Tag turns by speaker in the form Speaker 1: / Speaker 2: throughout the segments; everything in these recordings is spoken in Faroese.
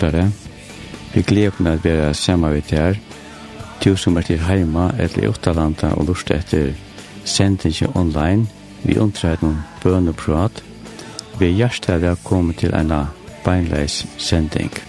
Speaker 1: lortare. Vi gleder meg at vi er sammen vidt her. Du som er til heima eller i Ottalanda og lortet etter sendingen online. Vi undrer noen bøneprat. Vi er hjertelig velkommen til en beinleis sending.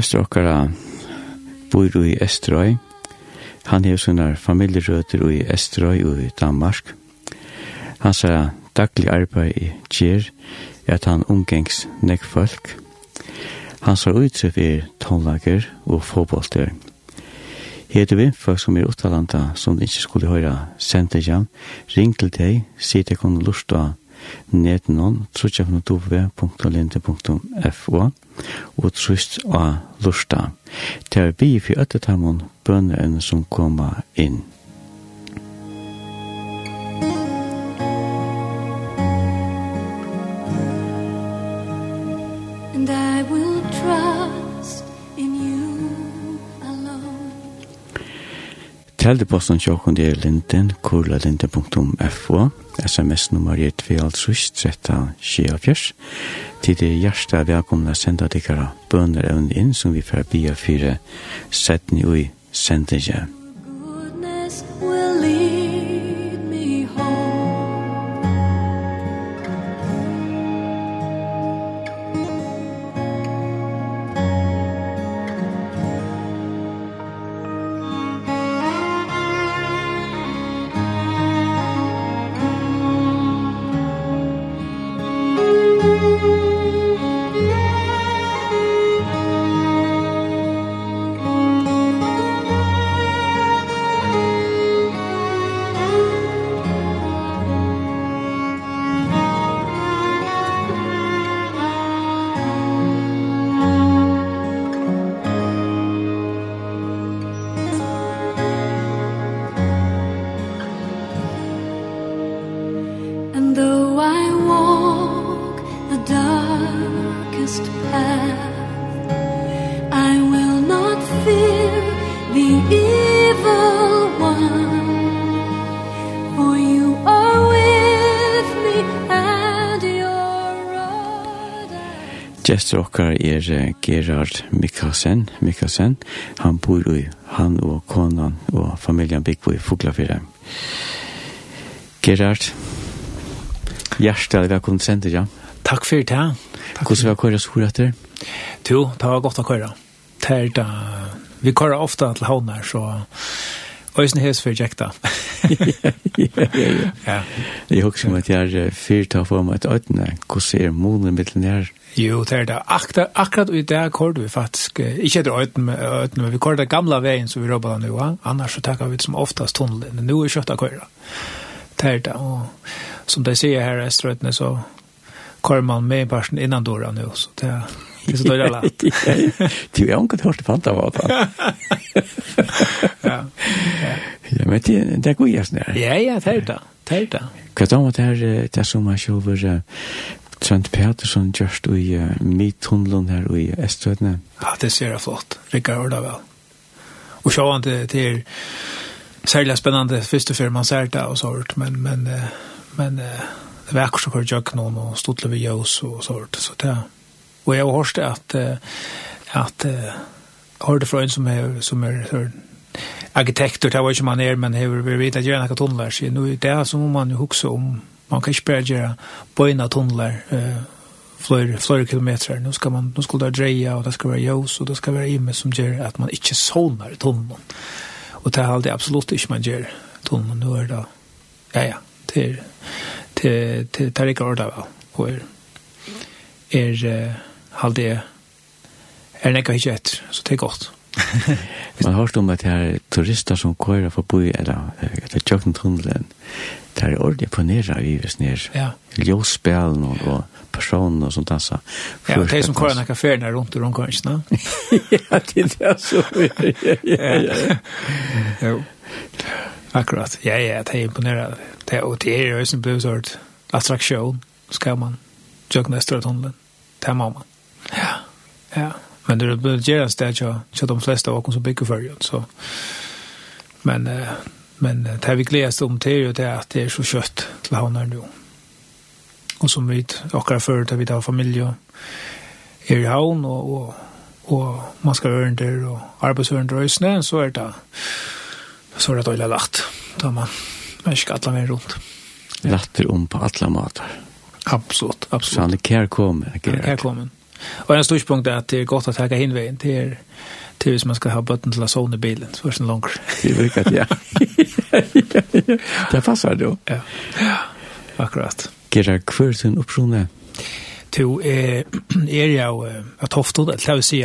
Speaker 1: Søster okkara bor i Estrøy. Han har sånne familierøter i Estrøy og i Danmark. Han sa daglig arbeid i Kjer, er at han omgengs nekk folk. Han sa utsett i tonlager og fåbolter. Heter vi, folk som er uttalanda, som ikke skulle høyra sendingen, ring til deg, si til kunne lusta nedenom, trutjafnodove.linde.fo og trist av lusta. Det er vi for øttetamon bønene som kommer inn.
Speaker 2: Teldeposten tjokken det er linden, kurlalinten.fo SMS-nummer er 2.13.24. Tid er hjertet velkomne sende dere bønner evne inn som vi får bia fire setten i sendingen. Mikkelsen, Mikkelsen, han bor i, han og konan og familien bygg i Fuglafire. Gerard, hjertelig velkommen til sender, ja.
Speaker 3: Takk for det. ja.
Speaker 2: Hvordan var køyre skor etter?
Speaker 3: Jo, det var godt å køyre. Det er da, vi køyre ofte til havner, så Øysen hes for jekta.
Speaker 2: Ja. ja, ja. Ja. Jeg husker om at jeg er fyrt av for meg et øyne. Hvordan er målen mittlen her?
Speaker 3: Jo, det er det. Akkurat, akkurat i det kort vi faktisk, ikke etter øyne, øyne men vi kort det gamle veien som vi råber nå. Annars så takker vi som oftast tunnelen. Nå er kjøttet køyre. Det er det. Og som de sier her i Strøtene så kommer man med i parten innan døra nå. Så det er Det så dåliga lätt.
Speaker 2: Du har inte hört det fanta vad det
Speaker 3: Ja.
Speaker 2: Ja, men det det går ju snär.
Speaker 3: Ja, ja, det är det. Det är det.
Speaker 2: Vad då det här det som man show var Trent Peterson just i uh, Midtunneln här i Eströdne.
Speaker 3: Ja, det ser jag flott. Rickard hör det väl. Och så han det till särskilt spännande första för man ser det och sånt men men men det verkar så kort jag någon och stod vi oss och sånt så där. Og jeg har hørt at, at jeg hørte fra en som er, som er arkitekter, det var ikke man er, men jeg vil vite at jeg er noen tunneler, så nu, det er som man husker om, man kan ikke bare gjøre bøyne tunneler, flera flera kilometer. Nu ska man nu skulle det dreja och det ska vara jos och det ska vara imme som gör att man inte sånar tunneln. Och det har det absolut inte man gör tunneln nu är det. Ja ja, till till till Tarikar där va. Och är är halde jeg er nekka ikke et, så det er godt.
Speaker 2: Man har hørt om at det er turister som kører forbi, eller at det er tunnelen, det er ordentlig på nere i hvis nere,
Speaker 3: ja.
Speaker 2: ljøsspelen og, og personen og sånt dansa.
Speaker 3: Ja, det er som kører nekka ferien her rundt i rundt kanskje,
Speaker 2: ja, det er det så, ja, ja, ja.
Speaker 3: Jo, akkurat, ja, ja, det er imponerende. Det, og det er jo en blivsort attraktion, skal man jøkne større tunnelen, det må man. Ja, ja. Men det blir gjerne sted til de fleste av oss som bygger før, så. Men, men det vi gledes om til jo det at det er så kjøtt til havner nå. Og som vi akkurat før, da vi har familie, er i havn, og, og, og man skal øren der, og arbeidsøren der så er det så er det dårlig lagt. Da man, man ikke alle mer rundt.
Speaker 2: Latter om på alle måter.
Speaker 3: Absolutt, absolutt.
Speaker 2: Så han er
Speaker 3: kærkommen. Kærkommen. Og en stor er at det er godt å ta hinveien til er til hvis man skal ha bøtten til å sovne bilen, så er det sånn langer.
Speaker 2: Det virker ja. det passer det
Speaker 3: jo. Ja, akkurat.
Speaker 2: Gera, hva er sin oppsjone?
Speaker 3: To er jeg av Tofton, eller jeg vil si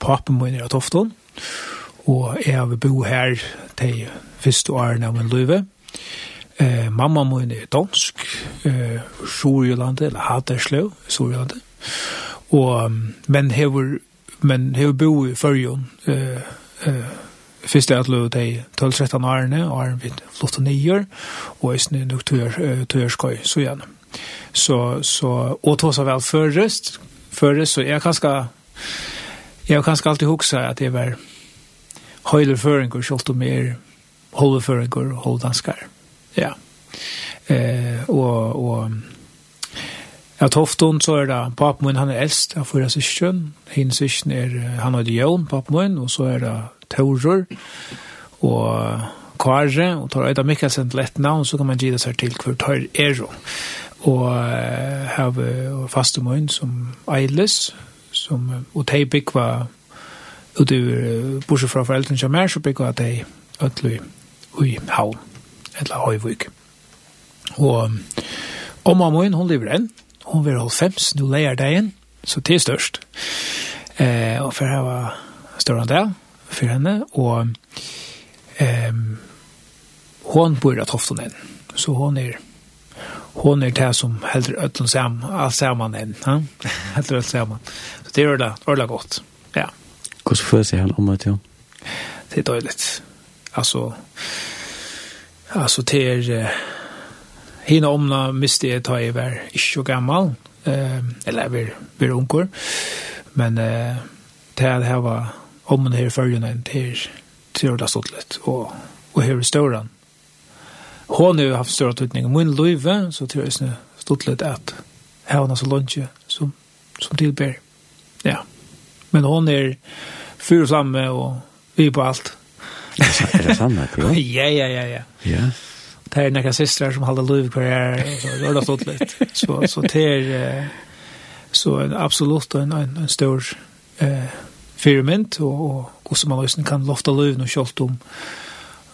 Speaker 3: papen min er av Tofton, og jeg har bo her til første årene av min løyve. Eh, mamma min er dansk, eh, Sjorjølandet, eller Hadersløv, Sjorjølandet. Og, men hever, men hever bo i førjon, eh, eh, Fyrst er at de 12-13 årene, og er vi flott og nyer, og er er nok tøyerskøy, så gjerne. Så, så, og tås av vel førrest, førrest, så jeg kan ska, jeg kan ska alltid hukse at jeg var høyler føringer, kjolt om jeg er føringer og holde. Ja. Eh, og, og, Ja, Tofton så er det papen min, han er eldst av fyra syskjøn. Hinn syskjøn er, han er Dion, papen min, og så er det Taurur og Kare, og tar Øyda Mikkelsen til ett navn, så kan man gida seg til hver tar Ero. Og uh, her er faste min som Eilis, som, og de byggva, og du, bortsett fra foreldren som er, så byggva de ødelig i havn, eller høyvig. Og, og mamma min, hun lever enn, hon vil holde fems, nu leier det dagen, så det er størst. Eh, og for her var større enn det, for henne, og eh, hon bor i Tofton inn, så hon er hon er det som heldur öllum sam, all saman enn, ha? heldur öll saman. Så det er det, det godt, ja.
Speaker 2: Hvordan føler seg han om det, jo?
Speaker 3: Det er døyligt. Altså, altså det er, hina omna miste jeg ta i var ikke så gammal, eh, eller jeg var unger, men eh, til at jeg var omna her følgende til tredje stått litt, og, og her i Støren. Hon har haft større tøytning. Min løyve, så tror jeg stått litt at hevna så lunge som, som tilber. Ja. Men hon er fyr og samme, og vi på alt.
Speaker 2: Er det sant? Ja,
Speaker 3: ja, ja, ja. Ja det er nekka systrar som halda liv kvar er, så det har stått litt. så så det är så en absolutt en en, en stor eh firmynd, og, og hvordan man lösen kan lofta liv nu kjolt om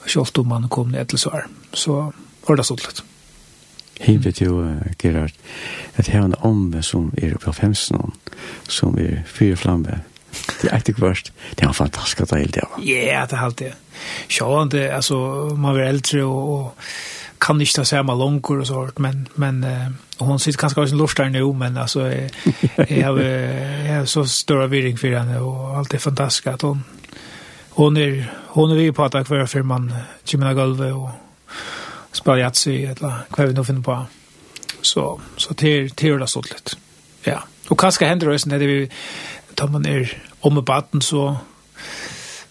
Speaker 3: kjolt om man kommer ner till så här så har det stått
Speaker 2: lite Hivet jo, Gerard, at her er en omme som er på av femsen, som er fire flamme, Det är inte kvart. Det är en fantastisk del det
Speaker 3: var. Ja, det har det. Sjön det alltså man blir äldre och, och kan inte ta samma långkor och sånt men men hon sitter kanske sin lust där nu men alltså jag, jag har jag har så stora viring för henne och allt är fantastiskt att hon hon är hon är vi på att för för man gymna golvet och spela jatsi, eller vad vi nu finner på. Så så till till det stolt lite. Ja. Och kanske händer det sen det vi tar man er om og baden, så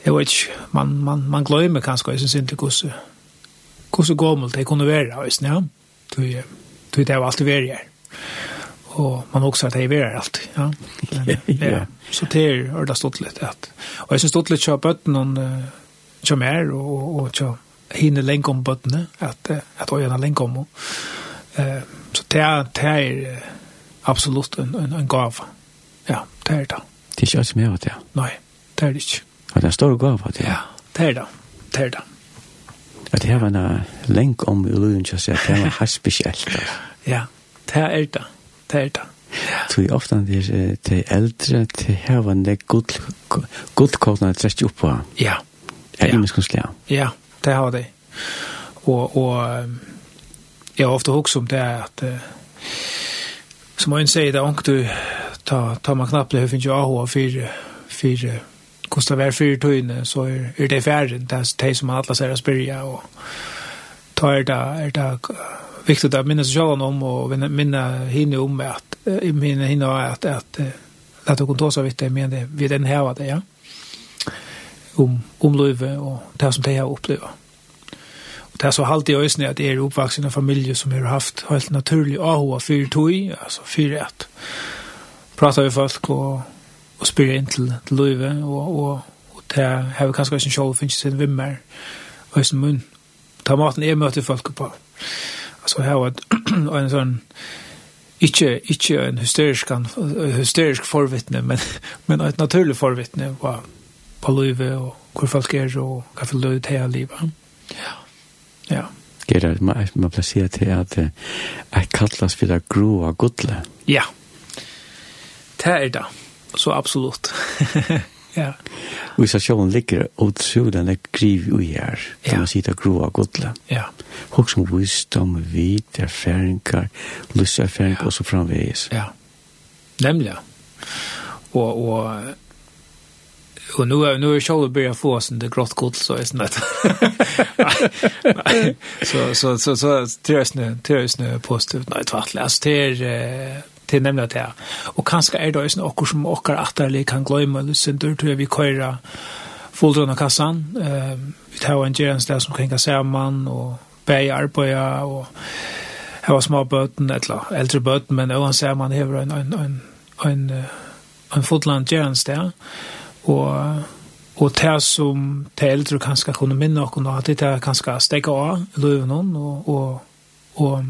Speaker 3: jeg vet ikke, man, man, man glemmer kanskje, jeg synes ikke hvordan, hvordan gammel det kunne være, jeg ja. Du vet, det var alltid vært her. Og man også at det er her alltid, ja. Men, ja. Så det er det stått litt, ja. Og jeg synes stått litt kjøp bøtten, og kjøp mer, og, og kjøp hinne lenge om bøttene, at, at øyene lenge om, og eh, så det er, det er absolutt en, en, en gav. Ja, det er det.
Speaker 2: Det er ikke alt som er det.
Speaker 3: Nei, det er det ikke.
Speaker 2: Og det er stor gav av det.
Speaker 3: Ja, det er det. Det er det.
Speaker 2: At det her var en lenk om i løyen til å si at det var helt spesielt.
Speaker 3: Ja, det er det. Det er det.
Speaker 2: Så i ofte det er til eldre, til her var en godkåpene å trekker opp på.
Speaker 3: Ja.
Speaker 2: Er det menneskenslige?
Speaker 3: Ja, det har det. Og, og jeg har ofte hokst om det at Som man säger det ångt du ta ta man knappt det finns ju AH för för kostar väl för tøyne, så är er det färdigt det är som alla säger spyrja och ta er det är det viktigt att minnas själva om och minna hinna om att i minna hinna att att att du kan ta vitt det men det vid den här vad det ja. Om om löve och det som det har upplevt det er så halvt i øyne at jeg er oppvaksen i familie som har haft helt naturlig AHA for tog, altså for at prata vi folk og, og spyr inn til, til løyve, og, og, og det har vi kanskje ikke selv finnes sin vimmer og sin munn. Ta maten jeg møter folk på. Altså her var en sånn ikke ikke en hysterisk en hysterisk forvittne, men men et naturlig forvittne på, på løyve og hvor folk er og hva for løyve til er livet. Ja. Ja.
Speaker 2: Gerard, man, man plasserer til at jeg kallas for det groa godle.
Speaker 3: Ja, det er det. Så absolutt. ja.
Speaker 2: Og så sjåen ligger utrolig en griv ui her, kan man si det groa godle.
Speaker 3: Ja.
Speaker 2: Hok som visdom, vit, erfæringar, lyserfæringar ja. og så framvegis.
Speaker 3: Ja, nemlig. ja. Og, og Och nu är nu är Charles börjar få sån det grått kort så är snett. Så så så så tjösnö tjösnö positivt nej tvärtom. Alltså det är till nämna det. Och kanske är det ju något som och åter kan glömma det sen då tror vi köra fullt av kassan. Ehm vi tar en gens där som kan gå samman och bäja arbeta och ha små böten eller äldre böten men oavsett man har en en en en en fotland gens där og og det som de eldre kanskje kunne minne noen at det er kanskje stekke av løven og, og, og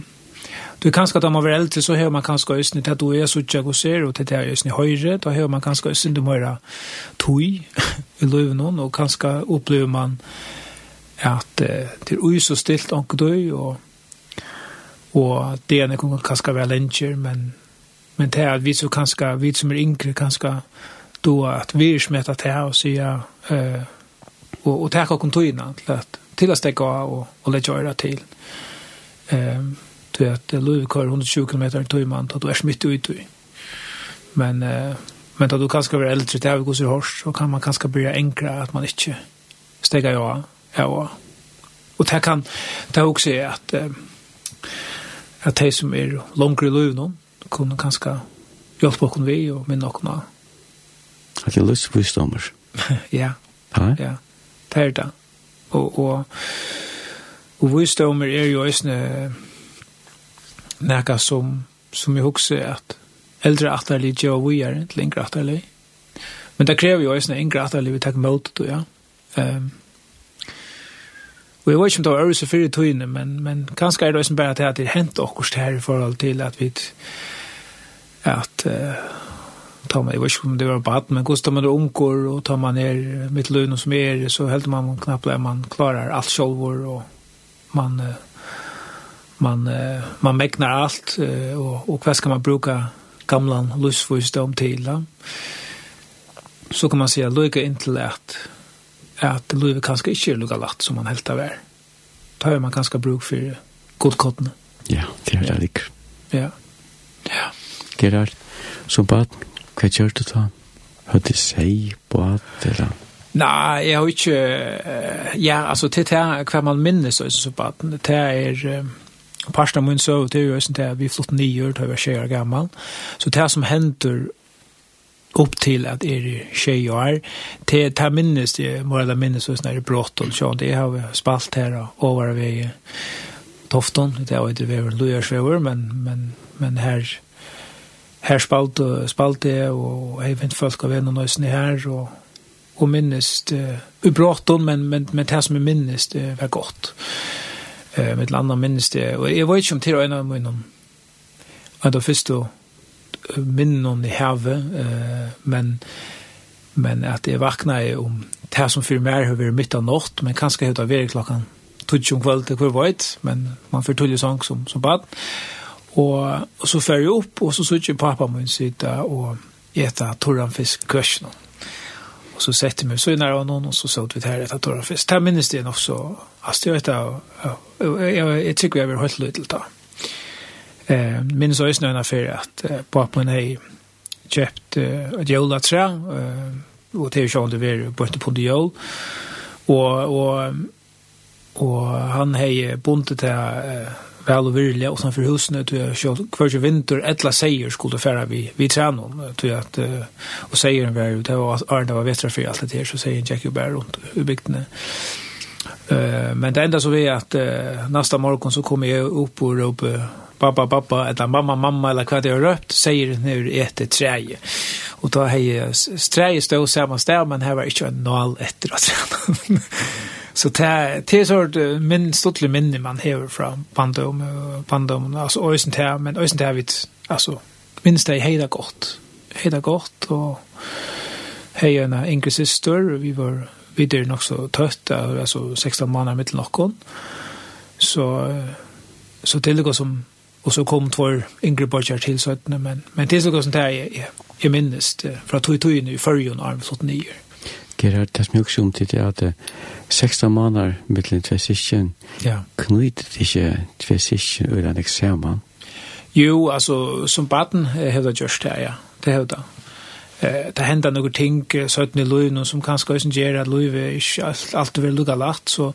Speaker 3: du kanskje at da man var eldre så har man kanskje øsne til at du er suttje og ser og til det er øsne høyre da har man kanskje øsne til mer tog i løven og kanskje opplever man at det er ui så stilt anker døy og og det er noen kanskje være lenger men men det er at vi så kanskje vi som er yngre kanskje då att vi är smätta till och säga eh och och tacka kontoina till att till att stäcka och och lägga göra till. Ehm du att Louis kör 120 km i timmen då är smitt ut. Men eh men då du kanske blir äldre till att gå så hårt så kan man kanske börja enkla att man inte stäcka ja ja. Och det kan det också är att att de som är långt i liv nu kunde kanske hjälpa oss vi och minna oss
Speaker 2: At jeg lyst visdommer.
Speaker 3: ja. Ha? Ja. Det er det. Og, og, og visdommer er jo også nekka som, som jeg husker at eldre atterlig gjør vi er til yngre atterlig. Men det krever jo også eisne yngre atterlig vi tar mot det, ja. Um, Og jeg vet ikke om det var øvelse fire tøyene, men, men kanskje er det også bare at det har hendt akkurat her i forhold til at vi at uh, tar man, jeg vet ikke om det var bad, men kostar man omkor og tar man ner mitt løn och som er, så helt man knappt att man klarar alt selv, og man man man mäknar allt och och vad ska man bruka gamla lustfusdom till då? Så kan man säga lycka inte lätt att lycka kanske inte är lika lätt som man helt av är. Då har man kanske bruk för god kottne.
Speaker 2: Ja, det är det.
Speaker 3: Ja. Ja.
Speaker 2: Gerard, så bad Hva gjør du da? Hva du sier på at eller?
Speaker 3: Nei, jeg har ikke... Ja, altså, til det her, hva man minnes også på at det er... Parsten mun så det er jo sånn at vi flott nio år, da jeg var tjejer gammal. Så det som hender upp till att er tjej och är till ta minnes det morala minnes och sådär brått och så det har vi spalt här och över vi tofton det har inte varit lojärsväver men men men här her spalt og spalt det, og jeg vet folk av en og nøysene her, og, og minnest, uh, ubråten, men, men, men det som er minnest, det var godt. Uh, med landa minnest det, og jeg vet ikke om til å øyne av munnen, og da først og minnen i havet, uh, men, men at jeg vakna ju om det som fyrir mer har vært midt av nått, men kanskje høyt det klockan tog tutsi om kvöld, det kvöld, men man fyrir tullig sång som, som bad, men Og, og så fer jeg opp, og så sitter pappa min sitte og eta torranfisk køsjen. Og så setter vi så i nære noen, og så satt vi her etter torranfisk. Det minnes det nok så. Altså, jeg vet det, jeg tykker jeg vil holde litt til det. Eh, minnes også noen affære at eh, pappa min har kjøpt eh, et jølatræ, eh, og det er jo ikke om det var borte på det jøl. Og, og, og han har bundet til eh, väl och virliga och sen för husen att jag kvar vinter ettla säger skulle färra vi vi tränar till att och säger vi det var Arne var västra för allt det här så säger Jackie Bear runt ubygden. Eh men det enda så vi att nästa morgon så kommer jag upp och ropa pappa pappa eller mamma mamma eller vad det är rött säger nu ett träje. Och då hej träje stod samma stämman här var inte en noll efter att träna. Så det er det er sort min stortlig minne man hever fra pandom og pandom, altså øysen til, men øysen til er vidt, altså, minst det er heida godt. Heida godt, og hei en yngre syster, vi var videre nok så tøtt, altså 16 måneder mitt noen, så, så det er noe som, og så kom två yngre borgere til 17, men, men det er noe som det er, jeg, jeg minnes det, fra tog tog inn i førjen arm 79 det
Speaker 2: er det som jeg også om til det at 16 måneder mellom tve sikken
Speaker 3: ja.
Speaker 2: knyter det ikke tve sikken og en eksamen.
Speaker 3: Jo, altså, som baden har det gjort det, ja. Det har det. Eh, det hender noen ting, søtten i løyven, som kanskje også gjør at løyve ikke alltid vil lukke lagt, så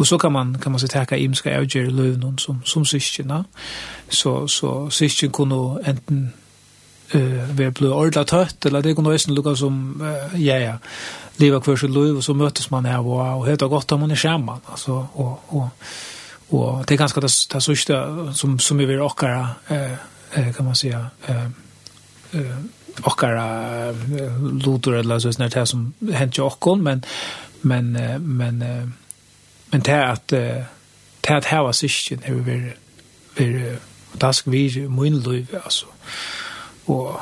Speaker 3: Og så kan man kan man se tacka imska avgjer i løvnum som som syskina. Så så syskin kunne enten eh vi blev ordla tött eller det kunde nästan lukka som ja ja leva kvar så lov och så möttes man här och och heter gott om man är skärman alltså och och och det är ganska det det sista som som vi vill åka eh kan man säga eh eh kara lotor eller så snart här som hänt ju också men men men men det att det att här var sist när vi vill vill dask vi mun lov alltså og,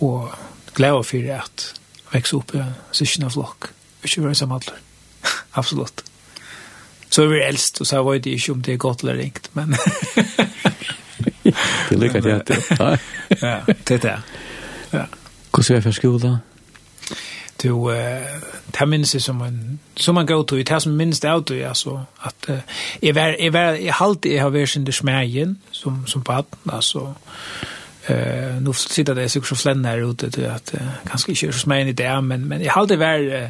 Speaker 3: og glede for at vekse opp i syskene flokk. Ikke være som alle. Absolutt. Så er vi eldst, og så var det ikke om det er godt eller ringt, men...
Speaker 2: det lykker jeg til.
Speaker 3: ja, det er det. Ja.
Speaker 2: Hvordan er det for skolen?
Speaker 3: Du, uh, det minnes jeg som en, som en god tog, det som minnes det av tog, altså, at uh, jeg, var, jeg, var, jeg halte jeg har vært sin smægen som, som baden, altså, Eh nu sitter det så så flänna här ute till att kanske inte så smän i det men men jag hade väl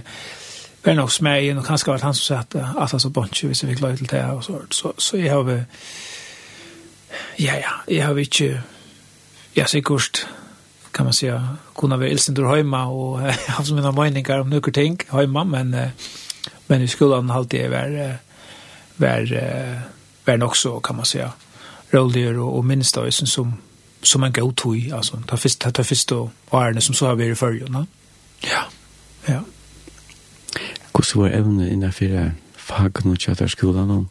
Speaker 3: väl nog smän och kanske vart han som sagt att alltså bunch hvis vi klarar till det och så så så jag har ja ja jag har inte jag ser kust kan man säga kunna vara ilsen där hemma och har som mina meningar om några ting hemma men men i skolan har det varit var väl nog så kan man säga roligare och minst då som som en god tog, altså, ta fyrst, ta, ta fyrst og ærene som så har vært i følgen, ja, ja.
Speaker 2: Hvordan var evne innenfor fagen og kjøtter skolen nå?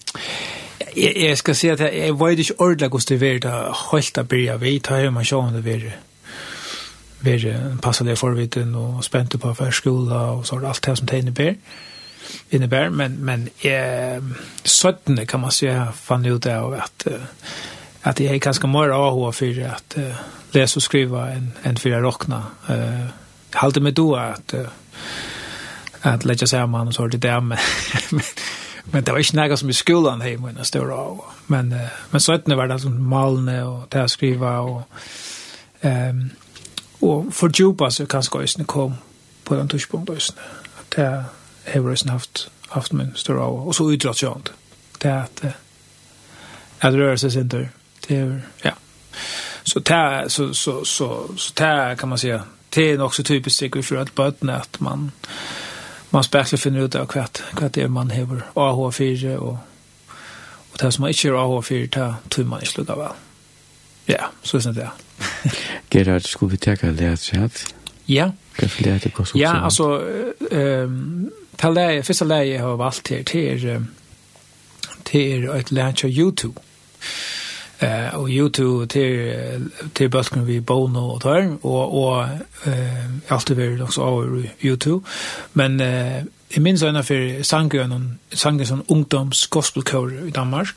Speaker 3: Jeg, jeg skal si at jeg, jeg var ikke ordentlig hvordan det var da holdt å begynne vi, ta hjemme og se om det var var passet det forvitten og spente på for skola og så alt det som det innebär. Innebär men men eh, 17 kan man säga fann ut det av att att det är ganska mer AH för att uh, läsa och skriva än, än för att rockna. Uh, hållde med då att uh, att lägga sig man och så det där men, men det var inte något som i skolan hemma när stora AH. Men, uh, men så att nu var det som malne och det skriva och um, och fördjupa så kanske ju kom på den tuschpunkt ösnen. Att det har ösnen haft, haft min stora av Och så utdratt jag. Det är att uh, att röra sig sin tur. Det er, ja. Så där så så så så där kan man säga det är också typiskt det för att botten att man man spärkar finner ut av kvart kvart det man har AH4 och och det som man inte har AH4 tar tror man i slutet av. Ja, så är det.
Speaker 2: Gerard, skulle vi tacka det chat.
Speaker 3: Ja.
Speaker 2: Kan vi lära det
Speaker 3: Ja, alltså ehm ta läge första läge har valt här till till ett läge av YouTube eh och YouTube till till basken vi Bono och tar och och eh allt det vill också av YouTube. Men eh i minns en för sangen och sangen som ungdoms gospelkör i Danmark.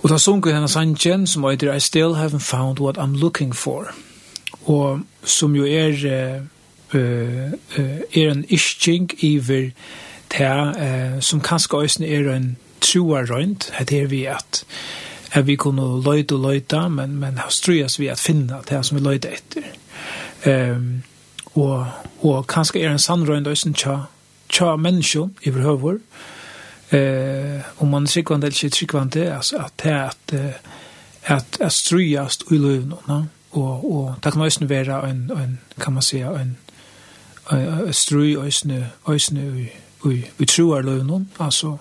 Speaker 3: Och där sunker den sangen som heter I still haven't found what I'm looking for. Och som ju är eh er en ischink iver där eh som kanske ösn är en truar runt heter vi att at vi kunne løyde og løyde, men, men har strøyes vi at finne det som vi løyde etter. Um, og, og kanskje er en sannrøynd også tja, tja mennesker i behøver. Eh, om man er kvant eller shit kvant det alltså att det att att att at i løyvnene. No? och och det kan også være en, en, kan man säga, en, strøy øysene, øysene vi i, i troarløvnen, alltså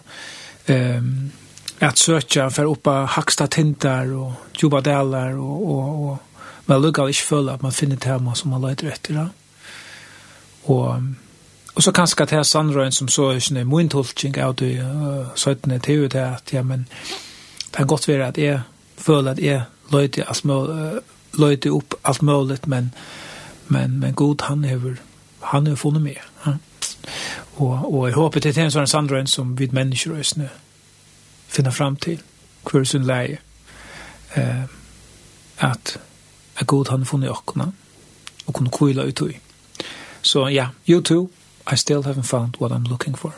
Speaker 3: ehm att söka för uppa hacksta tintar och djupa delar och och och man lukar inte full att man finner tema som man letar efter då. Och och så kanske att här sandrön som så er snö min tolking av det uh, att til det att ja men det har gått vidare att är full att är löjte allt uh, löjte upp alt mulig men men men god han över han har funnit mer. Ja. Och och jag hoppas det er en sånn Sandrøyen som vi mennesker är finna fram til hver sin leie eh, at att god han funnit åkna og kunne kvila ut i. Så ja, you too, I still haven't found what I'm looking for.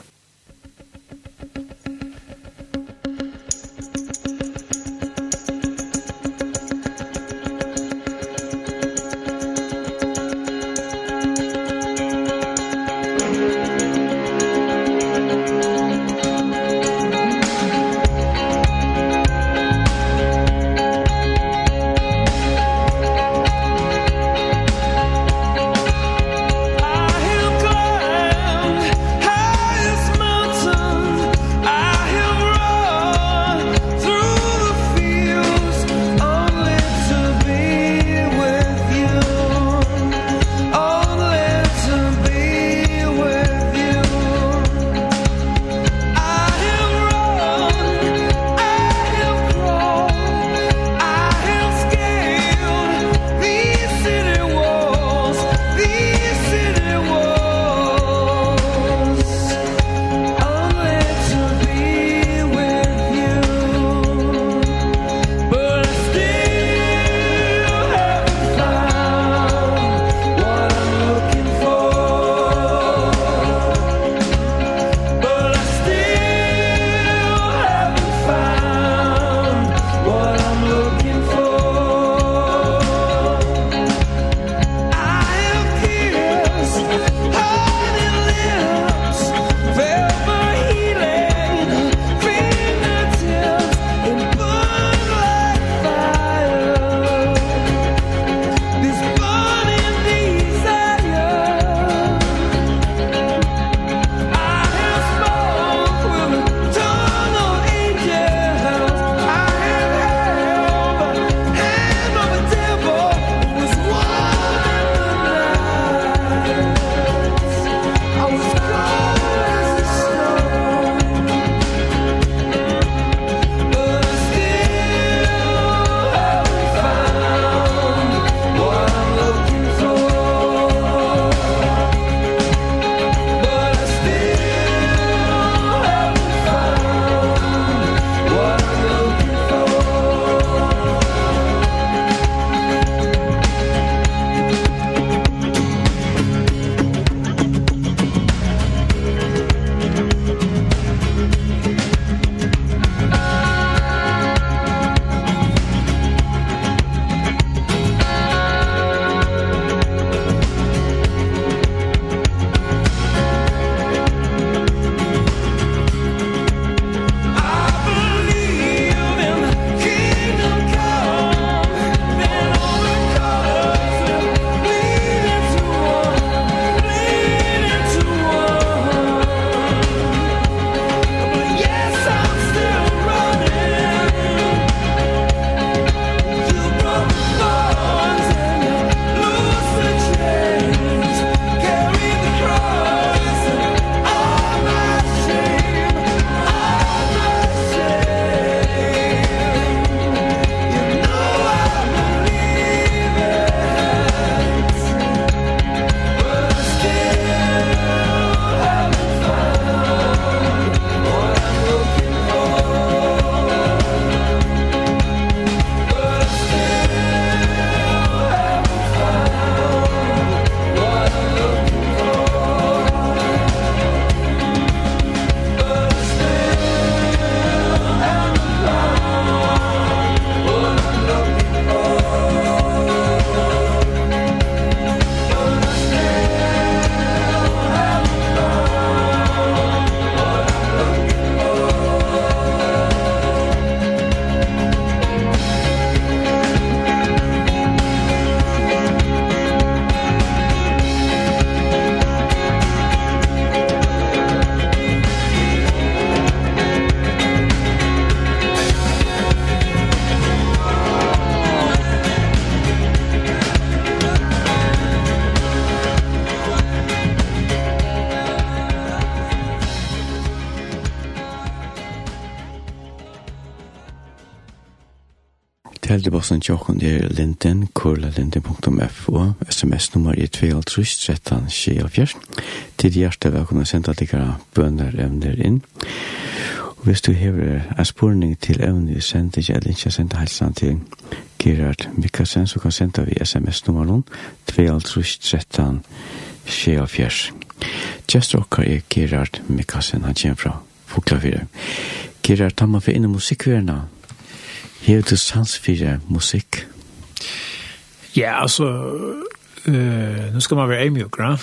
Speaker 2: Adressen tjokken er linden, kurlalinde.fo, sms-nummer er 2.13.24. Til hjerte vil kunne sende deg bønner evner inn. Og hvis du hever en spørning til evner, send deg eller ikke sender helsen til Gerard Mikkelsen, så kan sende vi sms-nummer 2.13 24. Gjester okker er Gerard Mikkelsen, han kommer fra Fuglafire. Gerard, ta meg for inn i musikkverna. Hever du sans for musikk?
Speaker 3: Ja, altså, uh, nu skal man være mjuk, va?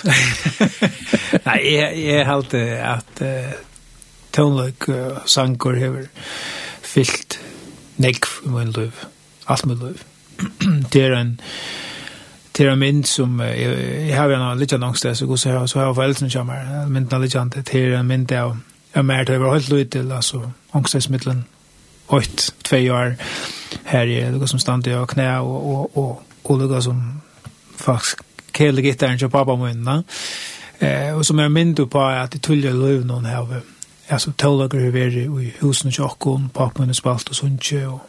Speaker 3: Nei, jeg, jeg halte at uh, tonløk og uh, sanger hever fyllt nekv i min liv, alt min liv. det er en, det er en mynd som, uh, jeg, jeg har jo litt annonse, så god så har jeg foreldrene kommer, mynden er litt annonse, det er en mynd av, jeg mer til å være helt lyd til, altså, angstesmiddelen, åt två år här är det som stannar jag knä och och och och det som faktiskt kelle gitarren till pappa mun Eh och som jag minns på att det tullade löv någon här alltså tålager hur vi i husen och kyrkan pappa mun spalt och sånt och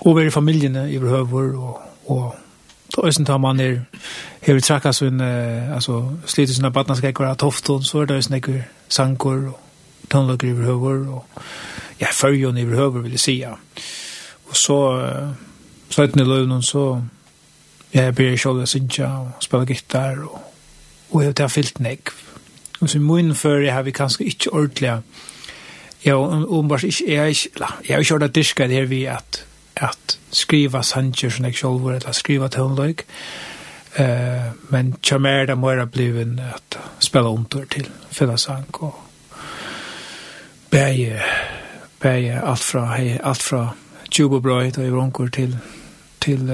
Speaker 3: och vi familjen i behöver och och Då är sånt här man är hur trakar så en alltså sliter sina barn ska att tofton så är det snäcker sankor och tonlager över och ja, fyrjon i behöver vill säga. Och så så slöt ni löven så ja, jag började själva synja och spela gitarr och, och jag har fyllt nek. Och så mun för jag har vi kanske inte ordentliga Ja, og och om bara jag är jeg har kört att diska det her vi at, at skriva sanger som jeg själv eller att skriva tonlöjk. Eh, men kjør mer, det må mera bliven at spela ontor til, fälla sank och bäge bæg alt fra, hei, alt fra Tjubobrøyd og Ivronkur til, til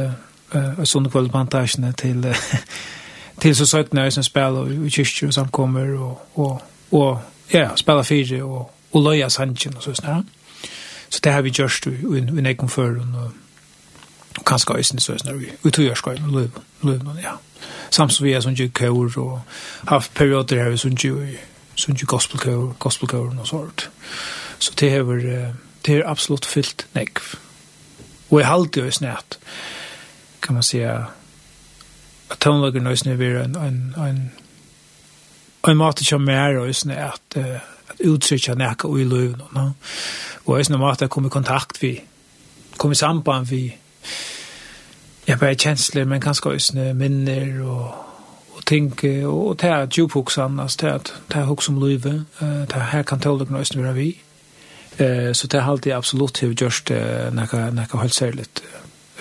Speaker 3: uh, Sundekvallplantasjene til, uh, til så søttene som spiller i kyrkjø og samkommer og, og, og ja, spiller fire og, og løya sannsjen og sånn. Så det har vi gjørst i, i, i nekken før og, og kanskje øyne sånn vi, vi tog gjørst i løy, ja. Samt som vi er sånn kjør og har perioder her vi sånn kjør gospelkøren og sånt. Så det har det är absolut fyllt nekv. Og jeg halte jo i snett, kan man si, at tonelager nøysene vil en, en, en, en måte som er og snett at, at utsøkja nekka ui løyvn. No? Og jeg snett måte jeg kom i kontakt vi, kom i samband vi, ja, bare kjensler, men kanskje også minner og og ting og ta er djuphuxan, altså ta, er det er hux om løyve, det er her kan tåle noe som vi Eh så det har alltid absolut hur just några några helt särligt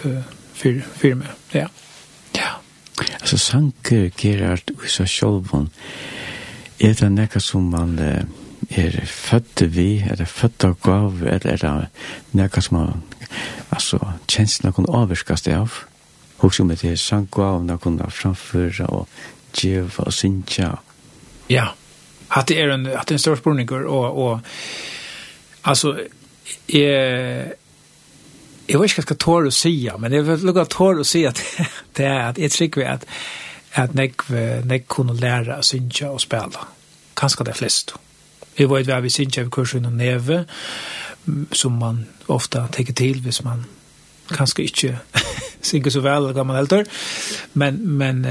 Speaker 3: eh för för mig. Ja. Ja.
Speaker 2: Alltså sanker Gerard och så självon är det några som man er født vi, er det født av gav, eller er det noe som man, altså, kjenslene kan avvirkes av. Og som det er sang av noe kan framføre og djeva og synsja.
Speaker 3: Ja, at det er en, at det er en stor spørninger, og, og Alltså eh Jeg vet ikke hva jeg skal tåre å si, men jeg vil lukke tåre å si at det är att jag tycker at att nek kunne lære å synge og spille. Kanskje det flest. Jeg vet hva vi synge av kursen og neve, som man ofta tenker til hvis man kanskje ikke synger så vel, eller gammel eldre. Men, men,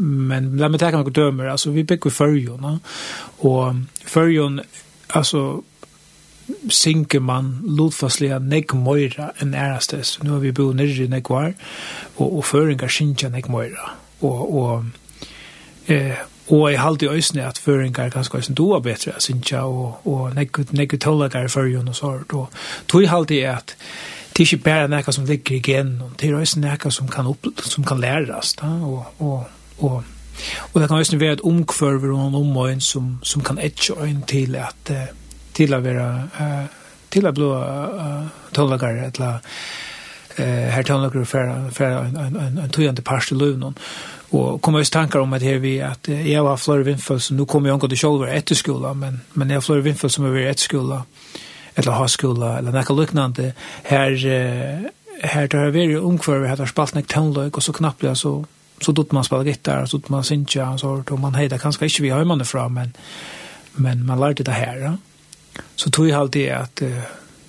Speaker 3: men la meg tenke noen dømer. Altså, vi bygger førjon, og førjon, altså, synker man lotfastlega nek moira enn ærastes. Nu har vi bo nirri nek var, og, og føringar synkja nek moira. Og, og, eh, og jeg halte i øysene at føringar ganske øysen doa betre synkja, og, og nek, nek tålakar i fyrjun og sånt. Og tog halte i at det er ikke bare nekka som ligger i gen, det er øysen nekka som kan, opp, som kan læras, da, og, og, og Og det kan også være et omkvørver og noen omøyen som, som kan etja øyn til at uh, till å være uh, til å blå uh, tonlagare att la eh här tonlagare för för en en en tøyende parst i lövnon och kommer just tankar om att här vi att jeg har flere Winfeld som nu kommer jag gå till Scholver etter skolen men men jeg har flere Winfeld som är etter skolen eller har skola eller noe liknande här uh, här tar vi omkvar vi har spalt nek tonlag og så knappt så så dot man spelar gitarr så dot man synja så då man hejda kanske inte vi har man ifrån fram men men man lärde det här ja? Så tog jeg alltid at uh,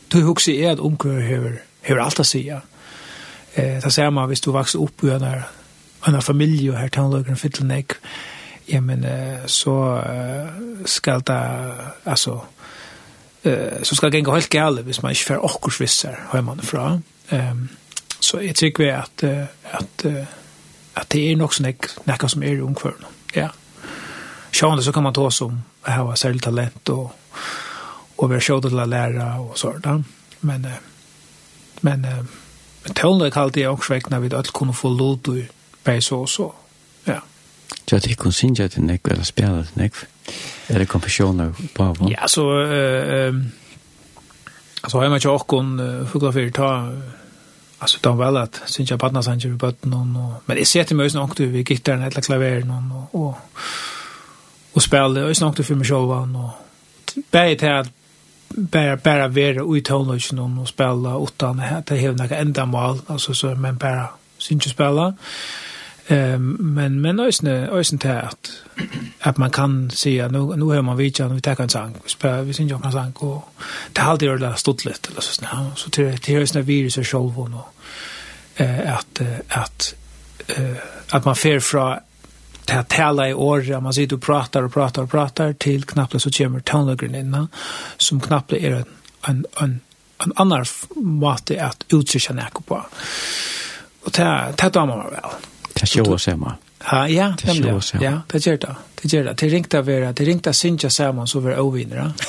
Speaker 3: tog jeg også er at omkører hever, hever alt å si. Eh, det ser man hvis du vokser opp i en, en familie og her tannløkeren fyller nek, ja, men uh, så uh, skal det, altså, uh, så skal det gå helt gale hvis man ikke får akkurat akkursvisser hjemmefra. Um, så jeg tykker vi at, uh, at, uh, at det er nok sånn nekka som er i omkøren. Ja. Sjående så kan man ta som jeg har særlig talent og och vi såg till att lära och sådant. Men men men tålna kallade jag också väckna vid att kunna få låt och på så och så. Ja.
Speaker 2: Jag tycker hon syns att den är spela den är det konfessioner på
Speaker 3: Ja, så eh alltså har man ju också hon fugla för ta alltså de väl att syns jag partner sen vi botten och men det ser till mig också vi gitarren eller klaveren och och och spelade och snart för mig själv och bäget här bara bara vara i tonlösen och spela utan att det hela några ändamål alltså så men bara syns ju spela. Ehm men men ösne ösne tät att att man kan se nu nu hör man vidare vi tar en sång vi spelar vi syns ju en sång och det har det där stått lite eller så snä så till till ösne virus och själv och eh att att eh att man fer från ta tala i år man sitter och pratar och pratar och pratar till knappt så kommer tonlagren in som knappt är en en en en annan måte att uttrycka näka på. Och ta ta tar man väl.
Speaker 2: Det sjå ser man.
Speaker 3: Ja, ja, det Ja, det gör det. Det gör det. Det ringta vara, det ringta synja samman så var ovinnare.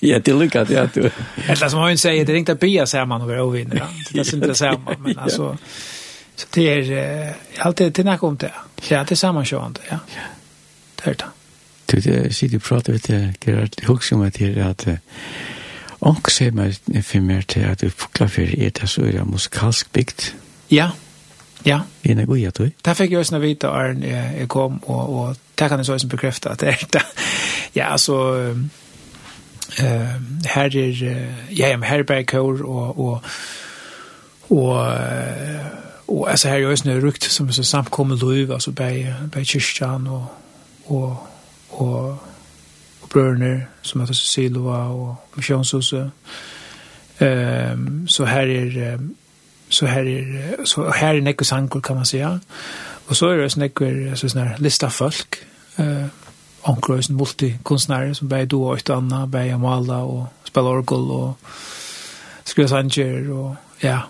Speaker 2: Ja, det lyckas jag du.
Speaker 3: Eller som hon säger, det ringta bia samman och var ovinnare. Det syns inte samman, men alltså så det är alltid till näkom det. Ja, det er sammansjående, ja. Ja. Det er det.
Speaker 2: Du, det sitter du prater vet jag, Gerard, jeg husker om att det är att Och ser man mer til at du fukler for er det så er det musikalsk bygd.
Speaker 3: Ja, ja.
Speaker 2: Er Det god, ja, du?
Speaker 3: jätte. fikk jeg også vite vita Arn jag kom og, og det kan jeg så også bekrefte at det er det. Ja, alltså eh här är ja, jag är här och och och Och alltså här är ju snö rukt som så samt kommer altså alltså bei bei kyrkan och och och och bröner som heter Silva och Misjonshuset. Um, så här är så här är så här är Nekos ankor kan man säga. Och så är det snäcker så sån lista folk eh onkrösen multikonstnärer som bär då åt Anna, bär Amala och spelar orgel och skriver sanger och ja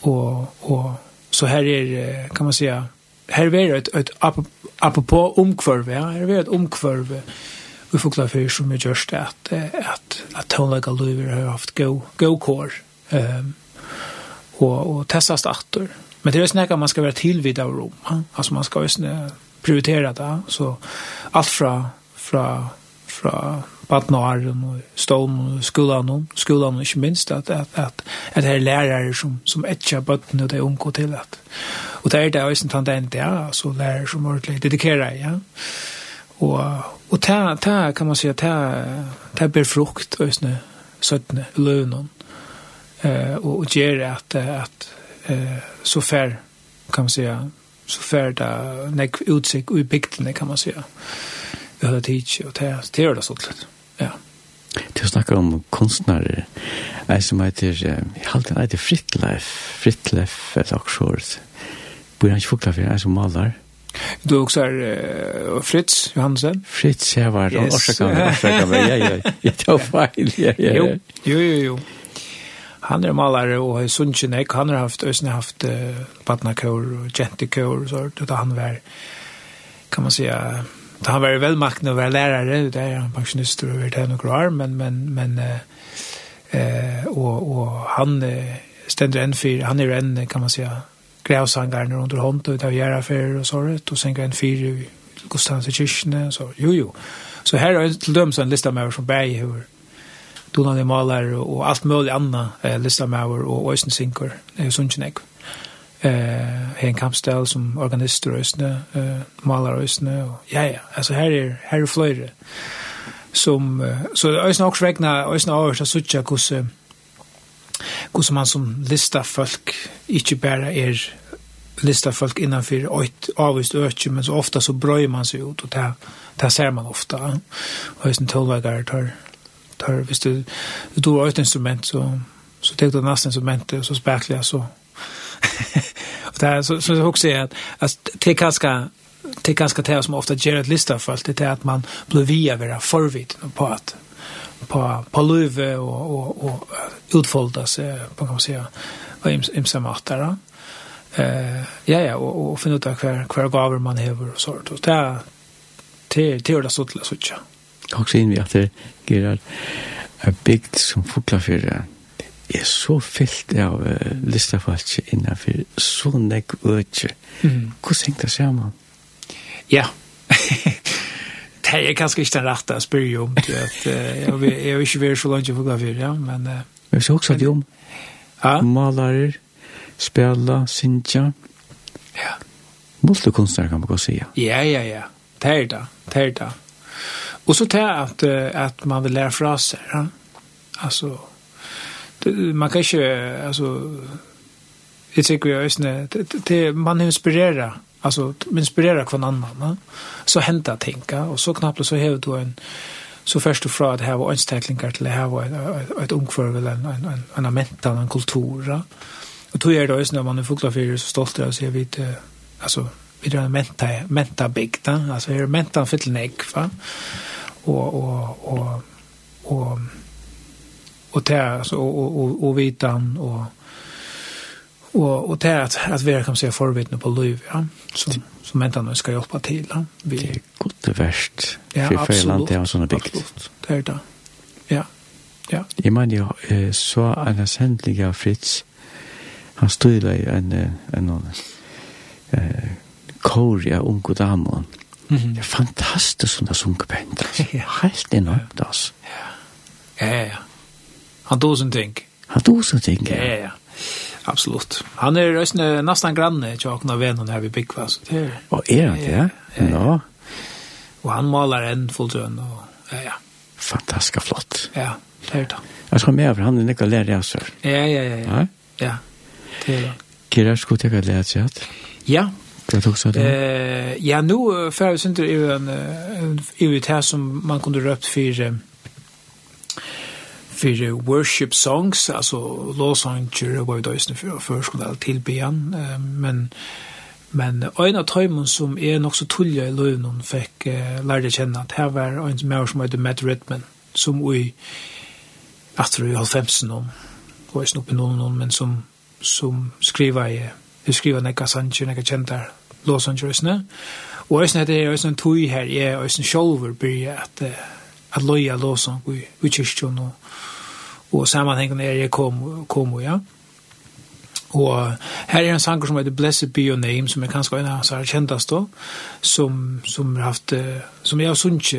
Speaker 3: och och Så här är, kan man säga, här är ett, ett apropå omkvarv, ja, här är ett omkvarv vi får klara för som är just det att att att tonlaga löver har haft go go core ehm och och testast åter. Men det är snäcka man ska vara till vid av rom. Alltså man ska ju prioritera det så allt från från från vattnaren og stån og skolan og skolan og ikke minst at, at, at, at det er lærere som, som etja bøtten og det er unge til at og det er det også en tendent ja, altså lærere som ordentlig dedikerer ja. Og, og det, det kan man si at det, det ber frukt også 17 løvnene eh, og, og gjør at, at eh, så fær kan man si så fær det nek utsikt og i bygdene kan man si vi hadde tids og det er det sånn litt Ja.
Speaker 2: Du å om kunstnere, jeg som heter, jeg halte han heter Fritlef, Fritleif, et aksjord, bor han ikke fukla for, jeg som maler.
Speaker 3: Du også er uh, Fritz Johansen?
Speaker 2: Fritz, jeg var, yes. årsakan, årsakan, ja, ja, ja, det var feil, ja, ja, ja.
Speaker 3: Jo, jo, jo. Han er malare og har sunnkjen ek, han har haft, øsne haft uh, badnakår og jentekår og sånt, og da han var, kan man säga, Da han var velmakten å være lærere, det er han pensjonister og vært her noen år, men, men, men eh, og, og han stender en fyr, han er en, kan man säga, grævsangaren under hånd, og det er gjerne affærer og sånt, og senker en fyr i Gustavs i kyrkene, så jo, jo. Så her er til dømes en lista med som bæg hver, Donald Maler og alt mulig anna eh, lista med og Øysen Sinker, det er jo sunnkjenekk. ikke eh en kampstel som organister og eh maler og og ja ja, altså her er her er fløyre som så øsne også regna øsne over så sucha kus kus man som lista folk ikkje bara er lista folk innanför ett avvist öke men så ofta så bröjer man sig ut och det det ser man ofta och ösne tolvagar tar tar visst du du har ett instrument så så tar du nästa instrument så speklar så det här, så, så jag också är att, att det är ganska det är ganska det som ofta ger ett lista för allt. Det är att man blir via våra förvid på att på på löve och och och utfolda sig på kan man säga och ims, imsa matara. Eh ja ja och och finna ut kvar kvar gaver man har och sånt och det till till det så till så tjå.
Speaker 2: Och sen vi att Gerard. En bygd som fulla för det er så fyllt av uh, listafalsk innenfor så nek øtje. Mm. Hvordan hengt det sammen?
Speaker 3: Ja, det er kanskje ikke den rette å spørre om. At, uh, jeg, jeg er ikke vært så langt for kafir, ja, men... Uh,
Speaker 2: men så også det om. Ja. malere, spela, sinja.
Speaker 3: Ja.
Speaker 2: Multikonstnär kan man gå säga.
Speaker 3: Ja, ja, ja. Det er det. Det er det. Og så det at, at man vil lære fra sig. Ja? Altså, man kan ikke, altså, jeg tykker jo, øsne, det, man inspirerer, altså, man inspirerer hver annen, ne? så henter ting, og så knappt så har du en, så først og fra at her var ønsteklinger til her var et, et ungførvel, en, en, en, en mental, en kultur, ja? og tog er det øsne, man er fukla fyrir så stolt av å si, vi, altså, vi er en menta, menta bygd, altså, her er menta fyllnek, va? och og, og, og, og och tärs så och och, och vitan och och och det att att vi kan se förvittne på liv ja så som väntan ska hjälpa till ja.
Speaker 2: vi det är gott det värst ja, för Finland det är såna bikt
Speaker 3: det är det ja ja
Speaker 2: i man jag så en väsentlig av Fritz han stod i en en någon eh Korea unko damon Mm -hmm. Det är fantastiskt som det har på henne. Helt enormt alltså.
Speaker 3: Ja. Ja, ja. Han tog sin ting.
Speaker 2: Han tog sin ting,
Speaker 3: ja. Ja, ja. Absolut. Han är röstne nästan granne til Akna Venon här vid Bikva.
Speaker 2: Så det Er. Är han det? Ja. ja.
Speaker 3: Och han maler en fulltön. Og, ja, ja.
Speaker 2: Fantastisk flott.
Speaker 3: Ja, det er det.
Speaker 2: Jag skal med över, han er nekka lærer jeg, sør.
Speaker 3: Ja, ja, ja. Ja, ja. det er det.
Speaker 2: Kira, skulle jag lære seg at?
Speaker 3: Ja.
Speaker 2: Det tog så det.
Speaker 3: Eh, ja, nu för vi synte ju en en, en, en, som man kunde röpt för för worship songs alltså lovsanger och vad det är för för skulle till bian men men en av timmen som är nog så tulliga i lönen fick uh, lärde känna att här var en som som heter Matt Redman som i att i halvfemsen om och är snoppen någon men som som skriver i uh, skriver några sanger några kända lovsanger och ösne och ösne det är ösne tog här är ösne sjolver börjar at uh, at loja lovsang i, i kyrkjon og, og sammanhengen er jeg kom, kom ja. Og her er en sanger som heter Blessed Be Your Name, som er kanskje en av hans her kjentast da, som, som, haft, som jeg har sunnet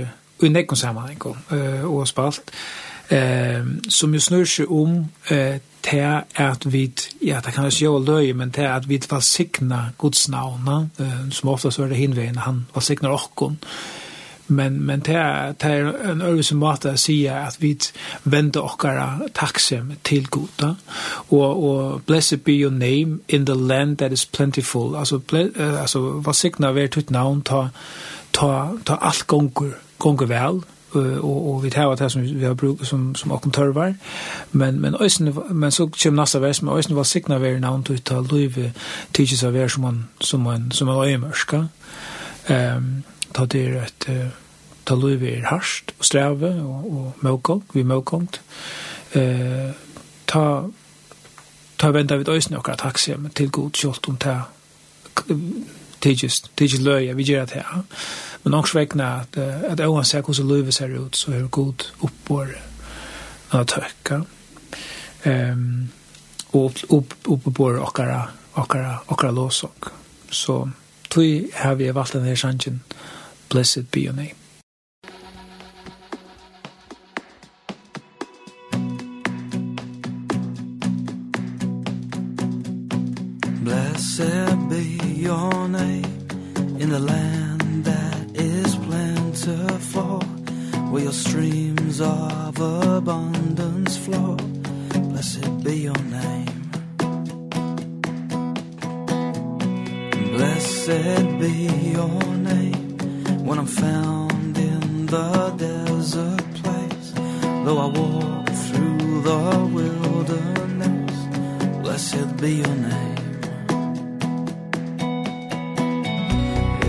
Speaker 3: i nekken sammanheng uh, og spalt, uh, som jo snur seg om uh, til at vi, ja, det kan jeg si jo løye, men til at vi valsikna Guds navna, uh, som ofte så er det hinveien, han valsikner okkon, uh, men men det er, det er en øvelse måte å si at vi vender okkara taksem til goda og, og blessed be your name in the land that is plentiful. Altså, ble, uh, altså hva sikna vi er tutt navn ta ta ta allt gonger gånger väl og og vi tar det som vi har bruk som som och tørvar. Men men øysen men så kommer nasta vers men øysen vad signar vi navn till ta löve teaches av er som man som man som man är ehm um, ta det er et ta liv er harsht og streve og, og møkong, vi møkong Eh, ta ta venda vid øysene okra taksiem til god kjolt om ta tidsis, tidsis vi gjer det her. Men nok svekna at, at oan seg hvordan livet ser ut, så er god oppår av tøkka. Um, og oppår okkara, okkara, okkara låsok. Så tog har vi valgt denne sjangen. Blessed be your name.
Speaker 4: Blessed be your name. In the land that is plentiful where your streams of abundance flow blessed be your name. Blessed be your name when I'm found in the desert place though I walk through the wilderness blessed be your name.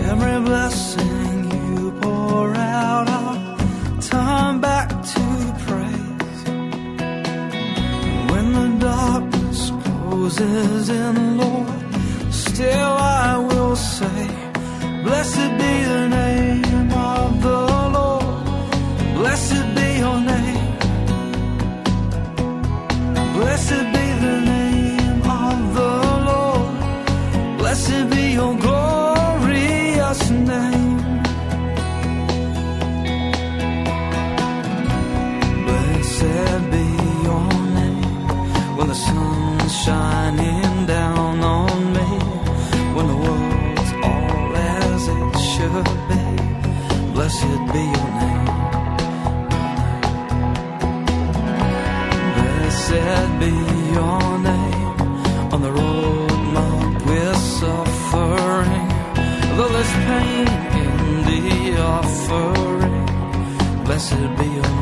Speaker 4: Every blessing you pour out I'll turn back to praise. When the darkness closes in blessed be your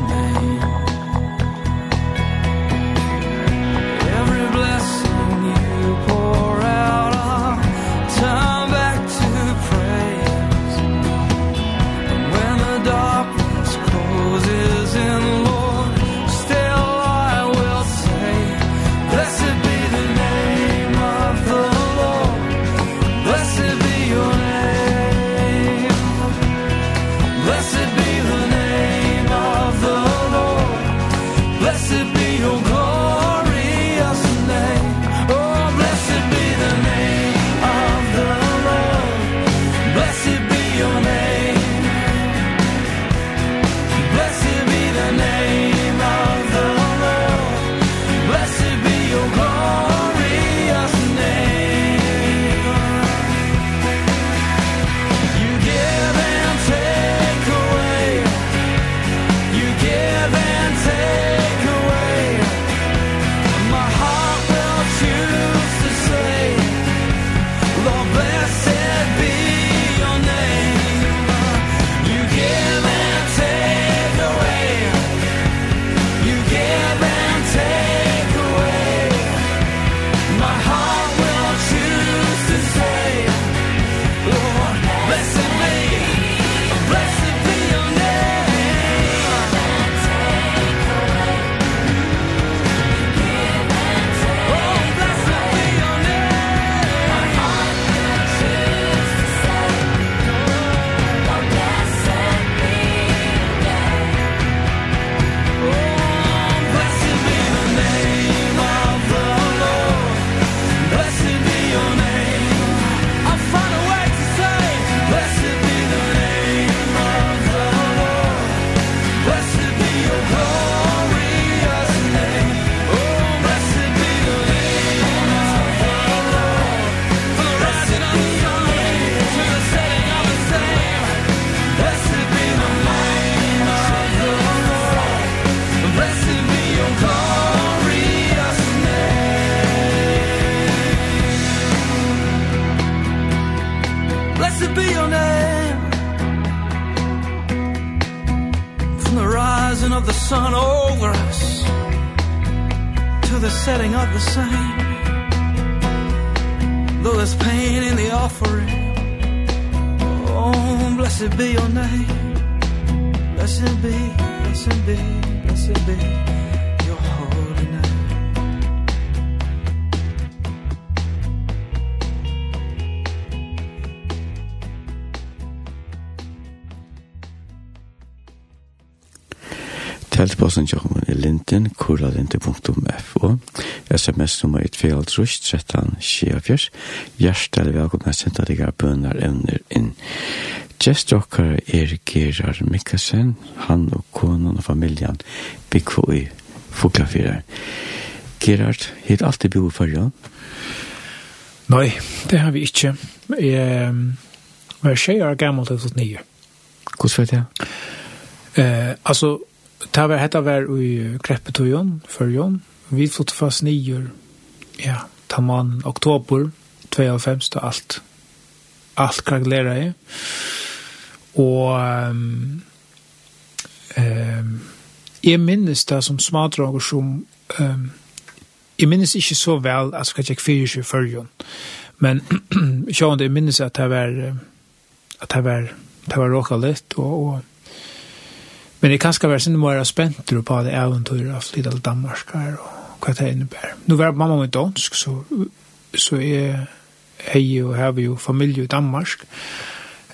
Speaker 2: radio.fo, sms-nummer i 2.13.24, hjertel velkomna senda deg av bønner evner inn. Gjest okkar er Gerard Mikkelsen, han og konan og familjan bygg i Fuglafyrer. Gerard, heit alltid bo i fyrja?
Speaker 3: Nei, det har vi ikkje. Jeg var tjej år gammel til 2009.
Speaker 2: Hvordan var det?
Speaker 3: Eh, altså, Det var hetta var i Kreppetøyen, Førjøen. Vi flyttet fast nyer, ja, tamman oktober, 92 og alt. Alt kraglera i. Og um, um, jeg minnes det som smadrager som um, jeg minnes ikke så vel at jeg ikke fyrir seg i Førjøen. Men sjående, jeg minnes at det var at det var, det var råka litt, og, og Men det kan ska vara sin mer spänt på det äventyr av flytta til Danmark här och vad det innebär. Nu var mamma med dansk, så, så jeg, jeg og har ju familj i Danmark.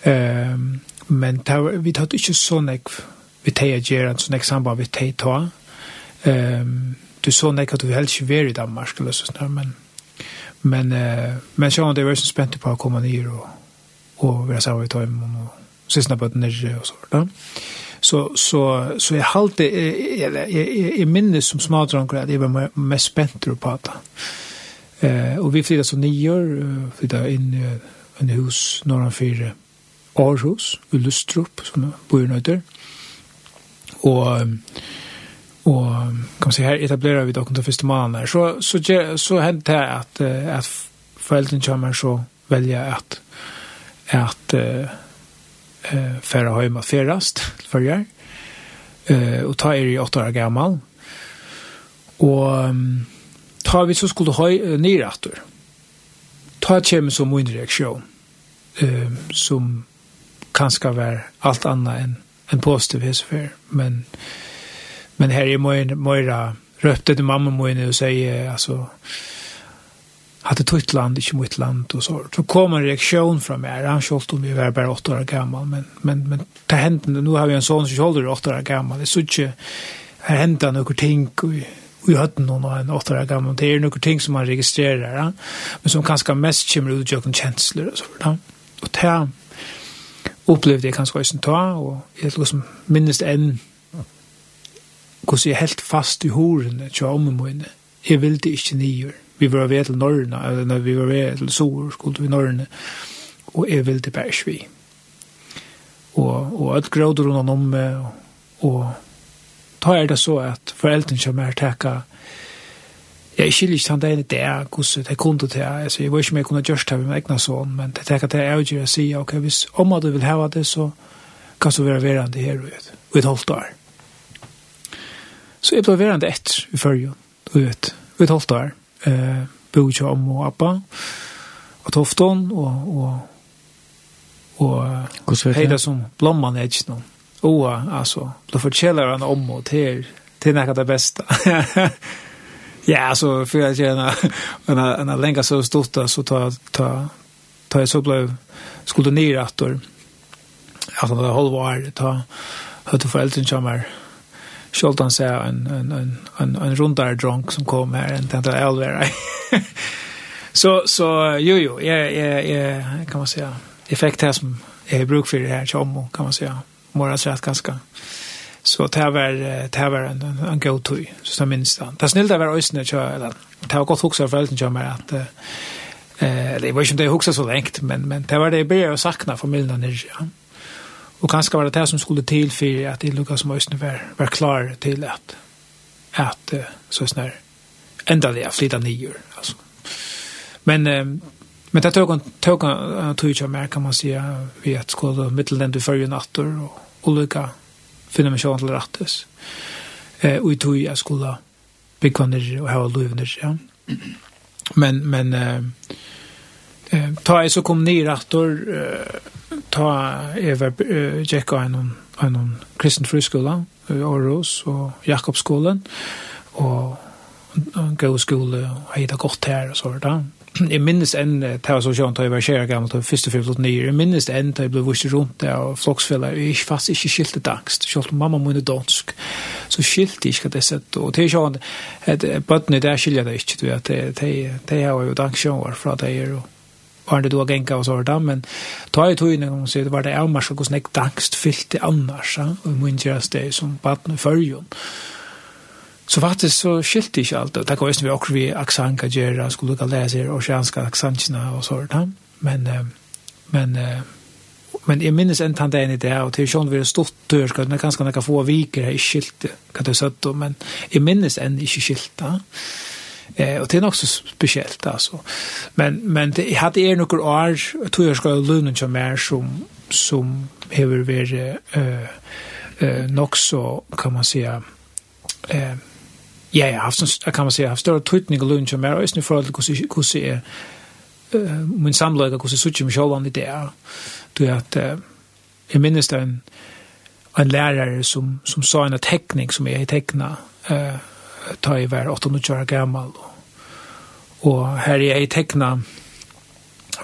Speaker 3: Um, men var, vi tar inte så nek vi tar er gjerant, sånn jeg samband vi tar ta. Um, du så nek att du helst ikke var i Danmark, eller så snart men men uh, men så det var så spänt på att komma ner och och vi har sa vi tar hem och sysna på den där och så där. Så, så, så jag halte, eller i minne minnes som smadranker att det var mest spänt på det. Eh, och vi flyttade så nior flyttade in i en hus norrfyr Aarhus, i Lustrup, som bor nøyder. Og, og kan man si, her etablerer vi dere til første mannen her. Så, så, så, hendte det at, at foreldrene kommer så velger at, at, uh, eh, färra hem att färast förrjar. Eh, och ta er i åtta år gammal. Och um, ta vi så skulle ha nyrattor. Ta kemi som min reaktion. Eh, som kanske var allt annat än en positiv hesfer. Men, men här är mer röpte till mamma Moira och säger alltså att det tog land, inte mot land och så. Så kom en reaktion från mig. Han kjolt om vi var bara åtta år gammal. Men, men, men det hände, nu har vi en son som kjolt åtta år gammal. Det är så inte, här hände några ting och vi hade någon av en åtta år gammal. Det är några ting som man registrerar. Ja? Men som ganska mest kommer ut och känslor och så. Ja? Och det här upplevde jag kanske också ta och jag liksom minnes en hur jag helt fast i horen till om mig. Jag ville inte nio år vi var ved til Norrna, eller når vi var ved til Sor, skulle vi Norrna, og jeg ville til Bergsvi. Og, og alt gråder hun om meg, og, og ta er det så at foreldrene kommer her takka, jeg skiljer ikke sånn det ene det, hvordan det kunne til, altså jeg var ikke mer kunne gjørst det med min egna sånn, men det takka det er jo å si, ok, hvis om du vil ha det, så kan du være verande her, og et halvt år. Så jeg ble verande etter i fyrrjon, og et halvt år eh, bo jo om og appa, og tofton, og, og, og heida som blomman er ikke noen. Og, altså, da fortjeller han om og til, til nekka det beste. ja, altså, for jeg kjenner, en av lenge så stort, så ta, ta, ta jeg så ble, skulle nyrrattor, altså, det holdt var, ta, høyde foreldren kommer, Schultan säger en, en, en, en, en rundare dronk som kom här, en tental Elver. så, så jo, jo, ja ja jag, kan man säga, effekt här som är bruk för det här, som kan man säga, morgans rätt ganska. Så det var, det var en, en, en god så det minns det. Det snillta var ösnet, eller det var gott också för ösnet, jag att eh, det var ju inte det så längt, men, men det var det jag började sakna familjen här, ja. Och kanske var det det som skulle till för att det Lukas Möjsner var, var klar till att, att så snär ändaliga flytta nior. Alltså. Men men det tog en tog en tog jag mer kan man säga vi att skulle mittelden för ju natter och olika finna mig sjön til rättes. Eh och tog jeg skulle bygga ner och ha lövner ja. Men men eh ta så kom ni rattor eh ta Eva Jekka en en kristen friskola i Aarhus og Jakobskolen og en god skole og heita godt her og så da. Jeg minnes enn til så sjønt da jeg var kjære gammel til første fyrt nye. Jeg minnes enn til jeg ble vurs rundt der og floksfeller. Jeg er fast ikke skilte dagst. Selv om mamma min er dansk, så skilte jeg ikke det sett. Og til sjønt, bøttene der skiljer det ikke. du vet, det har jo dansksjønner fra det er og har det og så var det, men ta i tog in och det var det avmars og hvordan jeg dagst fyllt det annars och mun görs det som partner förjon så faktisk så skilte inte allt och tack vare vi också vi aksanka gera skulle lukka kunna läsa och svenska axankna och sådär men men men jag minns en tant i det, og til sjön vi er stort dør, skal det ganske nekka få viker i skilte kan du sett, men jag minns en inte skilta. Eh, och det är er också speciellt alltså. Men men det jag hade är några år tror jag ska lönen som mer som som behöver vara eh eh nog så kan man säga eh ja ja haft kan man säga haft större tryckning och lunch och mer är nu för att hur hur är eh min samlag hur så mycket själva det där. Du att jag minns det en en lärare som som sa en teckning som jag teckna eh ta i vær 8-9 år gammal. Og og her er jeg tekna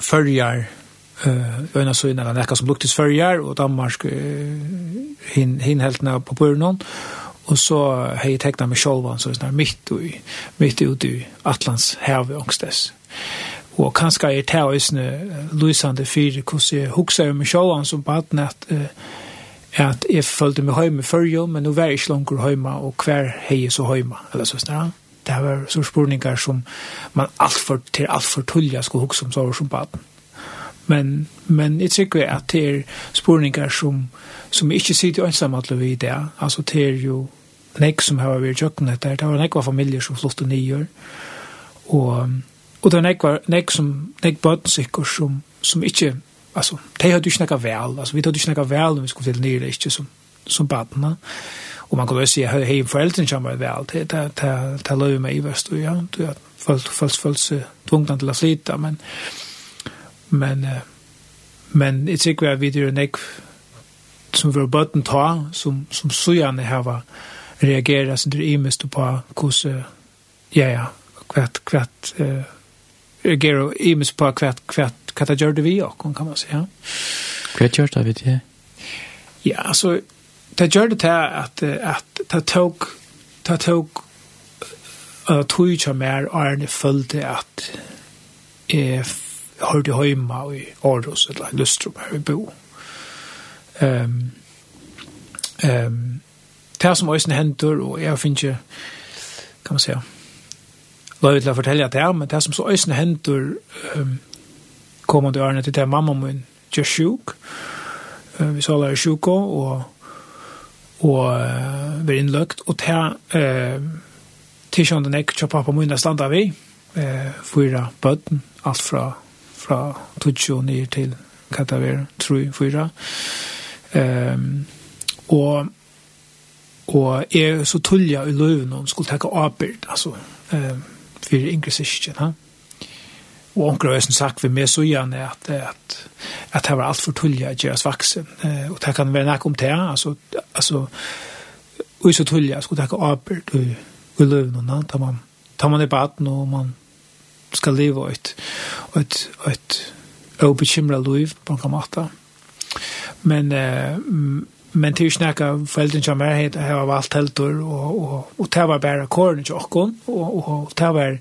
Speaker 3: fyrjar, uh, øyna så innan nekka som luktis fyrjar, og Danmark uh, hin, hin heltna på burnon, og så har jeg tekna med sjolvan, så er mitt, ui, mitt ut i Atlans hev ångstes. Og kanskje er det også lysande fyrir hvordan jeg hukser med sjolvan som på at uh, at jeg følte meg hjemme før jo, men nå var jeg ikke langt hjemme, og hver hei så hjemme, eller så snart. Det var så spurningar som man alt for, til alt for tullja skulle huske om sover som baden. Men, men jeg tykker at det er spurningar som, som ikke sitter ensam alle vi i det. Altså det er jo nek som har vært kjøkken etter, det var nek var familier som flottet nyer, og, og det var nek, var, nek som nek bøtten sikker som, som ikke alltså det har du snacka väl alltså vi hade du snacka väl när vi skulle till nere inte som som barn och man kan väl se hur hej föräldern som var väl det det det det låg mig i väst och ja. Du har fast fast fast tvungna till att flytta men men men det gick väl vidare neck som var botten ta som som så gärna här var reagera så det är mest på kus ja ja kvart kvart eh reagera i mest på kvart kvart hva det gjør det vi også, kan man si, ja.
Speaker 2: Hva gjør det vi det?
Speaker 3: Ja, altså, det gjør det til at, at det tok, det tog, uh, tog ikke mer Arne følte at jeg hørte hjemme i Aarhus, eller Løstrup her vi bo. Um, um, det som også hender, og jeg finner ikke, kan man si, Lå vil jeg fortelle at det er, men det som så øyne hender um, kommande årene til det mamma min gjør sjuk. Uh, Vi så alle er sjuka og, og uh, vi er innløkt. Og til uh, tilkjønne nek kjøper pappa min stand av vi. Uh, fyra bøtten, alt fra, fra tutsjo ned til kataver, tru, fyra. Um, og og er så tullja i løven og skulle takke avbyrd, altså, um, for yngre syskjen, ha? Ja? og onker har sagt vi med så gjerne at, at, at det var alt for tullig at gjøres vaksen. Eh, og det kan være nek om det, altså, altså og så tullig at skulle ikke arbeid og, og løvnene, da man, da man er baden og man skal leve et, et, et, et obekymret liv på en måte. Men, eh, men til å snakke foreldrene som er her, har valgt helter, og og og det var bare kårene til åkken, og og og det var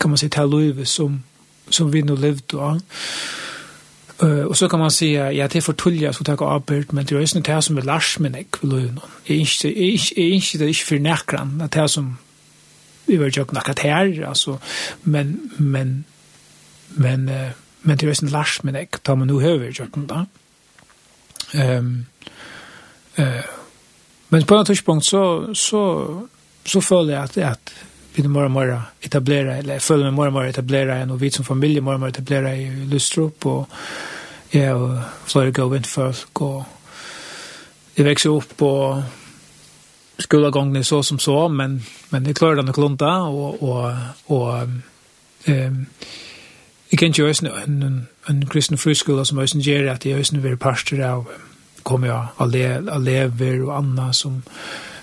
Speaker 3: kan man si, till Louis som som vi nu levde av. Uh, og så kan man säga, ja det er är förtulja så tacka avbörd, men det er ju det som er lars men jag vil du nå. Jeg er ikke det ikke for nekran, det er som vi var ju knackat her, altså, men, men, men, uh, men det er ju lars men jag da man nu över ju da. Um, uh, men på en tidspunkt så, så, så føler jeg at, at vi mer og mer etablera, eller jeg føler meg mer og mer etablera enn, og vi som familie mer og mer etablera i Lustrup, og jeg og flere gav inn folk, og jeg vekser opp, og skolegången så som så, men, men jeg klarer det nok klunta, og, og, og um, jeg kan ikke høysen en, en, en kristen friskola som høysen gjør at jeg høysen vil pastor av, kommer jeg, av elever og andre som,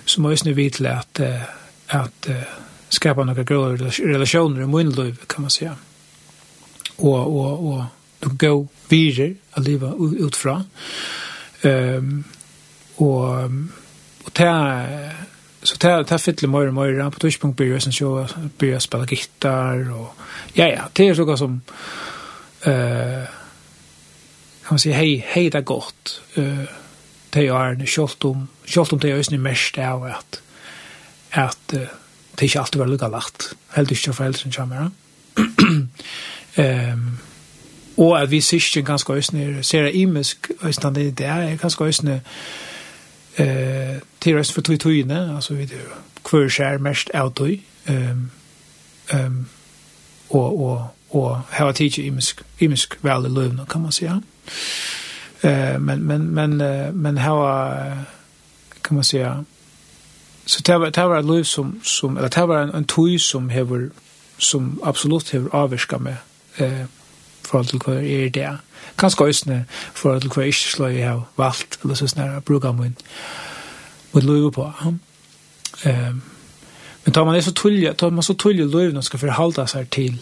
Speaker 3: som høysen vil til at, at, at skapa några goda relationer i min liv kan man säga. Och och och de go vidare att leva utifrån. Ehm um, och och ta så ta ta fyller mer och mer på touchpunkt blir det sen så blir jag spela gitarr och ja ja det är så som eh kan man säga hej hej det gott eh det är en skolt om det är ju mest av att att uh, det er ikke alltid vært lukket lagt. Helt ikke for foreldrene kommer. um, og at vi sørste ganske øsne, ser jeg imisk øsne, det er ganske øsne eh, til øsne for tog togene, altså vi det hver skjer mest av tog, um, um, og, og, og her tid tidsi imisk, imisk vel i løvna, kan man säga. Eh, men, men, men, men hava, kan man si, ja, Så det var, det var en liv som, som eller det var en, en tøy som hever, som absolutt hever avvirka med eh, forhold til hva er det. Kanskje øsne forhold til hva er ikke slå jeg har valgt, eller så snarere bruker min, min liv på. Eh, men tar man det så tullig, tar man så tullig liv når man skal forholde seg til,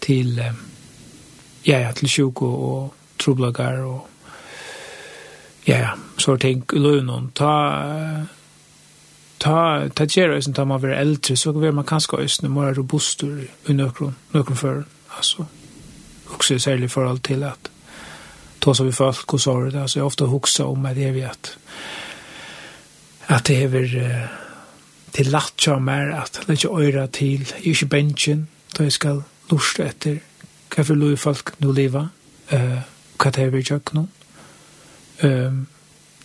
Speaker 3: til, eh, ja, ja, til sjuk og, og troblagar og, ja, ja, så ting, liv noen, ta, eh, ta ta gera sen ta man ver eldre så går man kanskje ösna mer robustur i nökron nökron för alltså också särskilt för allt till att ta så vi folk och så det alltså jag ofta huxa om det vi att att det är till lätt mer är det lägga öra till i benchen då jag ska lusta efter varför lov folk nu leva eh vad det är vi jag kan ehm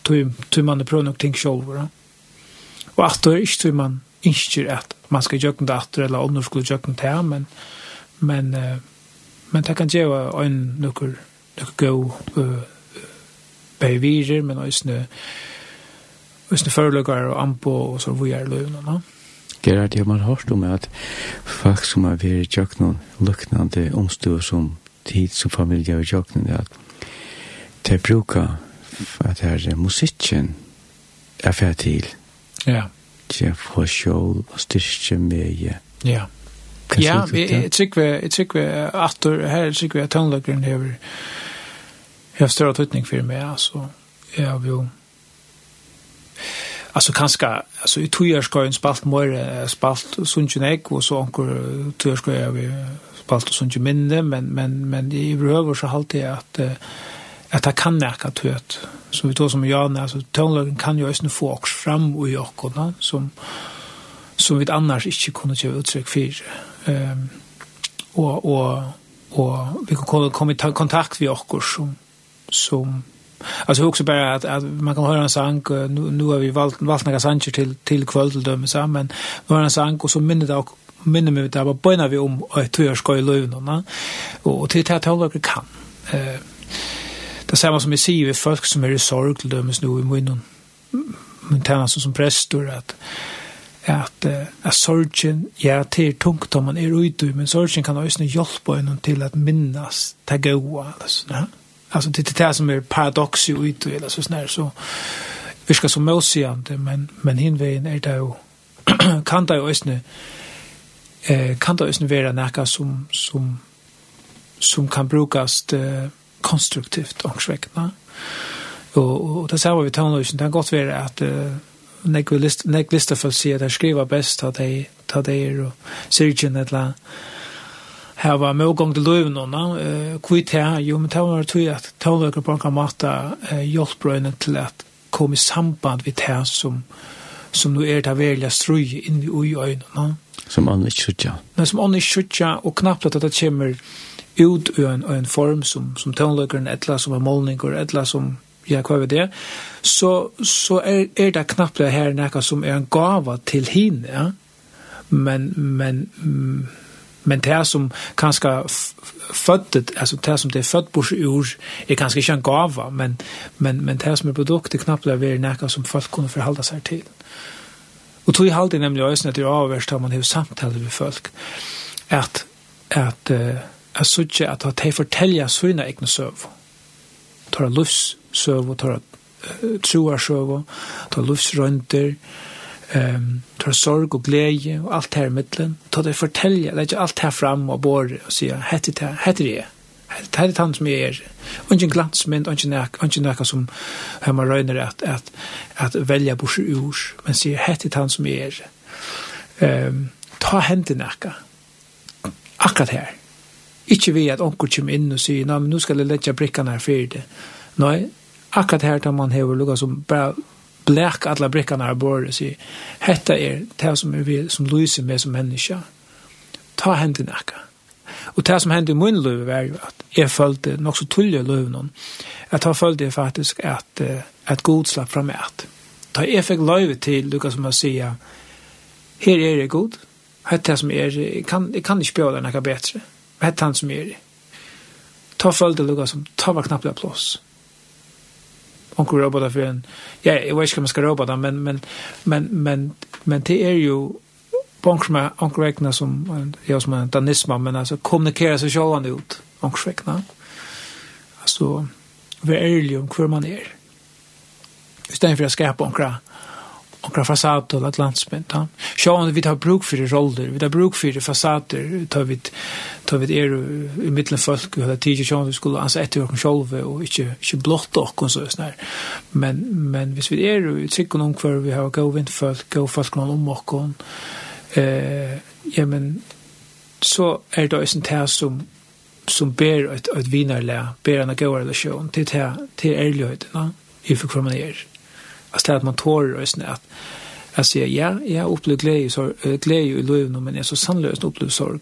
Speaker 3: tu tu man prøver nok ting sjølv, Og at det er ikke tror man ikke at man skal gjøre det etter, eller du skulle gjøre det her, men, men, men det kan gjøre en noen noen gå uh, bevirer, men også Hvis det foreligger og anpå og så vi er løvene, no?
Speaker 2: Gerard, jeg har hørt om at folk som har vært i tjøkkenen lukknande omstå som tid som familie i tjøkkenen, at de bruker at det er musikken er ferdig til
Speaker 3: Ja.
Speaker 2: Jeg får sjål og styrke med Ja.
Speaker 3: Ja, ja jeg tykker vi jeg tykker vi, at her tykker vi at tannløkeren hever har større tøytning for meg, altså. Jeg har jo Alltså kanske alltså i två år ska en spalt mer spalt sunchen ek och så anker två år ska jag vi spalt sunchen minne men men men i behöver så halt det att at det kan nekka tøyt. Så vi tog som Jan, altså tøgnløggen kan jo også få oss fram og i okkona, som, som vi annars ikke kunne gjøre uttrykk for. Um, og, og, og vi kunne komme i kontakt med okkor som, som Alltså också bara att, att man kan höra en sang nu, nu har vi valt valt några sanger till till kväll dem så men var en sang och så minnet och minnet mig det var bönar vi om att två ska i lövna och och till att hålla kan eh Det är samma som vi ser vid folk som är i sorg till dömes nu i munnen. Men det som prästor att at, at sorgen ja till tungt om man er ute men sorgen kan også hjelpe en til at minnas ta goa altså ja alltså det det som är paradox ju ute eller så snär så vi ska som mosiande men men hinvägen är det ju kan det ju ösne eh kan det ösne vara näka som som som kan brukas eh konstruktivt ångsvekkene. Og, og det ser vi tar tonløsene, det kan godt være at uh, nekve list, nek lista for å at jeg skriver best at jeg ta det er og sirgen et eller her var med ågang til løven og nå, kvitt her, jo, men det var tog at tonløkene på en kan måte uh, til at kom i samband vi det som som nu er det velja strøy inn i øynene.
Speaker 2: Som ånden ikke skjøtja.
Speaker 3: Nei, som ånden ikke skjøtja, og knappt at det kommer ut i en, en form som, som tånløkeren, etla som er målninger, etla som ja, hva er det, så, så er, er det knappt det her nekka som er en gava til henne, ja? men, men, men det som kanskje født, altså det som det er født bors ord, er kanskje ikke en gava, men, men, men det som er produkt er knappt det er nekka som folk kunne forholde seg til. Og tog i halvdelen nemlig også, at det er avverst har man jo samtale med folk, at, at uh, jeg sier at de forteller sine egne søv. Tar av livssøv, tar av troarsøv, tar av livsrønter, um, tar sorg og glede og alt her i middelen. Ta det fortelje, legge alt her fram og bor og sier, hette det, hette det Det Hette det som jeg er. Ingen glansmynd, og ikke ingen nek som man røyner at, at, at velja bors ur, men sier, hette det han som jeg er. Um, ta hente nek. Akkurat her. Ikke vi at onker kommer inn og sier, nei, men nå skal jeg lette brikkene her for det. Nei, akkurat her tar man hever lukket som bare blek alle brikkene her bor og sier, hette er det som er vi som lyser med som menneske. Ta hendene akka. Og det som hendte i min løyve var jo at jeg følte nok så tullige løyve noen, at jeg følte faktisk at, at god slapp fra meg at. Da jeg fikk løyve til, lukket som å si, her er det god, hette det som er, jeg kan, jeg kan ikke bjøre deg noe bedre hette han som er Ta følte lukka som ta var knappt plås. Onkel robotar för en, ja, jag vet inte om man ska robotar, men, men, men, men, men det är ju, på onkur, onkel vekna som, jag som en danisma, men alltså kommunikera sig själva ut, onkur vekna. Altså, være ærlig om hver man er. I stedet for å skapa onkur okra fasader eller landsmynd. Sjåan vi tar bruk for roller, vi tar bruk for fasader, tar vi tar vi er i middelen folk, vi tar tidlig sjåan vi skulle ansa etter okken sjolve og ikke, ikke blått okken så sånn Men, men hvis vi er i trykken om hver vi har gau vindfolk, gau folk noen om okken, eh, ja, men så er det også en tæs som som ber et, et vinarle, ber en av gau relasjon til, til ærlighet, ærligheten, i for hva man er. Alltså att man tår och snä att jag säger ja, jag har upplevt glädje så glädje i livet men jag så sannlöst upplevt sorg.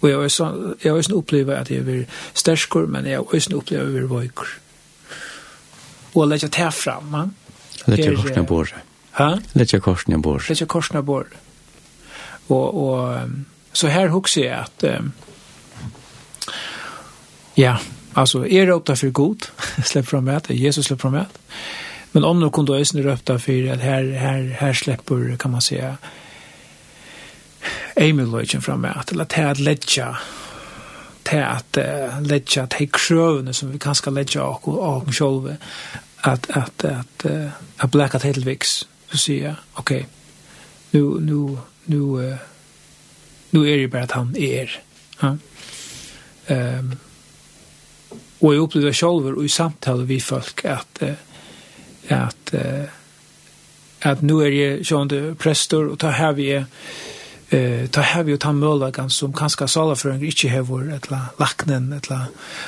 Speaker 3: Och jag har så jag har ju upplevt att jag blir starkare men jag har ju upplevt att jag blir vågor. Och lägga det fram, va?
Speaker 2: Lägga korsen
Speaker 3: på
Speaker 2: sig.
Speaker 3: Ha?
Speaker 2: Lägga korsen på
Speaker 3: sig. Lägga korsen på sig. Och och så här husar jag att ja, alltså är det ofta för god. släpp fram med Jesus släpp fram med. Men om nu kunde ösn röpta för att här här här släpper kan man säga Emil-logen framme att eller till att lägga at att ledja til krøvene som vi kan skal lägga og och om at, att att uh, att blekka til viks. Så sier jeg, okej nu nu nu nu är det bare att han er ja ehm och jeg upplever själv och i samtale vi folk att at uh, at nu er jeg sjående prester, og ta her vi er uh, ta her vi og ta mølagan som kanskje salaføringer ikke hever et etla laknen et etla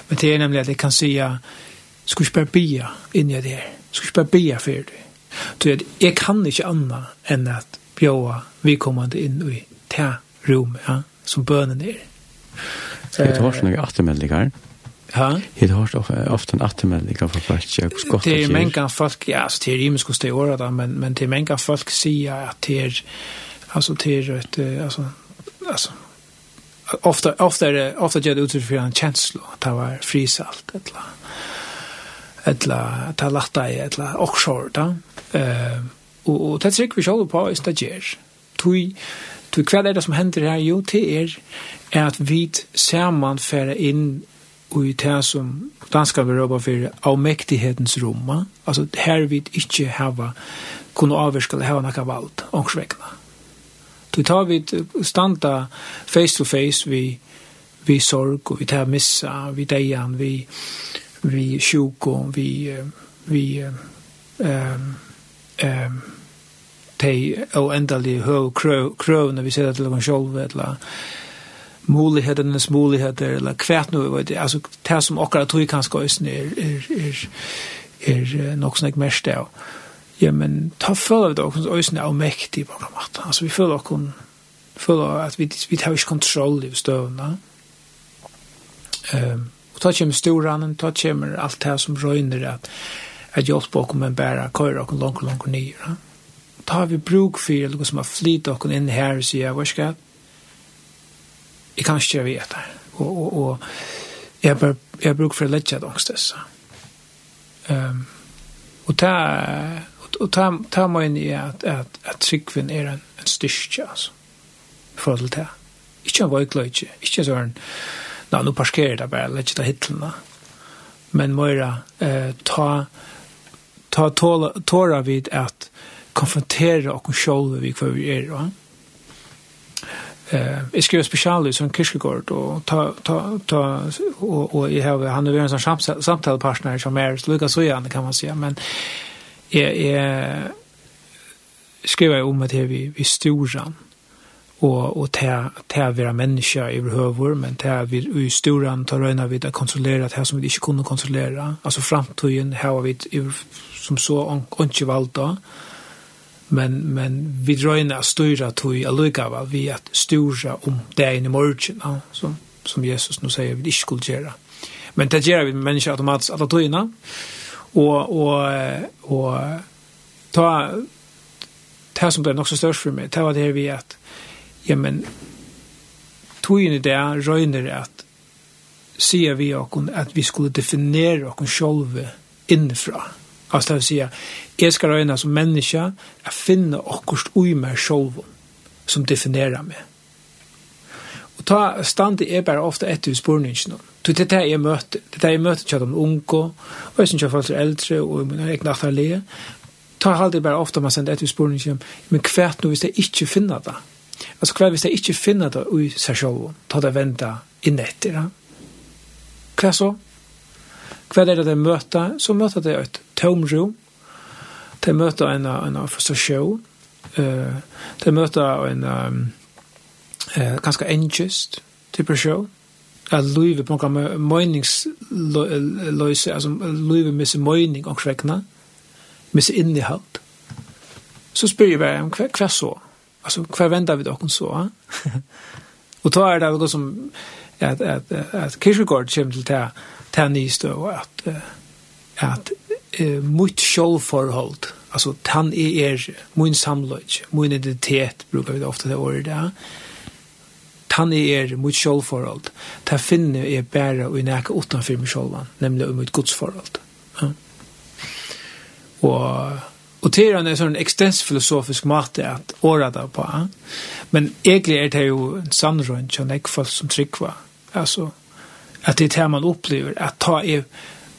Speaker 3: men det er nemlig at jeg kan seia skulle ikke bare bia inni av det her? Skulle ikke bare bia for det? Så jeg eg kan ikke anna enn at bjåa vi kommande inn i ta rom ja, som bønen er
Speaker 2: Skal vi ta varsnøy attermeldingar?
Speaker 3: Ja.
Speaker 2: Det har också ofta en attermelding av folk. Jag skott.
Speaker 3: Det är många folk, ja, så det är ju skulle åra där, men men det är många folk säger att det är alltså det är ett alltså alltså ofta ofta är ofta gör det utifrån för en känsla att det var frisalt eller eller ta latta i eller offshore då. Eh og og det tycker vi själva på är stagiär. Tui tui kvad är det som händer här jo det er at vi man færa inn og i det som danska vi råpa for avmektighetens romma, altså her vi ikke hava kunne avvirskale hava nakka vald, ångsvekna. Du tar vi standa face to face vi, vi sorg og vi tar missa, vi deian, vi, vi sjuk og vi, vi um, um, o og ho høy krøvene vi at til dem selv, eller muligheternas muligheter eller kvært noe, vet jeg. Altså, det som akkurat tog att tog kanske er, er, er, er nok nog snack mest där. Ja men ta för det också ösn er mäktig på noen måte. Altså, vi føler och føler at vi vi tar ikke kontroll i stövna. Um, og ta kommer storanen, ta kommer alt det som røyner at at hjelp och men bära köra och långt långt ner. Ta vi bruk för det som har flytt och in här så jag vad ska jeg kan ikke gjøre det. Og, og, og jeg, bare, jeg bruker for å lette det disse. Um, og ta, og ta, ta meg inn i at, at, at tryggven er en, en styrke, altså, i forhold til det. Ikke en vøykløyke, ikke sånn, nå, nå parkerer det bare, lette det hittelene. Men Moira, eh, ta, ta tåla, tåra vid at konfrontera och själva vi kvar vi är. Va? Eh, jag skrev special som kyrkogård och ta ta ta och och i har han är en sån samtalspartner som är så lika så igen kan man säga men jag är skriver om att vi vi stora och och ta ta vara människor i behöver men ta vi i stora tar röna vid att kontrollera det som vi inte kunde kontrollera. Alltså framtiden här har vi som så inte valda men men vi drøyna störa tøy alluga va vi at stora om det i morgen ja, som som Jesus nu säger vi inte skulle gjera men det gör vi med människor automatiskt alla og og og och ta det som blev också størst for meg, det var det vi at, ja men tog in det røyner at, sier vi och at vi skulle definiera och själva inifrån Altså det vil si, jeg skal røyne som menneske, att finna akkurat ui meg selv som definerer meg. Og ta stand er bare ofte etter spørningen. Du, det er det jeg møter. Det er det jeg møter til de unge, og jeg synes jeg folk er eldre, og jeg mener, jeg knatter le. Ta halde bare ofte man sender etter spørningen, men hvert nå hvis jeg ikke finner det. Altså hva hvert hvis jeg ikke finner det i seg selv, ta det venta inn etter. Hva så? Hva er det jeg møter, så møter det ut tomrum. De møter en, en frustrasjon. Uh, de møter en um, uh, ganske engest depresjon. At livet på noen meningsløse, altså livet med sin mening og skrekkene, med sin innehalt. Så spør jeg bare, hva, hva så? Alltså hva venter vi dere så? og da er det noe som at, at, at Kirchegård kommer til å ta, ta nye støv, at, at eh, mot sjålforhold, altså tan er, er min samløg, min identitet, brukar vi det ofte det året der, han er mot sjålforhold, ta finner er bare og nækka utanfyr med sjålvan, nemlig mot godsforhold. Ja. Og Og det er en sånn ekstensfilosofisk måte at åra det på. Men egentlig er det jo en sannrønn som jeg folk som tryggva. Altså, at det er det man opplever, at ta i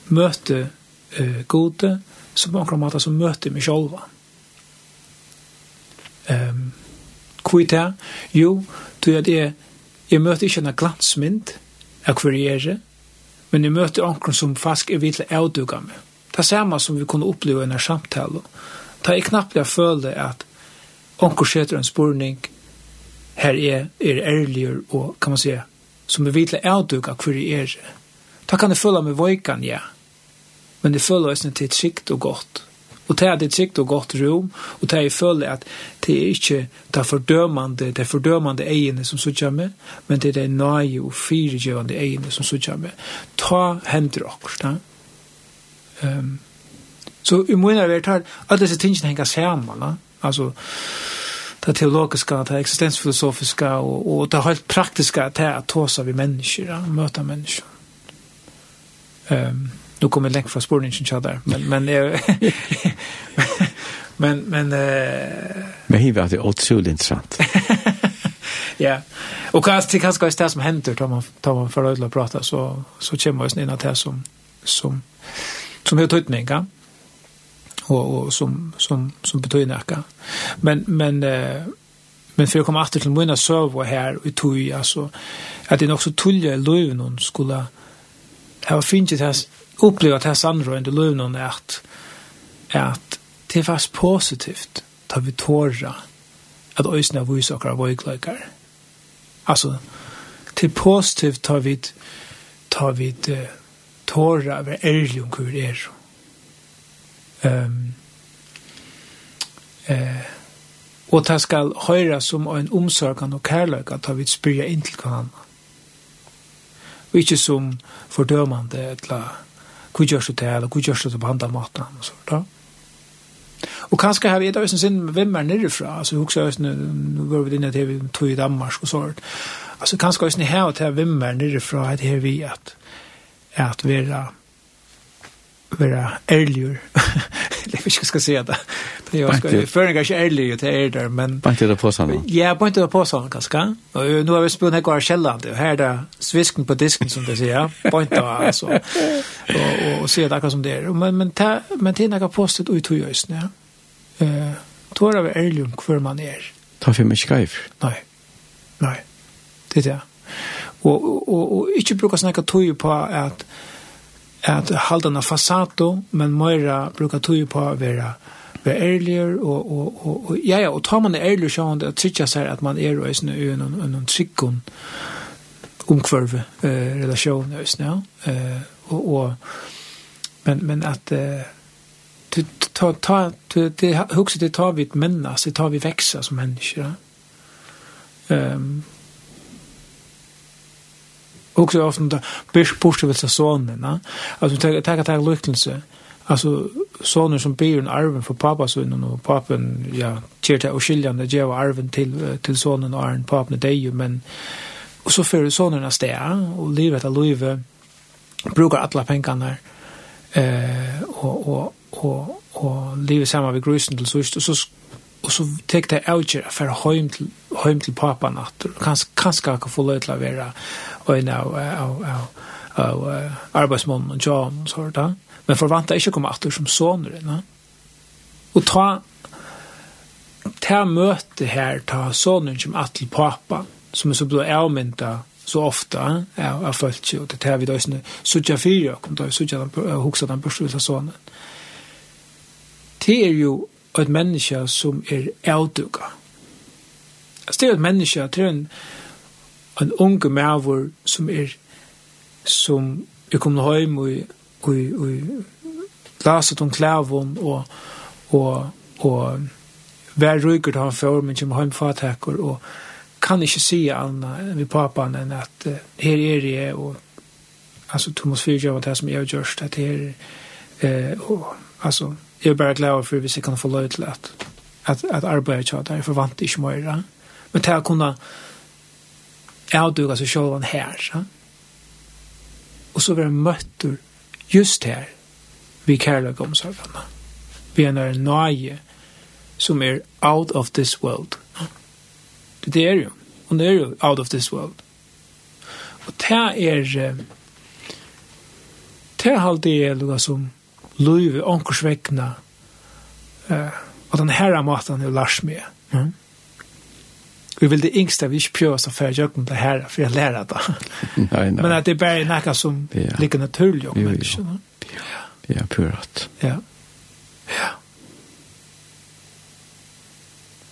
Speaker 3: møte eh, gode, som på akkurat måte som møter meg selv. Um, hvor er det? Jo, du er det, jeg møter ikke en glansmynd av hver jeg er, men jeg møter noen som faktisk er vidt å avdukke meg. Det er samme som vi kunne oppleve i denne samtalen. Det er knappt jeg føler at noen skjeter en spørning, her er, er ærlig og, kan man si, som er vidt å avdukke hver jeg er. Da kan jeg føle meg vøykan, ja. Ja men det føler oss til trygt og godt. Og det er det trygt og godt rom, og det er føler at det er ikke det fordømende, det fordømende egene som sitter med, men det er det nøye og firegjøvende egene som sitter med. Ta hender okkur, da. Um, så i munna vi tar, alle disse tingene henger sammen, da. Altså, det teologiska, det eksistensfilosofiske, og, og det helt praktiska, det er at tåsa vi mennesker, da, møta mennesker. Um, Nu kommer länk från spårningen så där. Men, men, men, men, eh
Speaker 2: men hur var det otroligt intressant.
Speaker 3: ja. Och kanske det kanske är det som händer tar man, tar man för att prata så, så kommer oss in att det som, som, som har tagit mig. Ja? Och, och som, som, som betyder näka Men, men, eh Men för att komma åter till mina server här i tog alltså att det också tulja i löven skulle ha finnit det uppleva det här sandra under lunan är att, att det är fast positivt tar vi tåra att ösna vysakar av öglökar. Alltså, till positivt tar vi tar vi tåra över ärlig om hur det är. Um, eh, og det skal høyra som en omsorgan og kærløyga tar vi spyrja inn til hverandre. Og ikke som fordømande eller hur görs det eller hur görs det på andra maten och så där. Och kanske har vi det sen sin vem är nere nerifrån, alltså hur också nu nu går vi in i TV två i Danmark och sånt. Alltså kanske är ni här och till vem är nere nerifrån att här vi att att vara vara ärlig. Jag vet inte ska säga det. Det jag ska för kanske ärlig till är där men
Speaker 2: Inte det på såna.
Speaker 3: Ja, på inte på såna kanske. Och nu har vi spelat några kvar källan det här där svisken på disken som det säger. På inte alltså. Och och se där som det är. Men men ta men till några postet ut hur just nu. Eh tror jag är ärlig kvar man är.
Speaker 2: Ta för mig skriv.
Speaker 3: Nej. Nej. Det är det. Och och och inte brukar snacka tog på att at halda na fasato, men møyra bruka tog på å være være ærligere, og, og, og, og, ja, ja, og tar man det så sånn, det trykker seg at man er og en, en, en øyne trykken omkvarve eh, relasjon ja. Eh, og, og, men, men at eh, ta, ta, det, hukse det tar vi et mennes, det tar vi veksa som mennesker, ja. Um, Och så ofta där bish push vill så sonen va alltså ta ta ta lyckelse alltså sonen som ber en arven för pappa så innan och pappan ja tjärta och skiljande ge arven till till sonen och arven pappen det är ju men och så för sonen att stä och livet att leva brukar alla pengarna eh och och och och leva samma vid grusen till så så och så tek det out för hem till hem till pappa natt kanske kanske kan få lov att vara og en av, av, av, av arbeidsmånen og John og sånt. Men forvanta ikke å komme atter som soner. Ne? Og ta ta møte her, ta sonen som atter pappa, som er så blå avmynda så ofta ja, av følt sig och det här vid ösne sutja fyra kom da sutja den hoksa den personliga sonen. Det er jo et menneske som er avduga. Det er et menneske, det er en, en unge mæver som er som er kommet hjem og, og, og glaset om klæven og, og, og vær rykker han for, men kommer hjem fattaker og kan ikke si anna vi papan enn at uh, her er jeg og altså Thomas Fyrtjøv var det som jeg har gjort at her eh, og altså jeg er bare glad for hvis jeg kan få lov til at at, at arbeide til der for vant ikke mer men til å kunne avduga seg sjålan her, ja? og så være møttur just her, vi kærløk omsorgarna. Vi er nær nøye som er out of this world. Det er jo, og det er jo out of this world. Og det er, det er alltid er noe som løyve, ånkersvekkene, uh, og den herra maten er lars med. Mm vi vill det yngsta vi ikke inte oss å føre jøkken det her, for jeg lærer det. nei, nei. Men at det er bare noe som ja. ligger naturlig om menneskene.
Speaker 2: Ja, ja, pjörat.
Speaker 3: Ja. Ja.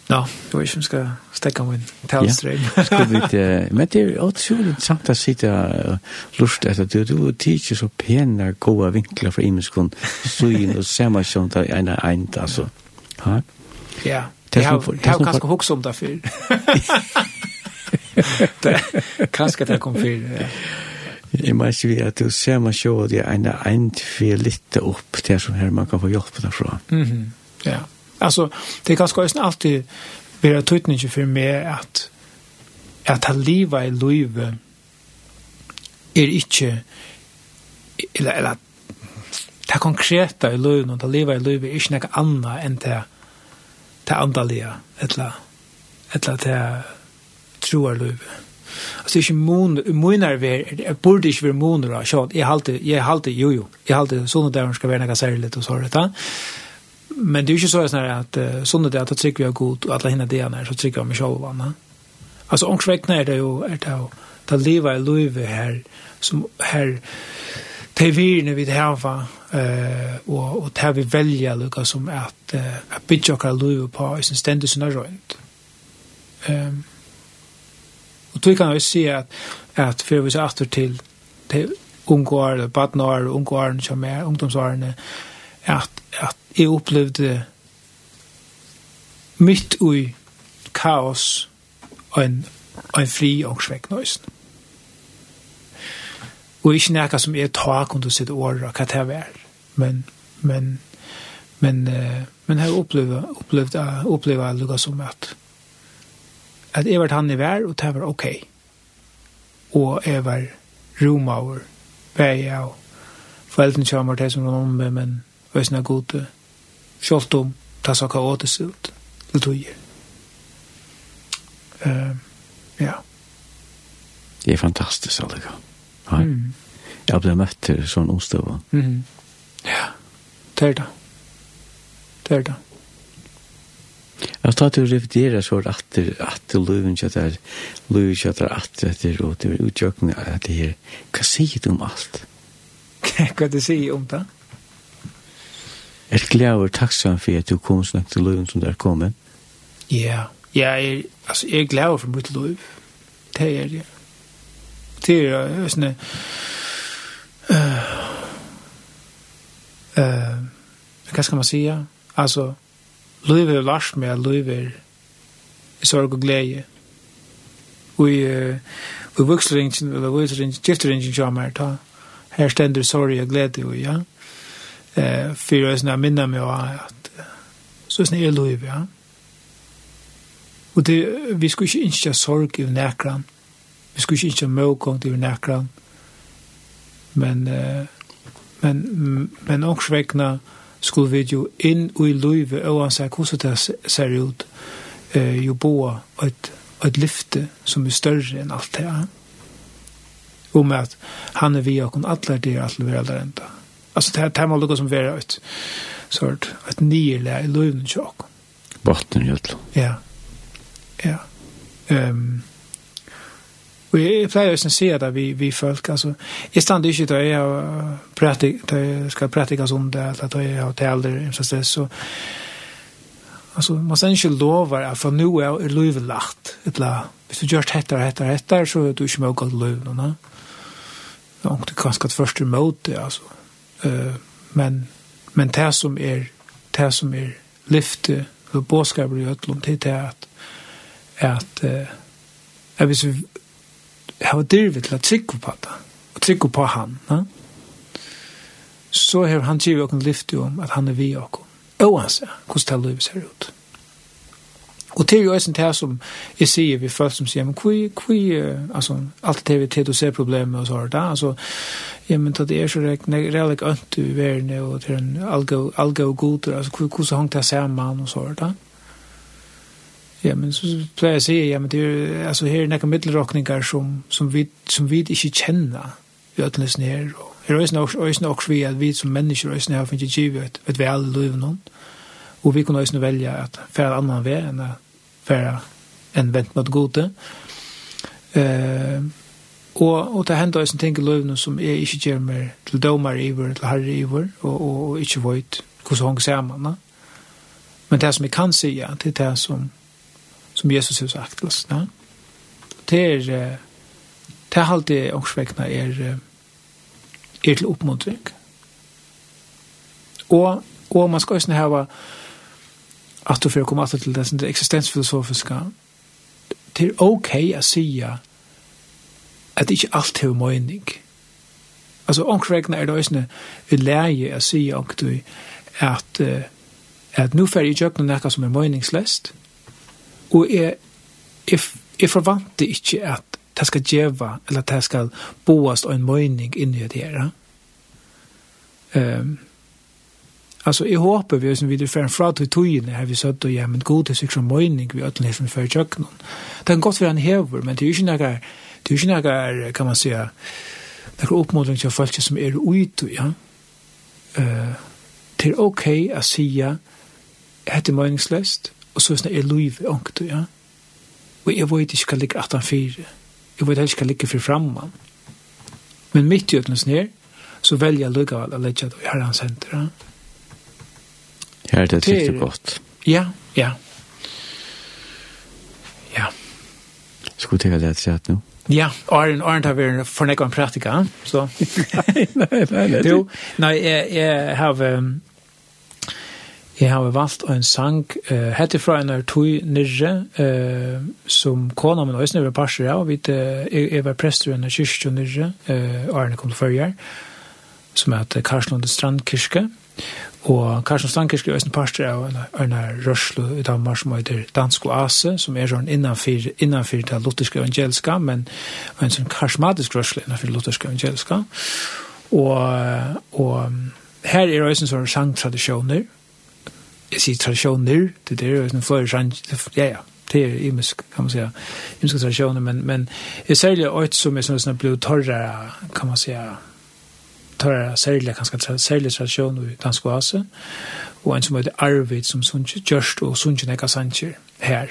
Speaker 3: Ja, jeg vet ikke om jag ska stäcka min talstrøm.
Speaker 2: Ja, ska vi ikke. Men det er är otroligt samt att sitta lust efter det. Du teacher så pene gode vinkler goda imenskene. för imenskon. Syn och samma sånt där ena ent altså.
Speaker 3: Ja. Ja. Det har jag kanske hooks om därför. Det kanske det kom för.
Speaker 2: Jag må vi att du ser man sjå det jeg en ent for litt opp til som här man kan få hjälp därifrån.
Speaker 3: Mhm. Ja. Alltså det er ganske også alltid være tøytning för mig att att ha livet i livet är inte eller, eller det konkreta i livet och att leva i livet är inte något annat än det det andalige, etla, etla til troarløyve. Altså ikke mon, moner ver, jeg burde ikke være moner så sjån, jeg halte, jeg halte, jo jo, jeg halte, sånne der skal være noe særlig og så rett, men det er jo ikke så sånn at sånne der, at trykker vi er god, og alle henne det er, så trykker vi meg sjål, va? Altså, omkvekkene er det jo, er det jo, det lever i løyve her, som her, det virne vi hava eh og og det vi velja lukka som at uh, at bitja okkar lov på i sin stendig sinna rundt. Ehm og tog kan vi se at at for vi så atter til til ungår, badnar, ungår, som er ungdomsvarene, at, at jeg opplevde mitt ui kaos og en, en fri ångsvekk nøysen. Og ikke nekka som er tak under sitt år, året, hva det er. Men, men, men, uh, men jeg har opplevd, opplevd, opplevd lukka som at at jeg var han i vær, og det var ok. Og jeg var romaver, vei av og foreldrene kommer til som var om meg, men væsna gode, kjolt om, ta sakka ut, til tog. Uh, ja.
Speaker 2: Det er fantastisk, Allega. Ja. Nei. Mm. Jeg ble møtt til sånn omstøve.
Speaker 3: Mm. Ja, det er det. Det er det.
Speaker 2: Jeg tar til å revidere så at det er at løven kjøtt er løven kjøtt er at det er og det er utjøkning at det er hva sier du om alt?
Speaker 3: Hva du sier om det?
Speaker 2: Er det glede og takksam for at du kom snakk til løven som du er kommet.
Speaker 3: Ja, ja jeg er, altså, jeg er glad for mitt løv. Det er det. Ja det er sånn eh eh vad ska man säga alltså Løyver lars med løyver i sorg og glede. Vi, uh, vi vuxler ingen, eller vi vuxler ingen, gifter ingen kjammer, ta. Her stender sorg og glede, og ja. Eh, fyrir jeg sånn minna meg av at så sånn det løyver, ja. Og det, vi skulle ikke innskja sorg i nekran, vi skulle ikke ikke møgång til nekran, men, uh, men, men også vekna skulle vi jo inn i løyve, og han sier hvordan det ser ut, uh, jo boa et, et lyfte som er større enn alt det her. Om at han er vi og kun atler det er atler vi er enda. Altså det her, det her må lukka som er et sort, et nyrle i løyven tjokk.
Speaker 2: Botten, jøtla.
Speaker 3: Ja, ja. Um, Og jeg pleier å se det vi, vi folk. altså, jeg stannar ikke til jag, pratik, då jag ska praktika sånt där, då jag har tävlar så Så, alltså, man sen lover, at for nå er är livet lagt. Eller, hvis du gjør hettar, hettar, hettar, så er du ikke med å gå til livet. Ne? Det er ikke ganske et første måte, altså. Uh, men, men det som er, det som er lyfte, og båskaper i Øtlund, det er at, at, uh, at hvis vi har dirvet til å trykke på det, og trykke på han, ja? så har han givet oss en om at han er vi og og han ser, hvordan det livet ser ut. Og til jo eisen det som jeg sier vi folk som sier, men hvor, hvor, altså, alt det vi til å se problemet og så har det, altså, ja, men det er så reellig ønt i verden, og det er en algo, algo god, altså, hvordan hangt det sammen og så har det, Ja, men så pleier jeg å si, ja, men det er, altså, her er nekka middelrockningar som, som, vi, som vi ikke kjenner i ødelsen her, og her er også nok vi at vi som mennesker også har finnet givet et, et vel liv noen, og vi kunne også velge at færre annan vei enn færre enn vent mot gode. Uh, og, og det hender også ting i livet som er ikke gjør mer til domar iver, til herre iver, og, og, og ikke vet hvordan hun ser man. Men det som jeg kan si, ja, det er det som som Jesus har sagt til oss. Ja? Det er, det er alltid årsvekkene er, er til oppmuntring. Og, og man skal også ha at du får komme til det, det eksistensfilosofiske, det er ok å si at ikke alt har mening. Altså, ångsvekkene er det også en leie å si at, at, at nå får jeg ikke noe som er meningsløst, Og jeg, jeg, jeg forvante ikke at det skal djeva, eller at det skal boast og en møyning inni det her. Um, altså, jeg håper vi, som vi er ferdig fra til togene, har vi søtt og ja, men god til sikkert møyning vi øtlen her som før kjøkkenen. Det kan godt være en hever, men det er jo ikke noe, det er jo ikke noe, kan man sige, det er oppmåling til folk som er ute, ja. Uh, det er ok å si at det er møyningsløst, og så er det liv i ångt, ja. Og jeg vet ikke hva ligger 18-4. Jeg vet ikke hva ligger for fremme. Men mitt i øknes ned, så velger jeg lukka vel å legge det i herrens henter, ja.
Speaker 2: Ja, det er sikkert godt.
Speaker 3: Ja, ja. Ja.
Speaker 2: Skulle til å lete seg at nå?
Speaker 3: Ja, Arne, Arne har vært fornekket en praktika, så.
Speaker 2: nei, nei, nei.
Speaker 3: Jo, nei, jeg, jeg har... Um, Jeg har valgt en sang uh, hette fra en av tog nirre uh, som kona min også nirre parser av. Vi, uh, jeg var prester i en kyrkje nirre, uh, Arne kom til førje som heter Karslund Strandkirke. Og Karslund Strandkirke er også en parser av en, en rørslo i Danmark som heter Dansk Oase, som er sånn innanfyr, innanfyr det lutherske evangeliska, men en sånn karsmatisk rørslo innanfyr det lutherske evangeliska. Og, og her er også en sånn sangtradisjoner, jeg sier tradisjoner, det er jo flere sjans, ja, ja, det er imisk, kan man säga, imiska tradisjoner, men, men jeg ser særlig også som er sånn blod torrere, kan man säga, torrere, særlig, kanskje særlig tradisjoner i dansk oase, og en som heter Arvid, som sunnkje, Gjørst og sunnkje nekka sanger her.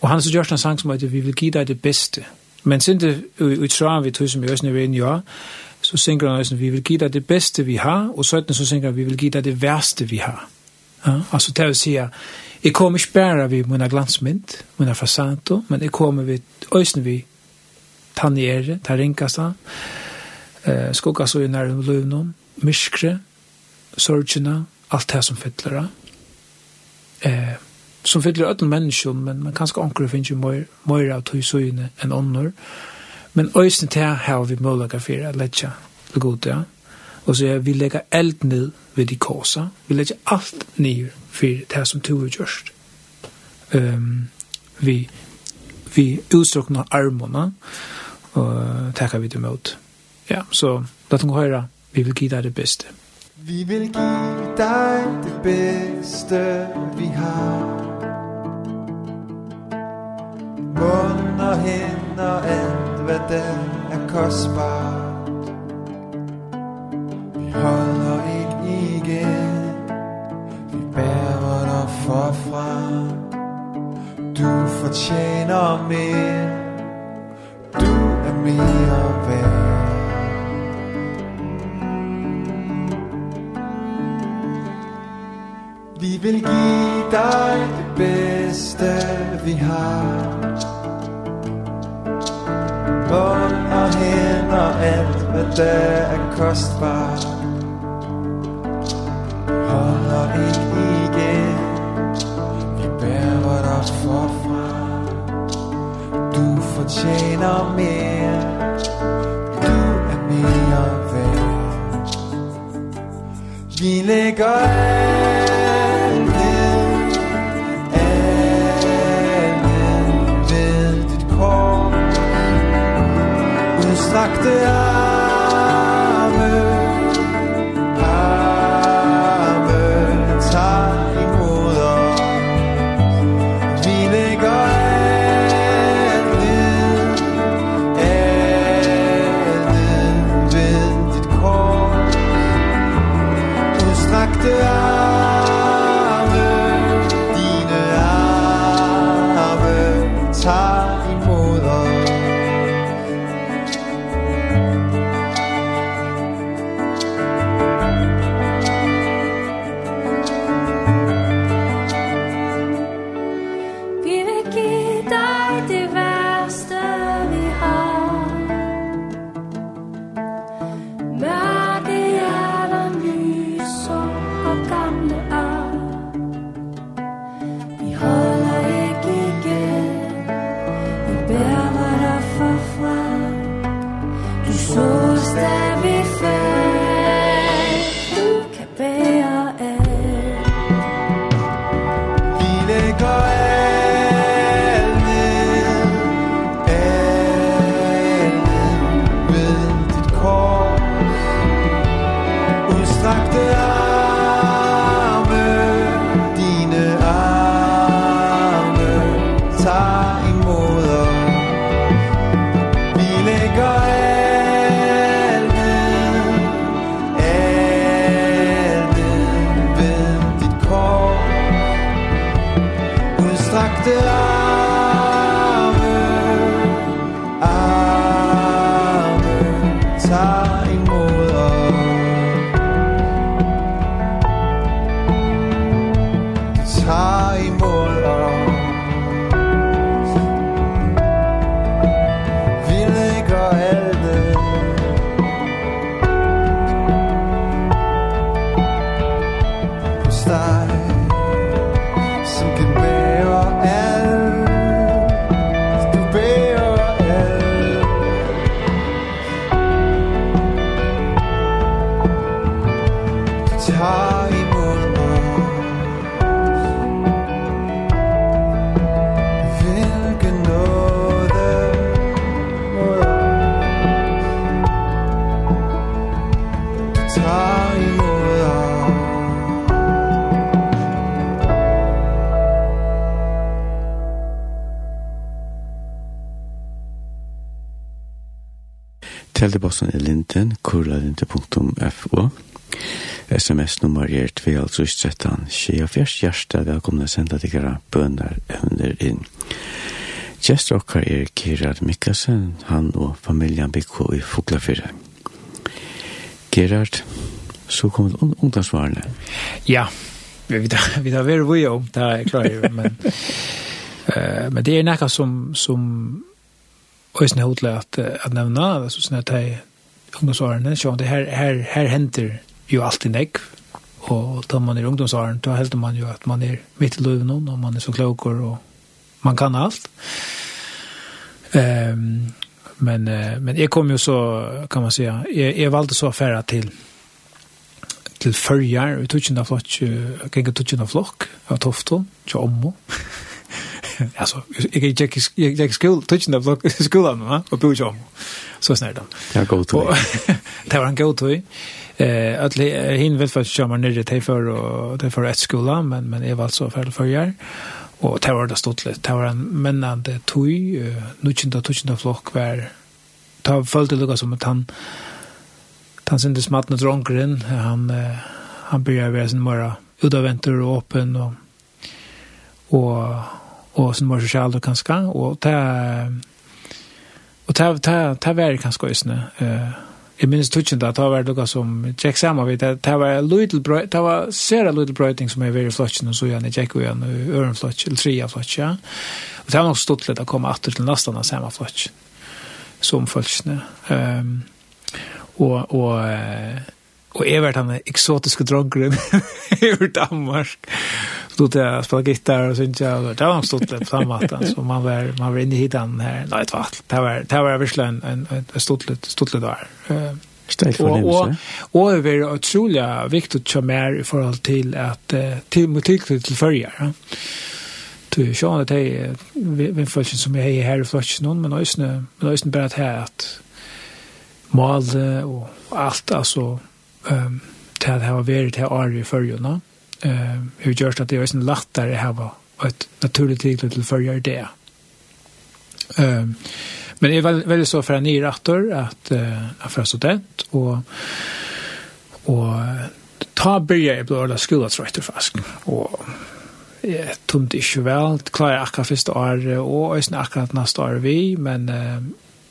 Speaker 3: Og han som gjørst en sang som heter Vi vil gi deg det beste. Men sin det uttra vi tog som i Øsne Vein, ja, så synger han Øsne, vi vil gi deg det beste vi har, og så er det så synger han, vi vil gi deg det verste vi har. Ja, alltså det vill säga Jag kommer inte bara vid mina glansmynd, mina fasato, men jag kommer vid ösnen vid tanjere, ta rinkasta, eh, skoggasøyner og løvnum, myskre, sorgina, alt det som fyller det. Eh, som fyller ødel menneskjon, men man kanskje anker finnes jo mer av tog tøysøyene enn ånder. Men øyne til her har vi mulighet for å lette det gode, ja og så er vi legger alt ned ved de korsa. Vi legger alt ned for det som du er gjørst. Um, vi, vi utstrukner armene, og takker vi det mot. Ja, så lad oss høre, vi vil give dig det bedste.
Speaker 4: Vi vil give
Speaker 5: dig det bedste, vi har. Mund og hænder, alt hvad den er kostbar holder ikke igen. Vi bærer dig forfra. Du fortjener mere. Du er mere værd. Vi vil give dig det bedste vi har. Bånd og hænder, alt hvad der er kostbart holder ikke igen. Vi bærer dig forfra Du fortjener mere. Du er mere værd. Vi lægger af
Speaker 1: Sagte er nummer er 2.13, tjeja fjers hjärsta, velkomna senda tikkara bønar under inn. Gjester okkar er Gerard Mikkelsen, han og familien Bikko i Foglafyrre. Gerard, så kommer det ungdomsvarene.
Speaker 3: Ja, vi tar, vi tar veldig vi om, det er klart, men, uh, men det er nekka som, som Øystein Hodle at, at nevna, altså sånn at jeg ungdomsvarene, så det her, her, her henter jo alltid nekv, Og da man er ungdomsåren, da helder man jo at man er midt i løven og man er så klokker, og man kan alt. Um, men, uh, men jeg kom jo så, kan man säga, jeg, jeg valgte så affæra til til førjar, vi tog ikke flokk, jeg tog ikke flokk av Tofton, ikke ommo. alltså jag gick jag gick jag skol touchen av look skolan va och bo jam så snär då.
Speaker 1: Ja, go to.
Speaker 3: Det var en god tog. Eh att hin vill för köra ner det för och det för ett skola men men är väl så för förjar. Och det var det stått lite. Det var en männande toj, nutjunda tujunda flock var ta följde lukka som att han han syntes smatna och. Han, han började vara sin mörra utaventer och öppen och och och sen var social då kanske och ta och ta ta ta var kanske just nu eh Jeg minns tutsen da, det var noe som tjekk sammen vidt, det var little brøyt, det var sere little brøyting som er veri flotjen, og så gjerne tjekk og gjerne øren ørenflotj, eller tria flotj, ja. Og det var nok stått litt å komme atter til nesten av samme flotj, som flotjene. Um, og, og, og jeg var den eksotiske droggren i Danmark, stod jag och spelade gitarr och synes jag det var stort på samma sätt så man var man var inne i den här nej det var det var det var verkligen en en stort stort där eh
Speaker 2: Stil for
Speaker 3: dem, og, og det er utrolig viktig å mer i forhold til at til mot tilknytning til førjer. Ja. Du ser at det er vindfølelsen som jeg har her i flotsen men også, men også bare at her at mal og alt, altså um, til at det har vært her år i førjene. Mm eh hur görs att det är sen lättare att ha ett naturligt regel till följer det. Ehm men det är väl väl så för en ny reaktor att eh för student och och ta börja i blåa skolan så rätt fast och eh tomt i väl klara akkurat första år och ösna akka nästa år vi men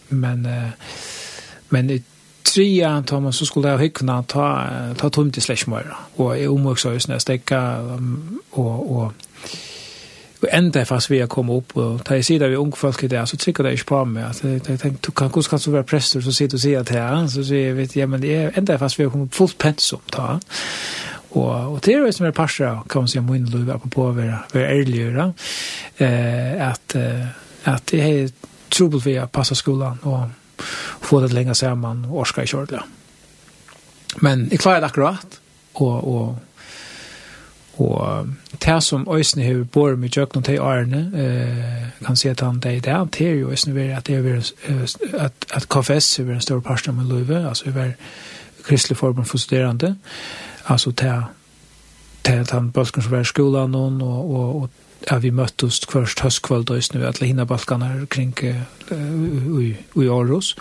Speaker 3: men men uh, trea Thomas så skulle jag hyckna ta ta tomt i slashmöra och är omöjligt att stäcka och och och ända fast vi har kommit upp och ta i sida vi ung folk där så tycker det är på mig att jag tänkte du kan kanske kan så vara präster så sitter och säger att här så säger vet jag men det är ända fast vi har kommit fullt pensum ta. Og og det er jo som er passa kan man se mun luva på på vera vera ærligere eh at at det er trubbel vi har passa skolan og få det lenge sammen og orska i kjørdelig. Men jeg klarer det akkurat, og, og, og det som øyne har bor med kjøkken til årene, eh, kan si at han det er det, det er jo øyne at det er at, at KFS er en stor parstram med løyve, altså vi er kristelig forbund for studerende, altså det er han bølgen som var i skolan og, og, og ja, vi møttes først høstkvöld og nu alle hinna balkaner kring uh, i i Aarhus.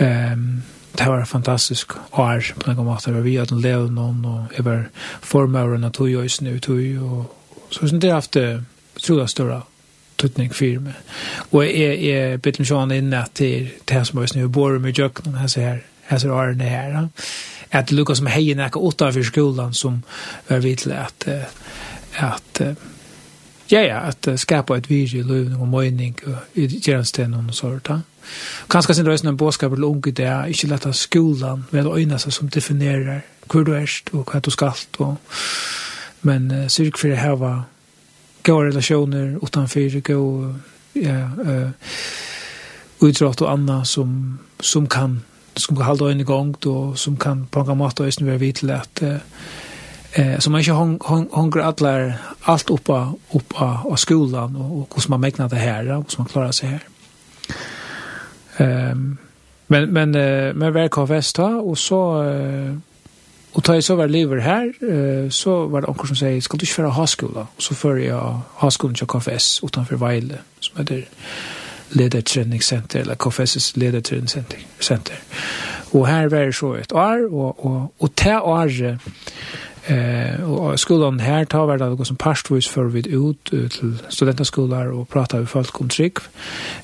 Speaker 3: Um, det var fantastisk år på noen måte. Vi hadde levd noen, og jeg var formøren av tog og nu tog. Og, så det har haft utrolig større tutning för mig. jeg, är är bitte Sean in att det här som nu bor med jøkken her, så her ser årene her. Ja. At det Lucas som heien er ikke åtta för skolan som var vid at, at ja, ja, att skapa ett virje i og møyning og i tjänsten og sånt. Ja. Kanske sin røysen en båskap till unge det är inte lätta skolan med øyne seg som definierar hur du är och vad du skal. Og, men uh, syrk för det här var relasjoner utenfor gode ja, uh, utrått och annat som, som kan som kan hålla i gång då, som kan på en mått öjna vara vid att uh, Eh så man inte hungrar alla allt uppa uppa av skolan och hur man mäknar det här och hur man klarar sig här. Ehm men men men verk har då och så och ta i så var lever här så var det också som säger ska du inte föra ha skola och så för jag ha skolan till KFS utanför Vejle som heter ledarträningscenter eller KFS ledarträningscenter center. Och här var det så ett år och och och ta år Eh, och skolan här tar väl det som pastvis för vi ut till studenterskolar och prata med folk om trick.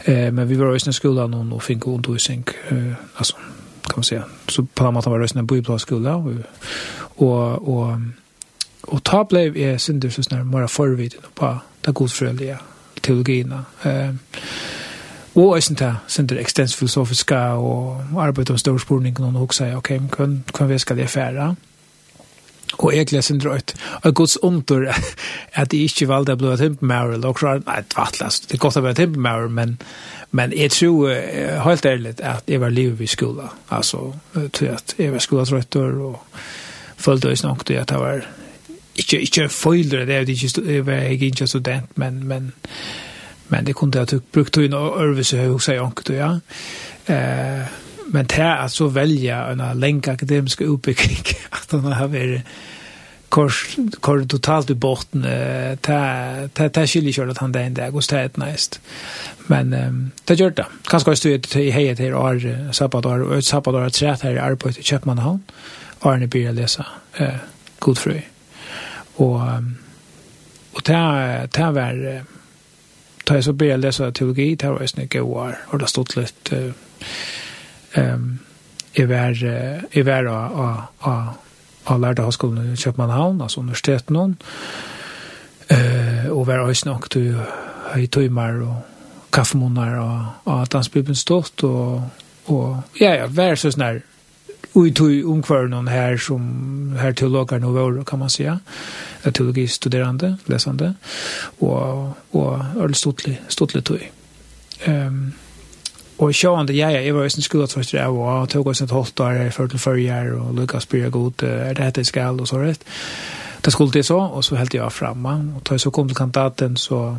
Speaker 3: Eh, men vi var også i skolan og, og fikk undervisning, eh, alltså kan man säga. Så på något sätt var det også en bibelskola. och och och och ta blev är synder så snart mer forvidt på det godfrølige teologina. Eh, og også ta ekstens ekstensfilosofiska og arbeid om storsporningen og også, ok, kan, kan vi skal det fære? Og jeg gleder sin drøyt. Og gods omtur at jeg ikke valgte å bli et himpemauer, og klart, nei, det det er godt å bli et himpemauer, men, men jeg tror, uh, helt ærlig, at jeg var livet i skola. Altså, til at jeg var skola trøytter, og følte oss nok til at jeg var, ikke, ikke følte det, er ikke, jeg var ikke student, men, men, men det kunne jeg brukt tøyne og øvelse, jeg husker jeg ja. Eh, men det er så velja en lenge akademisk utbygging at han har vært kors kors totalt i botten eh ta ta ta skiljer kör att han där ända går stät näst. Men um, det gör det. Kanske ska det i hejet här är sabbatar och sabbatar att träta här i arbetet i Köpmanhamn. Arne börjar läsa eh god fru. Och och ta ta var ta så börjar läsa teologi, ta var snygga år och det stod lite ehm jeg var jeg var av av lærte høgskolen i København, altså universiteten noen, eh, og var også nok til høytøymer og kaffemåner og at hans bibelen stått, og, og ja, ja, vær så snær ui tui omkvarnen her som her teologerne og våre, kan man säga. Teologistuderande, läsande. Og, og øl stortlig, stortlig tui. Um, Og sjående jeg, jeg var just en skoletrøster av, og tog oss et holdt der, før til førjer, og Lukas blir god, er det hette skal, og så rett. Det skulle det så, og så helt jeg framme, og da jeg så kom til kandidaten, så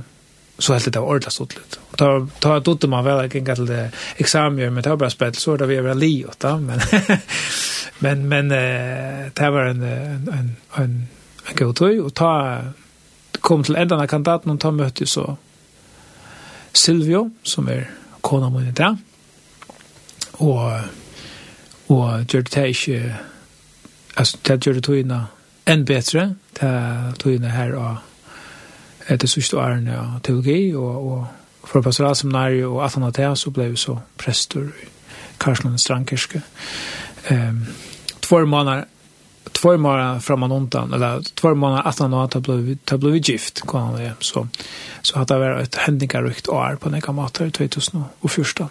Speaker 3: så helt det var ordentligt stått litt. Da, da dotte man vel ikke engang til det eksamen, men det var bare spett, så da vi var li åt da, men, men, men det var en, en, en, en, en god tøy, og ta, kom til enda av kandidaten, og ta møtte så Silvio, som er kona mun i dag. Og, og gjør det ikke, altså det gjør det togene enn bedre, det togene her og etter sørste årene og teologi, og, og for pastoralseminariet og at han hadde det, så ble vi så prester i Karslund Strandkirke. Um, Två månader två månader framan undan eller två månader att han har blivit ta blev gift kan det så så hade det varit ett händingarukt år på den kamater första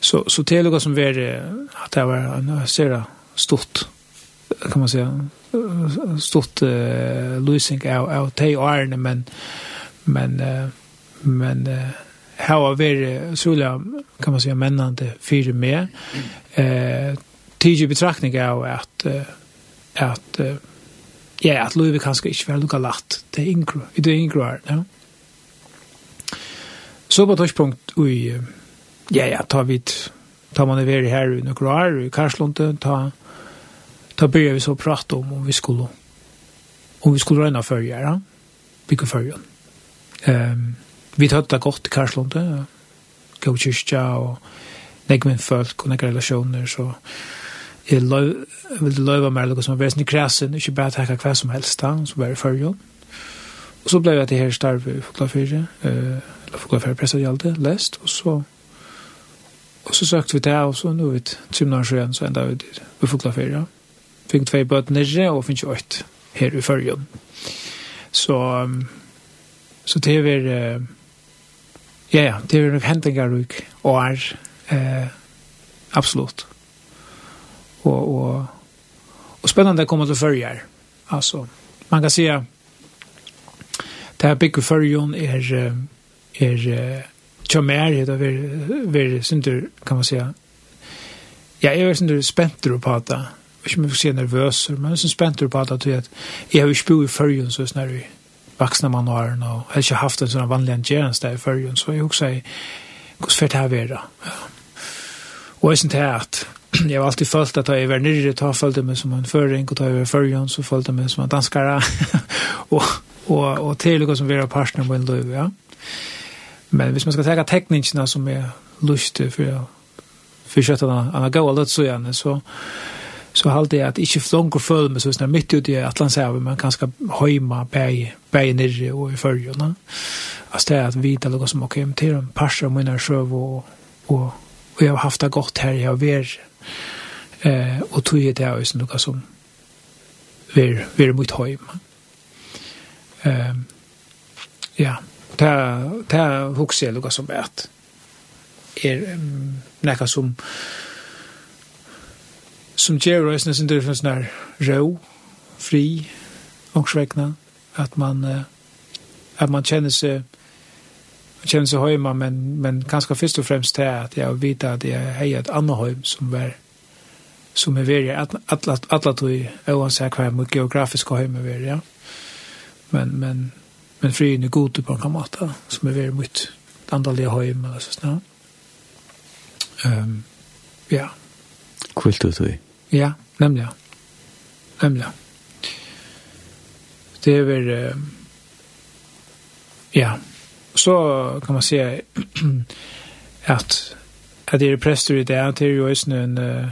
Speaker 3: Så så det som var att det var en sera stort kan man säga stort uh, losing av av te iron men men uh, men uh, här var så kan man säga männande fyra med eh tidig betraktning av att at uh, ja, at Løyve kanskje ikke var lukka latt til Ingro, i det Ingro her, ja. Så på tørspunkt ui, uh, ja, ja, ta vidt, ta man over her i noen år, i Karslunde, ta, ta börjar vi så prate om om vi skulle, om vi skulle røyna før, ja, bygge fyrja. Um, vi tatt det godt i Karslunde, ja, gå kyrkja og negmen folk og negre relasjoner, så, so, jeg vil løyva meg noe som var vesentlig kresen, ikke bare takka hva som helst da, som var i førjon. Og så ble jeg til her starv i Foklafyrre, eller Foklafyrje presset gjaldt lest, og så og så søkte vi det, og så nå vi trimmer sjøen, så enda vi til i Foklafyrre. Fikk tvei bøt nere, og finnes jo åkt her i førjon. Så, så det var, ja, ja, det var nok hentingar og er, eh. Absolutt og og og spennande kommer til till Altså man kan säga det här bygger förjon är är tjomer det är väldigt synder kan man säga. Ja, jag är synder spänt på att ikke mye så nervös men jeg synes spent på at jag har ju bo i førjen, så snar vi vaksne man har, og har ikke haft en sån vanlig angjerens där i førjen, så jag också säger hur svårt det här är då. Och synes det er att jag har alltid följt att jag var nere, jag följde mig som en förring och jag var förrjön så följde mig som en danskare och, och, och till som vi har partner på en löv, ja. Men hvis man ska säga teknikerna som är lustig för jag försökte att gå alldeles så gärna så så halde jeg at ikke flanker føler meg sånn midt ute i Atlantshavet, men ganske høyma bæg, bæg nirri og i følgjene. Altså det er at vi det er som ok, men til en parser av mine sjøv og, og, og jeg har haft det godt her, jeg har vært Eh, og tog det er også noe som ver ver mot heim. Ehm ja, ta ta hugsa lukka som vært. Er um, nekka som som ger oss nästan det finns när ro fri och sväkna att man att man känner sig Jag känner sig hemma men men kanske först och främst det att jag vet att jag har ett annat hem som var som är värre att att att att att vi oavsett kvar mot geografiska hem är värre. Ja. Men men men friden är god på något mått som är värre mycket andliga hem eller så snart. Ehm um, ja.
Speaker 2: Kult du vi.
Speaker 3: Ja, nämligen. Nämligen. Det är väl uh, ja, så kan man säga att att det är präster i det att det är ju en uh,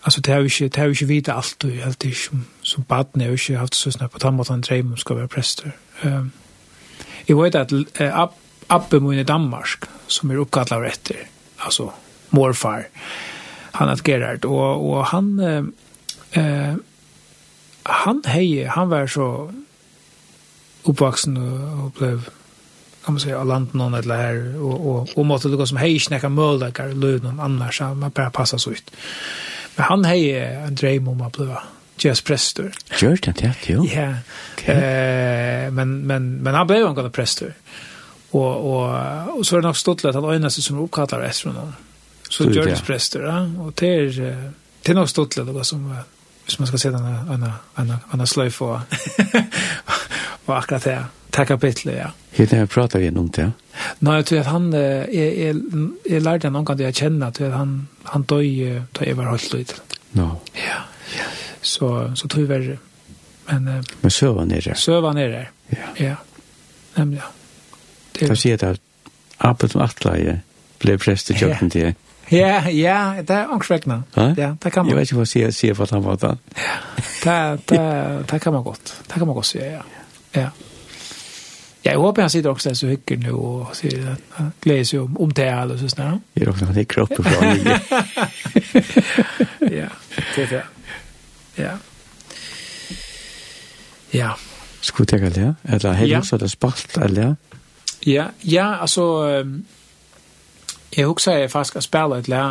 Speaker 3: alltså det har ju inte det har ju inte vita allt och allt det som som barn har ju inte haft så snabbt på tammat dröm om ska vara präster. Ehm jag vet att app Abbe min i Danmark, som är uppkallad av rätter, alltså morfar, han att Gerard, och, och han, eh, han heje, han var så uppvaksen och, och blev kan man säga av landet någon eller här. Och, och, och måste det gå som hej snacka möjligheter lön någon annars så man bara passa så ut. Men han hej en dröm om att bli just präster
Speaker 2: gör det ja jo.
Speaker 3: Ja eh men men men han blev en gång präster. Och och och så är det nog stått att han ögnar sig som uppkallar efter honom. Så gör
Speaker 2: det
Speaker 3: präster ja. Och det är det är nog stått att det var som hvis man ska se den en en en slöj för på akkurat det det kapitlet, ja.
Speaker 2: Helt när jag pratar igen om det?
Speaker 3: Nej, jag tror att han, jag, jag, lärde honom kan jag känna att han, han dog ju, då jag var helt lite.
Speaker 2: No.
Speaker 3: Ja. Så, så tror jag värre. Men,
Speaker 2: Men söva ner där?
Speaker 3: Söva ner där,
Speaker 2: ja.
Speaker 3: ja. Nämligen. Det... Jag
Speaker 2: ser det att Abel och Atlaje blev präst i kyrkan det.
Speaker 3: Ja, ja, det er ångsväckna.
Speaker 2: Ja,
Speaker 3: det kan man.
Speaker 2: Jag vet ikke hva jag sier på den måten.
Speaker 3: Ja, det, det, det kan man godt. Det kan man gott säga, ja. Ja. Jeg håper han sitter også der så hycker nu sier at han gleder seg om, om det eller så snart.
Speaker 2: Jag råkar han ikke kropp och från
Speaker 3: Ja, det er det. Ja. Ja.
Speaker 2: Skulle du tenke det? Eller har
Speaker 3: hela
Speaker 2: også det spalt eller?
Speaker 3: Ja, ja, alltså jag också är fast att spela ett lä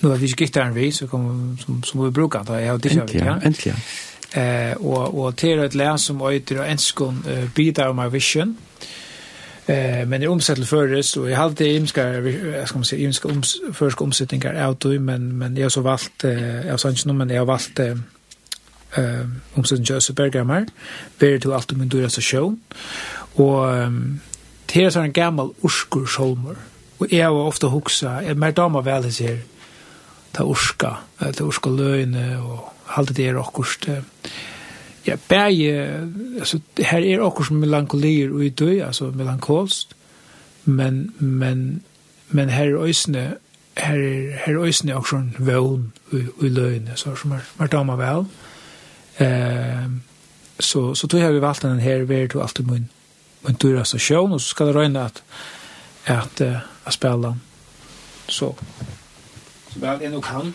Speaker 3: Nå er vi gick där en vis så kommer som som vi brukar ta jag det
Speaker 2: jag ja. Äntligen.
Speaker 3: Eh og og til ett län som öter og enskon uh, bidrar my vision. Eh men det omsätter føres og jeg hade imska ska man si imska oms först omsättningar out men men jeg har så valgt eh, jag sa noe men jeg har valgt eh, eh omsetning Joseph Berghammer ber till allt men dyrast show Og um, det är så en gammel urskur solmer. Og jeg har ofte huksa, jeg mer dama vel det ser ta urska ta urska löne og halte det er också ja bæje, altså, här är också melankolier och døy, altså melankolst men men men her er òsne, her er, her er òsne också en vån i løyne, så som er, er dama vel. ehm så så tror jeg vi valgt den her, vart du alltid mun men du är så sjön och så skal det røyne at, at, at, at spela så så vel, är kan.
Speaker 2: han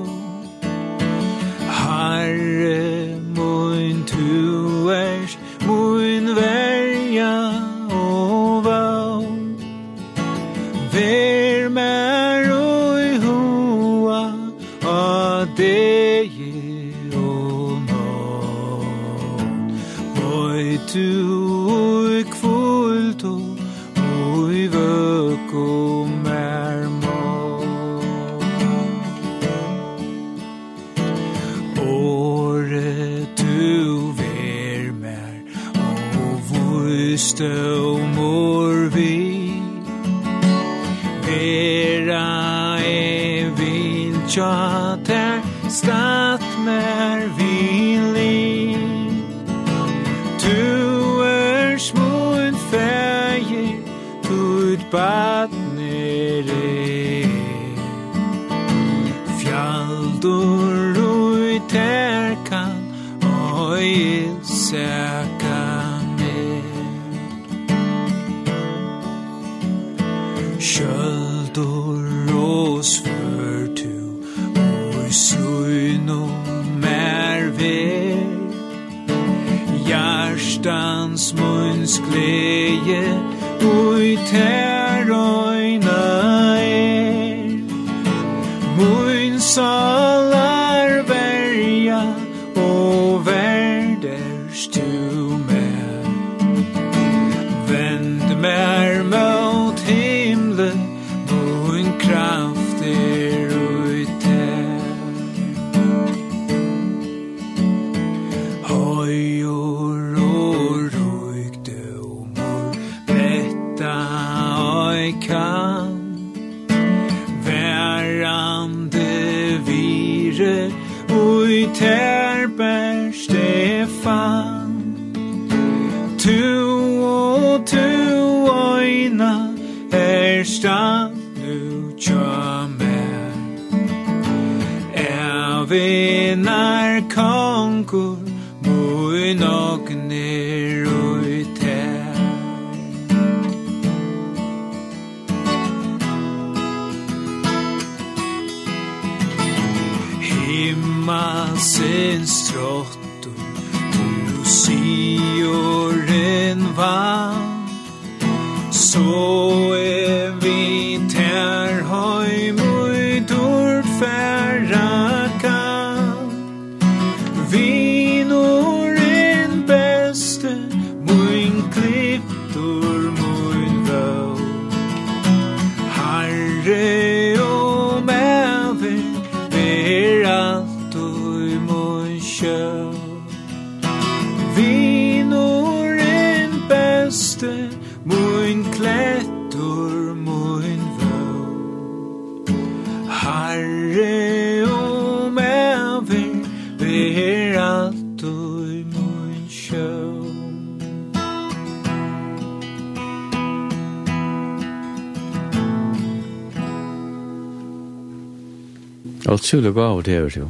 Speaker 2: utrolig gav det er jo,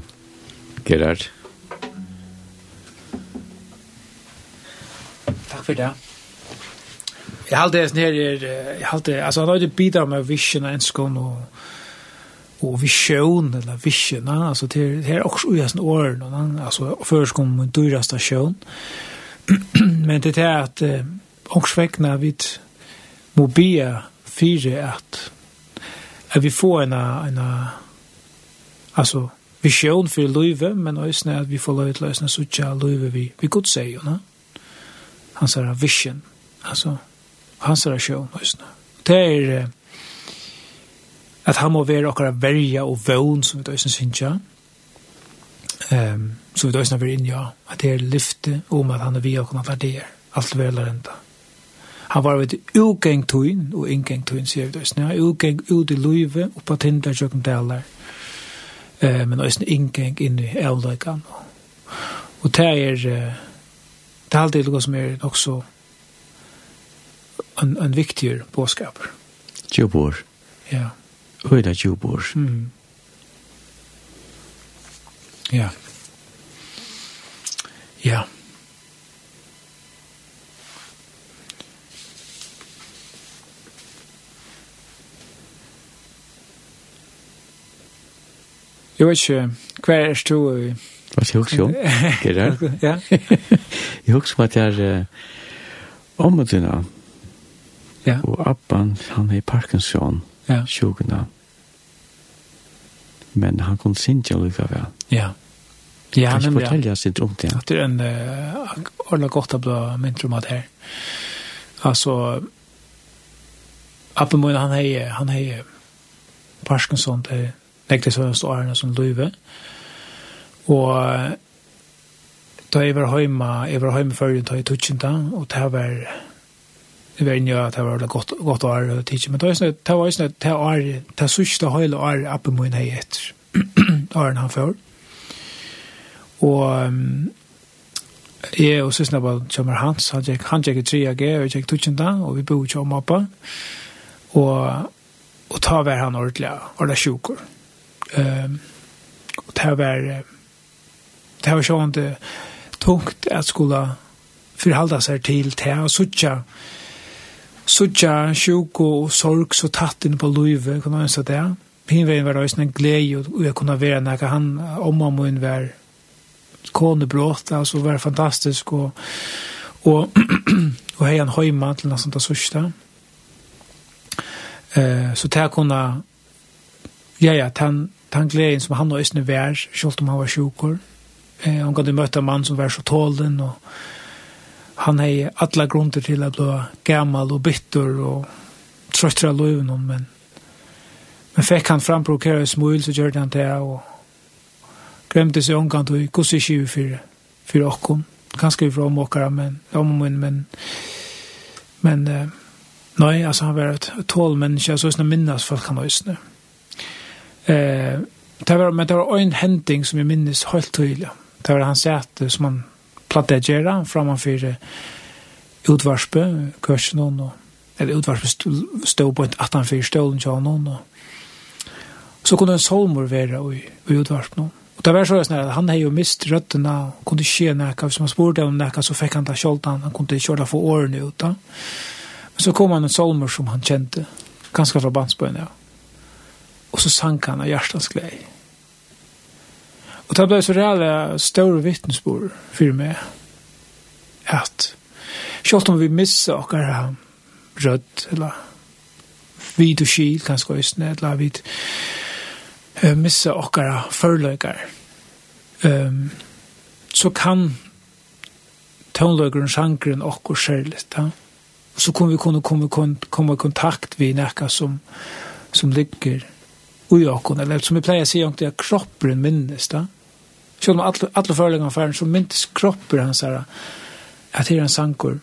Speaker 2: Gerard.
Speaker 3: Takk for det. Jeg halte det sånn her, jeg halte, altså han har jo bidra med vision og enskån og, og vision, eller vision, altså det er også ui hans år, altså først kom min dyraste sjøen, men det er at også vekkene vi må be fire at at vi får en, en, en altså vision for løyve, men også at vi får løyve til øyne suttja løyve vi, vi godt sier, jo, ne? Hans er vision, altså, hans er sjøen, øyne. Det er at han må være okkar verja og vøn som vi øyne synes, ja. Um, som vi øyne være inn, ja, at det er lyfte om at han er vi og kan det er, alt vel er enda. Han var ved ugeng tøyn, og ingeng tøyn, sier vi øyne, ja, ugeng ut i løyve, oppa tindar, sjøkken delar, eh, men også en inngang inn i avløygan. Og det er, det er alltid noe som er også en, en viktig påskaper.
Speaker 2: Tjubor.
Speaker 3: Ja.
Speaker 2: Høyda tjubor.
Speaker 3: Mm. Ja. Ja. Jeg vet ikke, hva er det du?
Speaker 2: Hva er det du? Gerard?
Speaker 3: Ja.
Speaker 2: Jeg husker på at jeg er omødina.
Speaker 3: Ja.
Speaker 2: Og Abban, han er i Parkinson,
Speaker 3: ja.
Speaker 2: sjukene. Men han kunne sinja lukka vel.
Speaker 3: Ja. Ja, men ja.
Speaker 2: Kan ikke fortelle oss litt om det?
Speaker 3: Det er en ordentlig godt å bli mindre om at her. Altså, Abban, han er, han er Parkinson, det er nektes av hans årene som løyve. Og da jeg var hjemme, jeg var hjemme før jeg tog i Tutsjenta, og det var Det var inne at det var godt, godt år og tidsje, men det var sånn det var sånn at det var det sørste høyle år oppe min hei etter åren han før. Og jeg og søsne var kjømmer hans, han gikk, han gikk i 3G, og jeg gikk Tutsjenta, og vi bodde kjømmer oppe. Og, og ta var han ordentlig, ordentlig sjukker. Ehm och det var det var ju inte tungt att skulle förhålla sig till det och söka söka sjuk och sorg så tätt in på livet kan man säga det. Pinvägen var det en glädje och jag kunde vara när han om och mun var konebråt alltså var fantastisk och och och hejan hemma till något sånt där sista. Eh så det kunde ja ja, han den gleden som han og Østene var, selv om han var sjukker. Eh, han kunne møte en mann som var så tålen, og han har alle grunder til å bli gammel og bitter og trøttere av løven, men, men fikk han framprovokere smul, så gjør han det, og glemte seg omgang til hvordan ikke vi for, for åkken. Kanskje vi fra omåkere, men, om, men, men, men, men, Nei, altså han var et tål menneske, så sånn minnes folk han øsne. Mm. Eh, det var, men det var en hending som jeg minnes helt tydelig. Det var han sete som han platte gjøre framfor utvarspe, kursen og eller utvarspe stod på et 18-4 stålen til han og så kunne en solmor være i, i utvarspe noen. Og det var så sånn at han hadde jo mist røttene og kunne skje noe. Hvis man spurte om noe, så fikk han ta kjølt han. Kunne kjøre for årene ut. Da. Men så kom han en solmor som han kjente, ganske fra bandsbøyene, ja. Og så sank han av hjertens glede. Og det ble så reale større vittnesbord for meg at selv om vi misser okkar rødt eller vid og skil kanskje også, eller vid uh, misser okkar forløkar um, så kan tonløkeren, sjankeren okkur skjærlig, ja? så kommer vi kunne komme, komme kontakt med nekka som, som ligger ui okon, eller som vi pleier å si om det er kroppen minnes da. Selv om alle, alle forelagene færen, så minnes kroppen hans her, at det er en sanker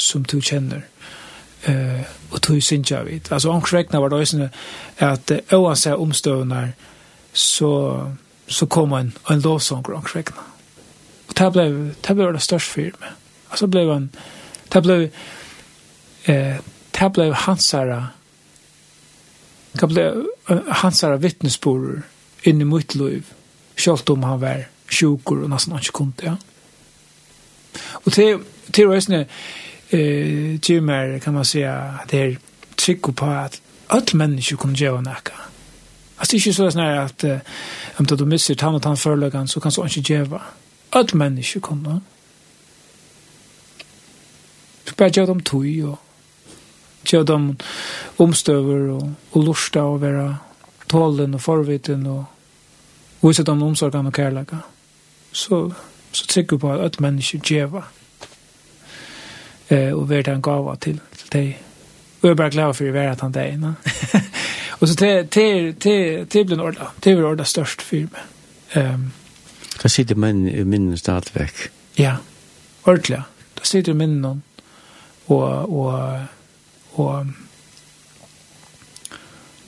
Speaker 3: som du kjenner, uh, og du synes jeg vidt. Altså, omkrekna var det også at uh, oansett omstøvner, så, så kom en, en lovsanger omkrekna. Og det ble, det ble det største firme. Altså, ble han, det ble, uh, det ble hans her, det ble, hans här vittnesbörd inn i mitt liv. selv om han var sjukor och nästan inte kunde. Ja. Og til, til å med eh, till kan man säga det er trygg på at alle mennesker kunne gjøre noe. Altså, det er ikke sånn at eh, om du misser tann og tann förlagan så kan du ikke gjøre. Alle mennesker kunne. Du bare gjør dem tog og gjør dem omstøver og, og lorsta og være tålen og forviten og vise dem omsorgene og kærlighet. Så, så trykker på at alle mennesker djeva eh, og være han gav gava til, til deg. Og jeg er bare glad for å være at han deg. og så det blir ordet. orda. Det blir ordet størst for meg. Um,
Speaker 2: Da sitter man i minnen stadigvæk.
Speaker 3: Ja, ordentlig. Da sitter i minnen og, og, og, og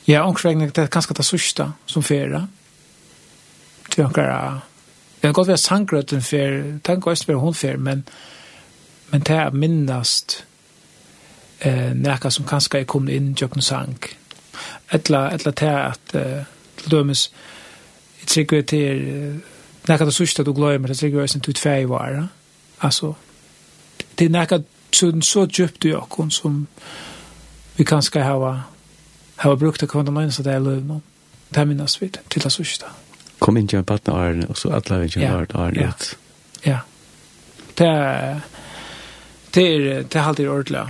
Speaker 3: Ja, omkring det er kanskje det sørste som ferie. Til omkring, det er godt være sangrøtten Det tenk også være hun ferie, men, men det er minnast eh, nekka som kanskje er kommet inn i jøkken sang. Etla, etla det er at, eh, til dømes, jeg trykker til, nekka det sørste du gløy, men jeg trykker til til tvei var, altså, det er nekka så, så djupt i jøkken som vi kanskje har har brukt å komme med så det er løvn. Det er minnes vi til det sørste.
Speaker 2: Kom inn til en baden åren, og så alle vi ikke ha Arne.
Speaker 3: Ja, Ja. Det er, det er, det er alltid ordentlig.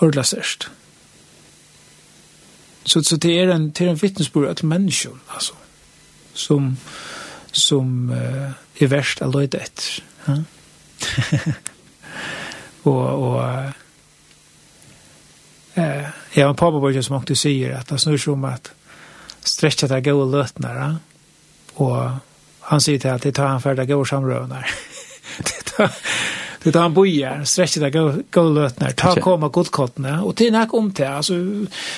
Speaker 3: Ordentlig størst. Så, så det er en, det er en vittnesbord at mennesker, altså, som, som uh, er verst å løyde etter. Ja? og, og, Eh, ja, men pappa var ju som också säger att det snurrar som att stretcha det goda lötnar. Och han säger till att det tar han för att gå samrövnar. det tar Det tar han bojer, stretcher det gå lötnar, ta komma godkottna. Och till näck om det, alltså,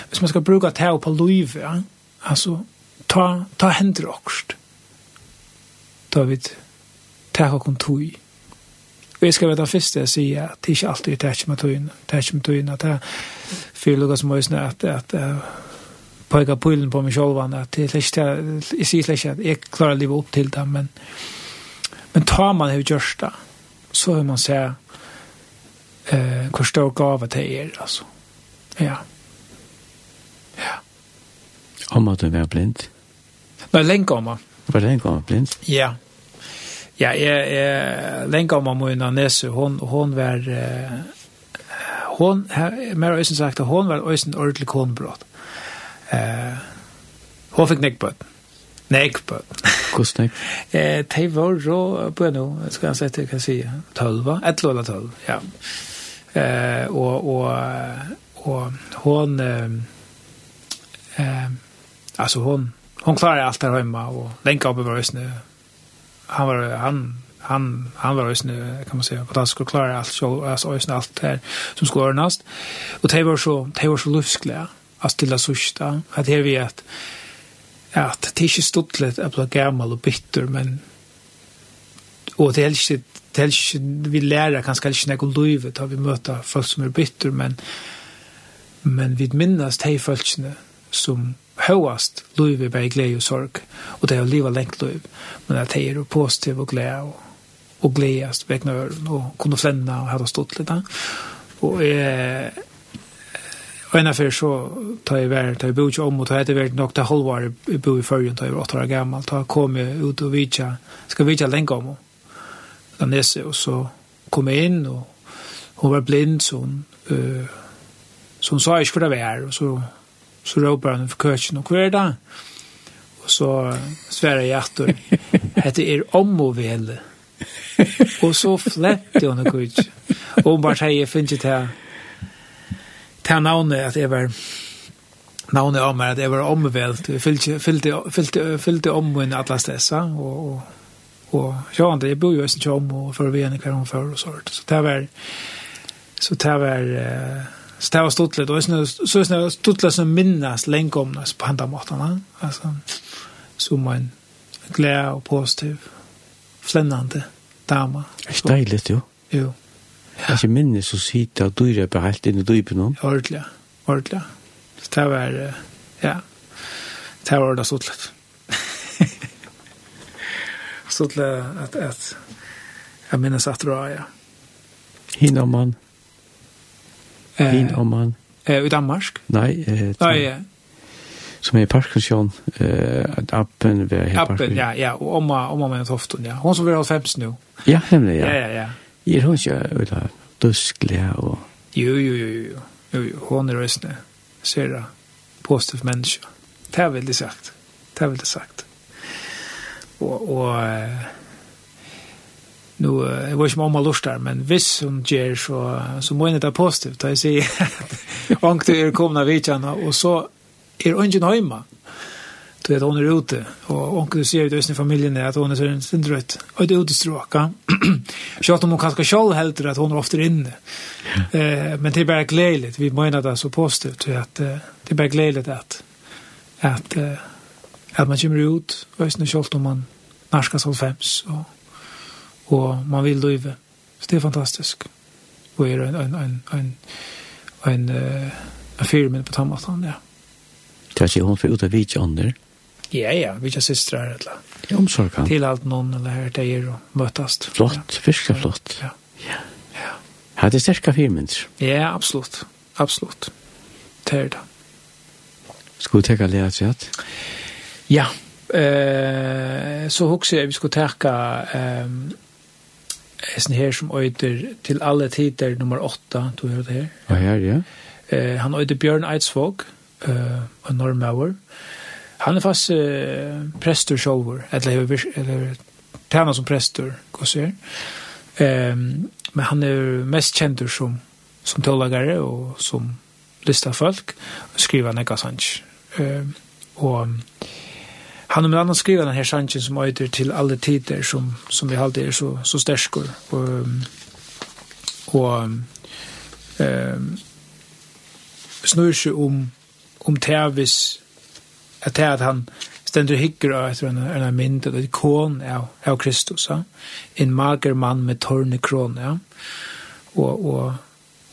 Speaker 3: hvis man ska bruka ta på liv, ja, alltså, ta, ta händer också. Ta och ta kom tog. Og jeg skal være den første jeg sier at det ikke alltid er tætje med tøyene. Tætje med tøyene, at det er føler det som øyne at, at jeg pekar pullen på meg selv, at jeg, jeg sier ikke at jeg klarer livet opp til det, men, men tar man det gjørst det, så vil man se eh, hvor stor gave det er, altså. Ja. Ja.
Speaker 2: Om at du var blind?
Speaker 3: Nei, lenge om at.
Speaker 2: Var lenge om blind?
Speaker 3: Ja. Ja. Ja, jeg, jeg lenge om Amuna Nesse, hon, hon var, hon, mer øysen sagt, hon var øysen ordentlig konbrott. Eh, hon fikk nekkbøtt. Nekkbøtt.
Speaker 2: Hvordan nekk?
Speaker 3: eh, de var rå, på nå, skal jeg sette, kan jeg si, tølva, et eller tølv, ja. Eh, og, og, og hon, eh, eh, altså hon, hon klarer alt her hjemme, og lenge om Amuna Nesse, han var han han han var ösn kan man säga att han skulle klara allt så alltså ösn allt här som skulle ordnas. Och det var så det var så livskliga att stilla sista att det vi att att det inte stod lätt att bli gammal och bitter men och det är inte det är inte vi lära kanske inte något livet har vi möta folk som är bitter men men vi minnas de folkene som høyast liv er bare glede og sorg, og det er å leve lengt liv, men at det er positiv og glede og, og gledest vekkene øren, og kunne flenne og hadde stått litt. Og jeg, og en fyrir så tar jeg vært, tar jeg bor ikke om, og tar jeg vært nok til halvår jeg bor i førjen, tar jeg var 8 år gammel, tar jeg kom ut og vidtja, skal vidtja lenge om da nese, og så kom jeg inn, og hun var blind, så hun, uh, så hun sa ikke hvor det var, og så så råper han for køkken, og hva er det? Og så sverer jeg etter, hette er om og vel. Og så flette hun og køkken. Og hun bare sier, jeg finner ikke til, til navnet at jeg var, navnet om er at jeg var omvelt, jeg fylte, fylte, fylte, fylte om min alle stessa, og, og, og ja, jeg bor jo ikke om, og for å vene hver hun før, og sånt. Så det var, så det var, uh, Så det var stort litt, og så er det stort litt som minnes lenge om det på andre måtene. Altså, som en glede og positiv, flennende dame.
Speaker 2: Det er deilig, jo.
Speaker 3: Jo.
Speaker 2: Ja. Jeg minnes å sitte og at på helt inn i dypen nå.
Speaker 3: Ordentlig, ordentlig. Så det var, ja, det var det stort litt. stort litt at, at jeg minnes at det var, ja.
Speaker 2: Hinnamann. Ja. Hin om man.
Speaker 3: Eh, I Danmark?
Speaker 2: Nei. Eh,
Speaker 3: Nei, ja.
Speaker 2: Som er i Parkinson. Eh, appen. ved Är
Speaker 3: appen, ja, ja. og om, om man har haft ja. Hon som vil ha 50 nu.
Speaker 2: Ja, nemlig,
Speaker 3: ja.
Speaker 2: Ja,
Speaker 3: ja, ja.
Speaker 2: Er hun ikke, öla duskliga og...
Speaker 3: Jo, jo, jo, jo. jo, jo. Hon er röstne. Ser det. Positiv menneske. Det er veldig sagt. Det er veldig sagt. Og, og, eh, nu jag vet inte om man lustar men viss hon ger så så må det vara positivt jag säger att ångte er komna vitjan och så er är ungen hemma då är hon är ute och ångte ser ut i familjen att hon är så en sin drött och det är ute stråka så att hon kanske själv helt att hon är ofta inne eh men det är bara glädjeligt vi menar det så positivt att det är bara glädjeligt att att att man kommer ut och ösn själv om man narskas 5 och og man vil løyve. Så det er fantastisk. Og er en, en, en, en, en, en firmen på Tammatan, ja.
Speaker 2: Det er ikke hun for ut av vidtjånder?
Speaker 3: Ja, ja, vi er systrar, eller.
Speaker 2: Ja, omsorgan.
Speaker 3: Til alt noen, eller her, det er og møtast.
Speaker 2: Flott, virkelig ja. flott.
Speaker 3: Ja.
Speaker 2: Ja.
Speaker 3: ja.
Speaker 2: Har det sterke firmenter?
Speaker 3: Ja, absolutt. Absolutt. Det er det.
Speaker 2: Skulle du tenke litt at
Speaker 3: Ja, eh, så husker jeg vi skulle tenke... Eh, hesten her som øyder til alle tider nummer 8, du hører det her.
Speaker 2: Ja, her, ja.
Speaker 3: Eh, han øyder Bjørn Eidsvåg, eh, og Normauer. Han er fast eh, prester sjolver, eller, eller, eller tjener som prester, hva sier. Eh, men han er mest kjent som, som tålagare og som listar folk, og skriver nekka sanns. Eh, og Han har med annan skriver den här sanchen som heter till alla tider som, som vi alltid är så, så stärskor. Och, och um, snur sig om, om Tevis att det att han stendur hikker av etter en, en mynd, et ikon av, av Kristus, ja? en mager mann med torne kron ja? og, og,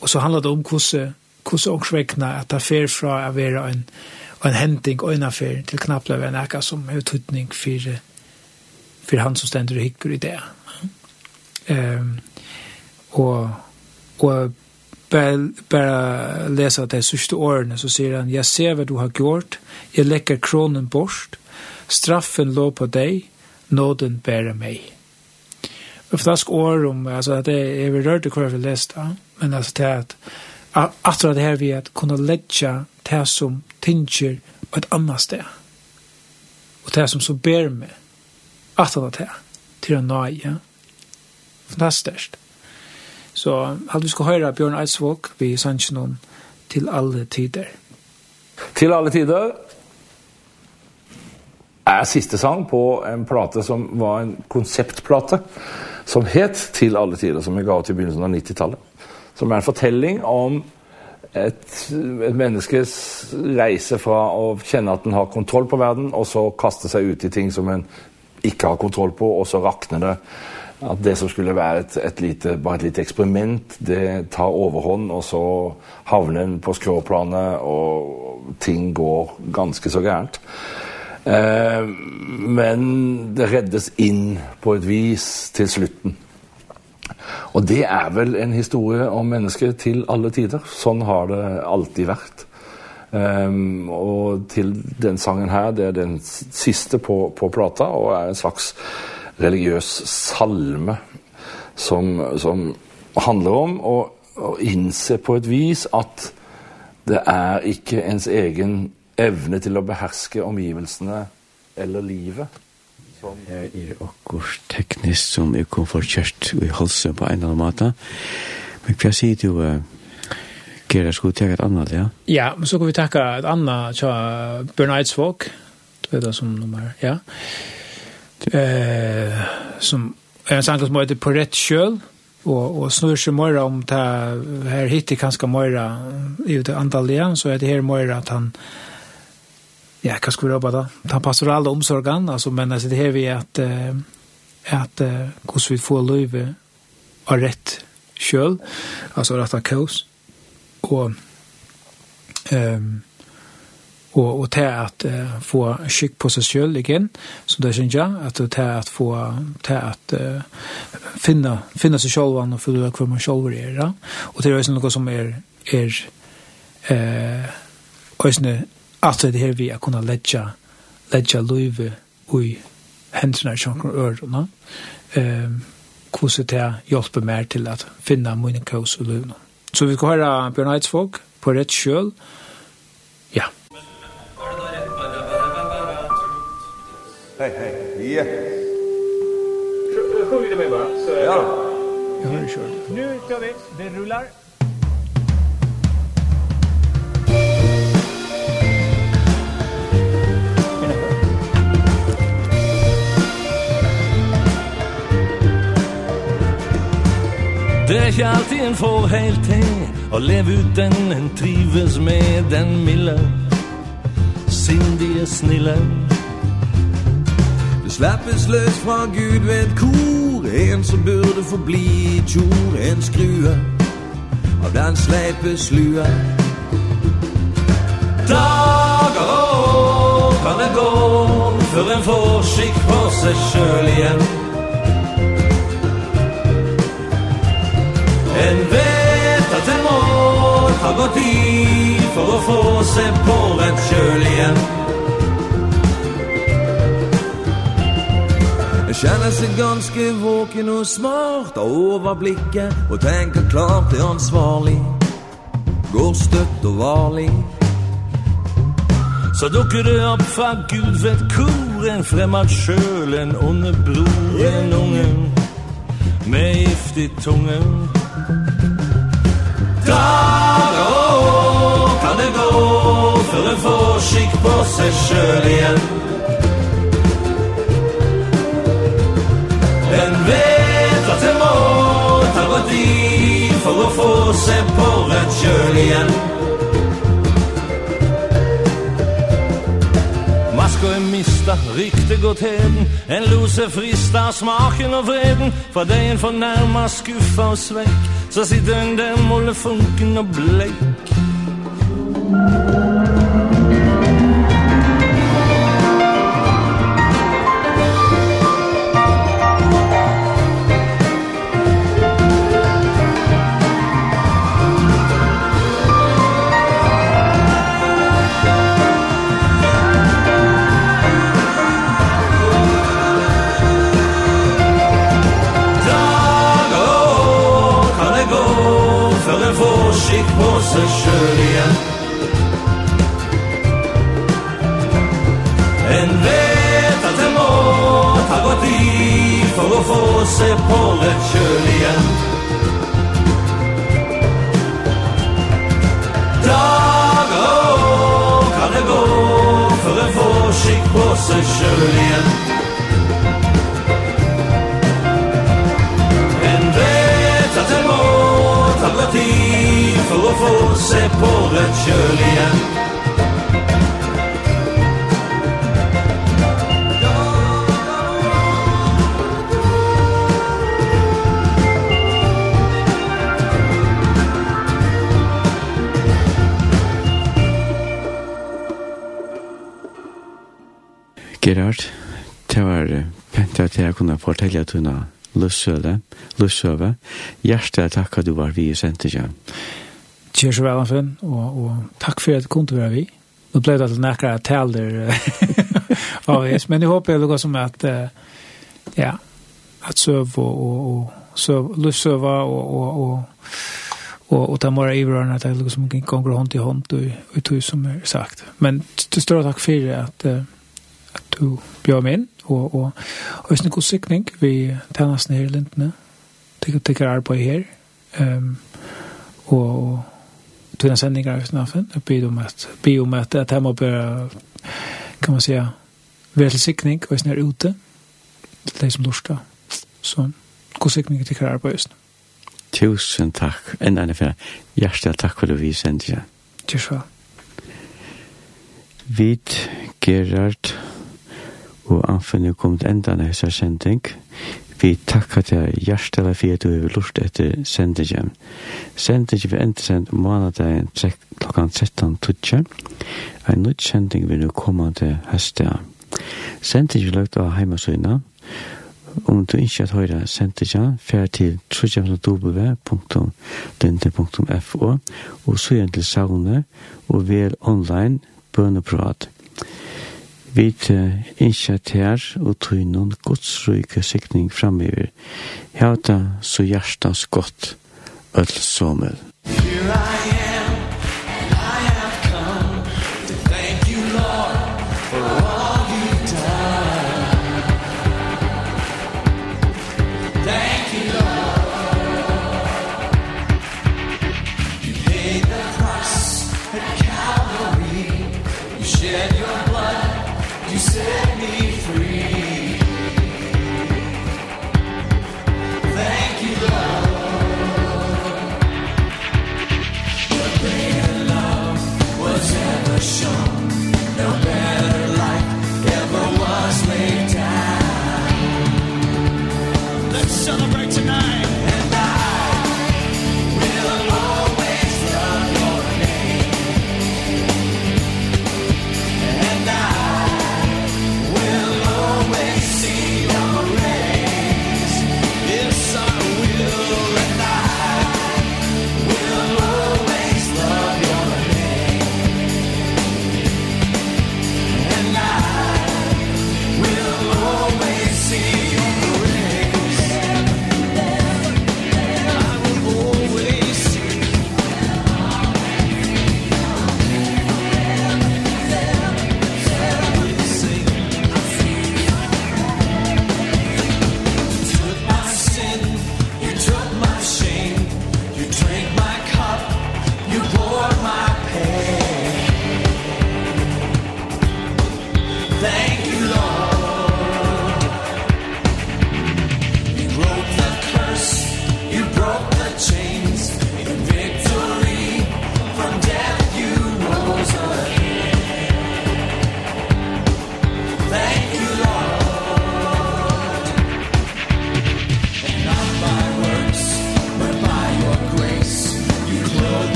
Speaker 3: og så handlar det om hvordan hvordan åksvekkene at det fer fra å være en, og en hending og en affær til knapplega en eka som er ututning for, for han som stender og hikker i det. Um, og og bare, bare lese de sørste årene, så sier han, «Jeg ser hva du har gjort, jeg legger kronen bort, straffen lå på deg, nåden bærer meg.» Og flask år om, altså, det er vi rørte hva vi leste, men altså, det er at, at det her vi at kunne legge det som tinker på et annet sted. Og det som så ber meg at det er det til å nøye. Fantastisk. Så alt vi ska høre Bjørn Eidsvåg vi sanns noen til alle tider.
Speaker 6: Til alle tider er siste sang på en plate som var en konseptplate som het Til alle tider, som vi ga til begynnelsen av 90-tallet. Som er en fortelling om et, et menneskes reise fra å kjenne at den har kontroll på verden, og så kaste seg ut i ting som en ikke har kontroll på, og så rakner det. At det som skulle være et, et lite, bare et lite eksperiment, det tar overhånd, og så havner den på skråplanet, og ting går ganske så gærent. Eh, men det reddes inn på et vis til slutten. Og det er vel en historie om mennesket til alle tider. Sånn har det alltid vært. Ehm um, og til den sangen her, det er den siste på på plata og er en slags religiøs salme som som handler om å å innse på et vis at det er ikke ens egen evne til å beherske omgivelsene eller livet
Speaker 2: Her er okkur teknisk som er kom for kjørt i halsen på en eller annen måte. Men hva sier du, uh, Gerard, skulle du takke et annet, ja?
Speaker 3: Ja, men så kan vi takke et annet tja Bjørn Eidsvåg, du vet det som nummer, ja. Eh, som er en sang som heter På rett kjøl, og, og snur seg mer om det her hittir kanskje mer i det antallet, så er det her mer at han ja, hva skal vi jobbe da? Den pastorale omsorgen, altså, men altså, det her vi er at, at hvordan vi får løyve av rett kjøl, altså rett av kaos, og um, og, og til at uh, få skikk på seg selv igjen, som det synes jeg, at til at få til at uh, finne, finne seg selv og føle hva man selv er, ja? og til å gjøre noe som er, er uh, Øysene Alltså det her vi er kunne ledja, ledja løyve i händerna som kan ørene, Ehm hvordan det hjelper mer til at finna mine kaos och löven. Så vi ska høre Bjørn Eidsvåg på rett köl. Ja.
Speaker 1: Hei, hei, Ja.
Speaker 3: Sjunger du mig bara?
Speaker 1: Ja.
Speaker 3: Jag hör det kör. Nu kör vi. Det rullar.
Speaker 7: Det er ikke alltid en får helt til Å leve ut den en trives med den milde Sindige snille.
Speaker 1: Det slappes løs fra Gud ved et kor En som burde få bli tjor En skrue av den sleipe slue.
Speaker 7: Dager og år kan det gå Før en får skikk på seg selv igjen? En vet at en mål har gått i For å få seg på rett kjøl igjen.
Speaker 1: Jeg kjenner seg ganske våken og smart Av overblikket og tenker klart det ansvarlig. Går støtt og varlig.
Speaker 7: Så dukker det opp fra Gud vet hvor En fremad sjøl, en onde bror, en unge. Med gift i tungen Dag og kan det gå Før en forskikk på seg sjøl igjen? Den vet at det må ta gå i for å få seg på rett kjøl igjen. rykte gått heden En lose frist smaken og vreden. Fra degen fornærma, skuffa og svekk Så sitter en der måle funken og bleik Musikk Magic Horse igjen. En vet at det må ta gått i För att få se Pollet Kjölja Dag och kan det gå För att få skick på sig Kjölja Charlotte Julien
Speaker 2: Gerard, det var pent at jeg kunne fortelle at hun har løssøve. Hjertelig takk at du var vi i Senterkjøen.
Speaker 3: Kjør så vel, Finn, og, og takk for at du kunne være vi. Nå ble det til nækere taler av oss, men jeg håper det går som at, uh, ja, at søv og, og, og søv, luftsøva og, og, og, og, og ta mora ivrørene at det går som ganger hånd i hånd og, og tog som er sagt. Men til større takk for at, at du bjør meg inn, og, og, og hvis det er god sikning vi tjener oss ned i lintene til å arbeid her, um, og, og tunna sändningar av snaffen och be om att be om att att må börja kan man säga välsignning och snär ute det som lustar så god siktning till kvar på just
Speaker 2: Tusen takk, en annan för Hjertelig takk for det vi sendte seg.
Speaker 3: Tusen takk.
Speaker 2: Vid Gerard og Anfinn kom til enda næsta sending. Vi takkar til hjertelig for at du har lurt etter sendingen. Sendingen vil enda sendt månedagen klokkan 13.00. En nytt sending vil nå komme til høstet. Sendingen vil lagt av heimasøyna. Om du ikke har høyre sendingen, fer til www.dinte.fo og så igjen til savnet og vel online bøneprat vi innskja tær og tru noen godsryke sikning framöver. Hjata så hjertas godt, öll somel.
Speaker 1: Here I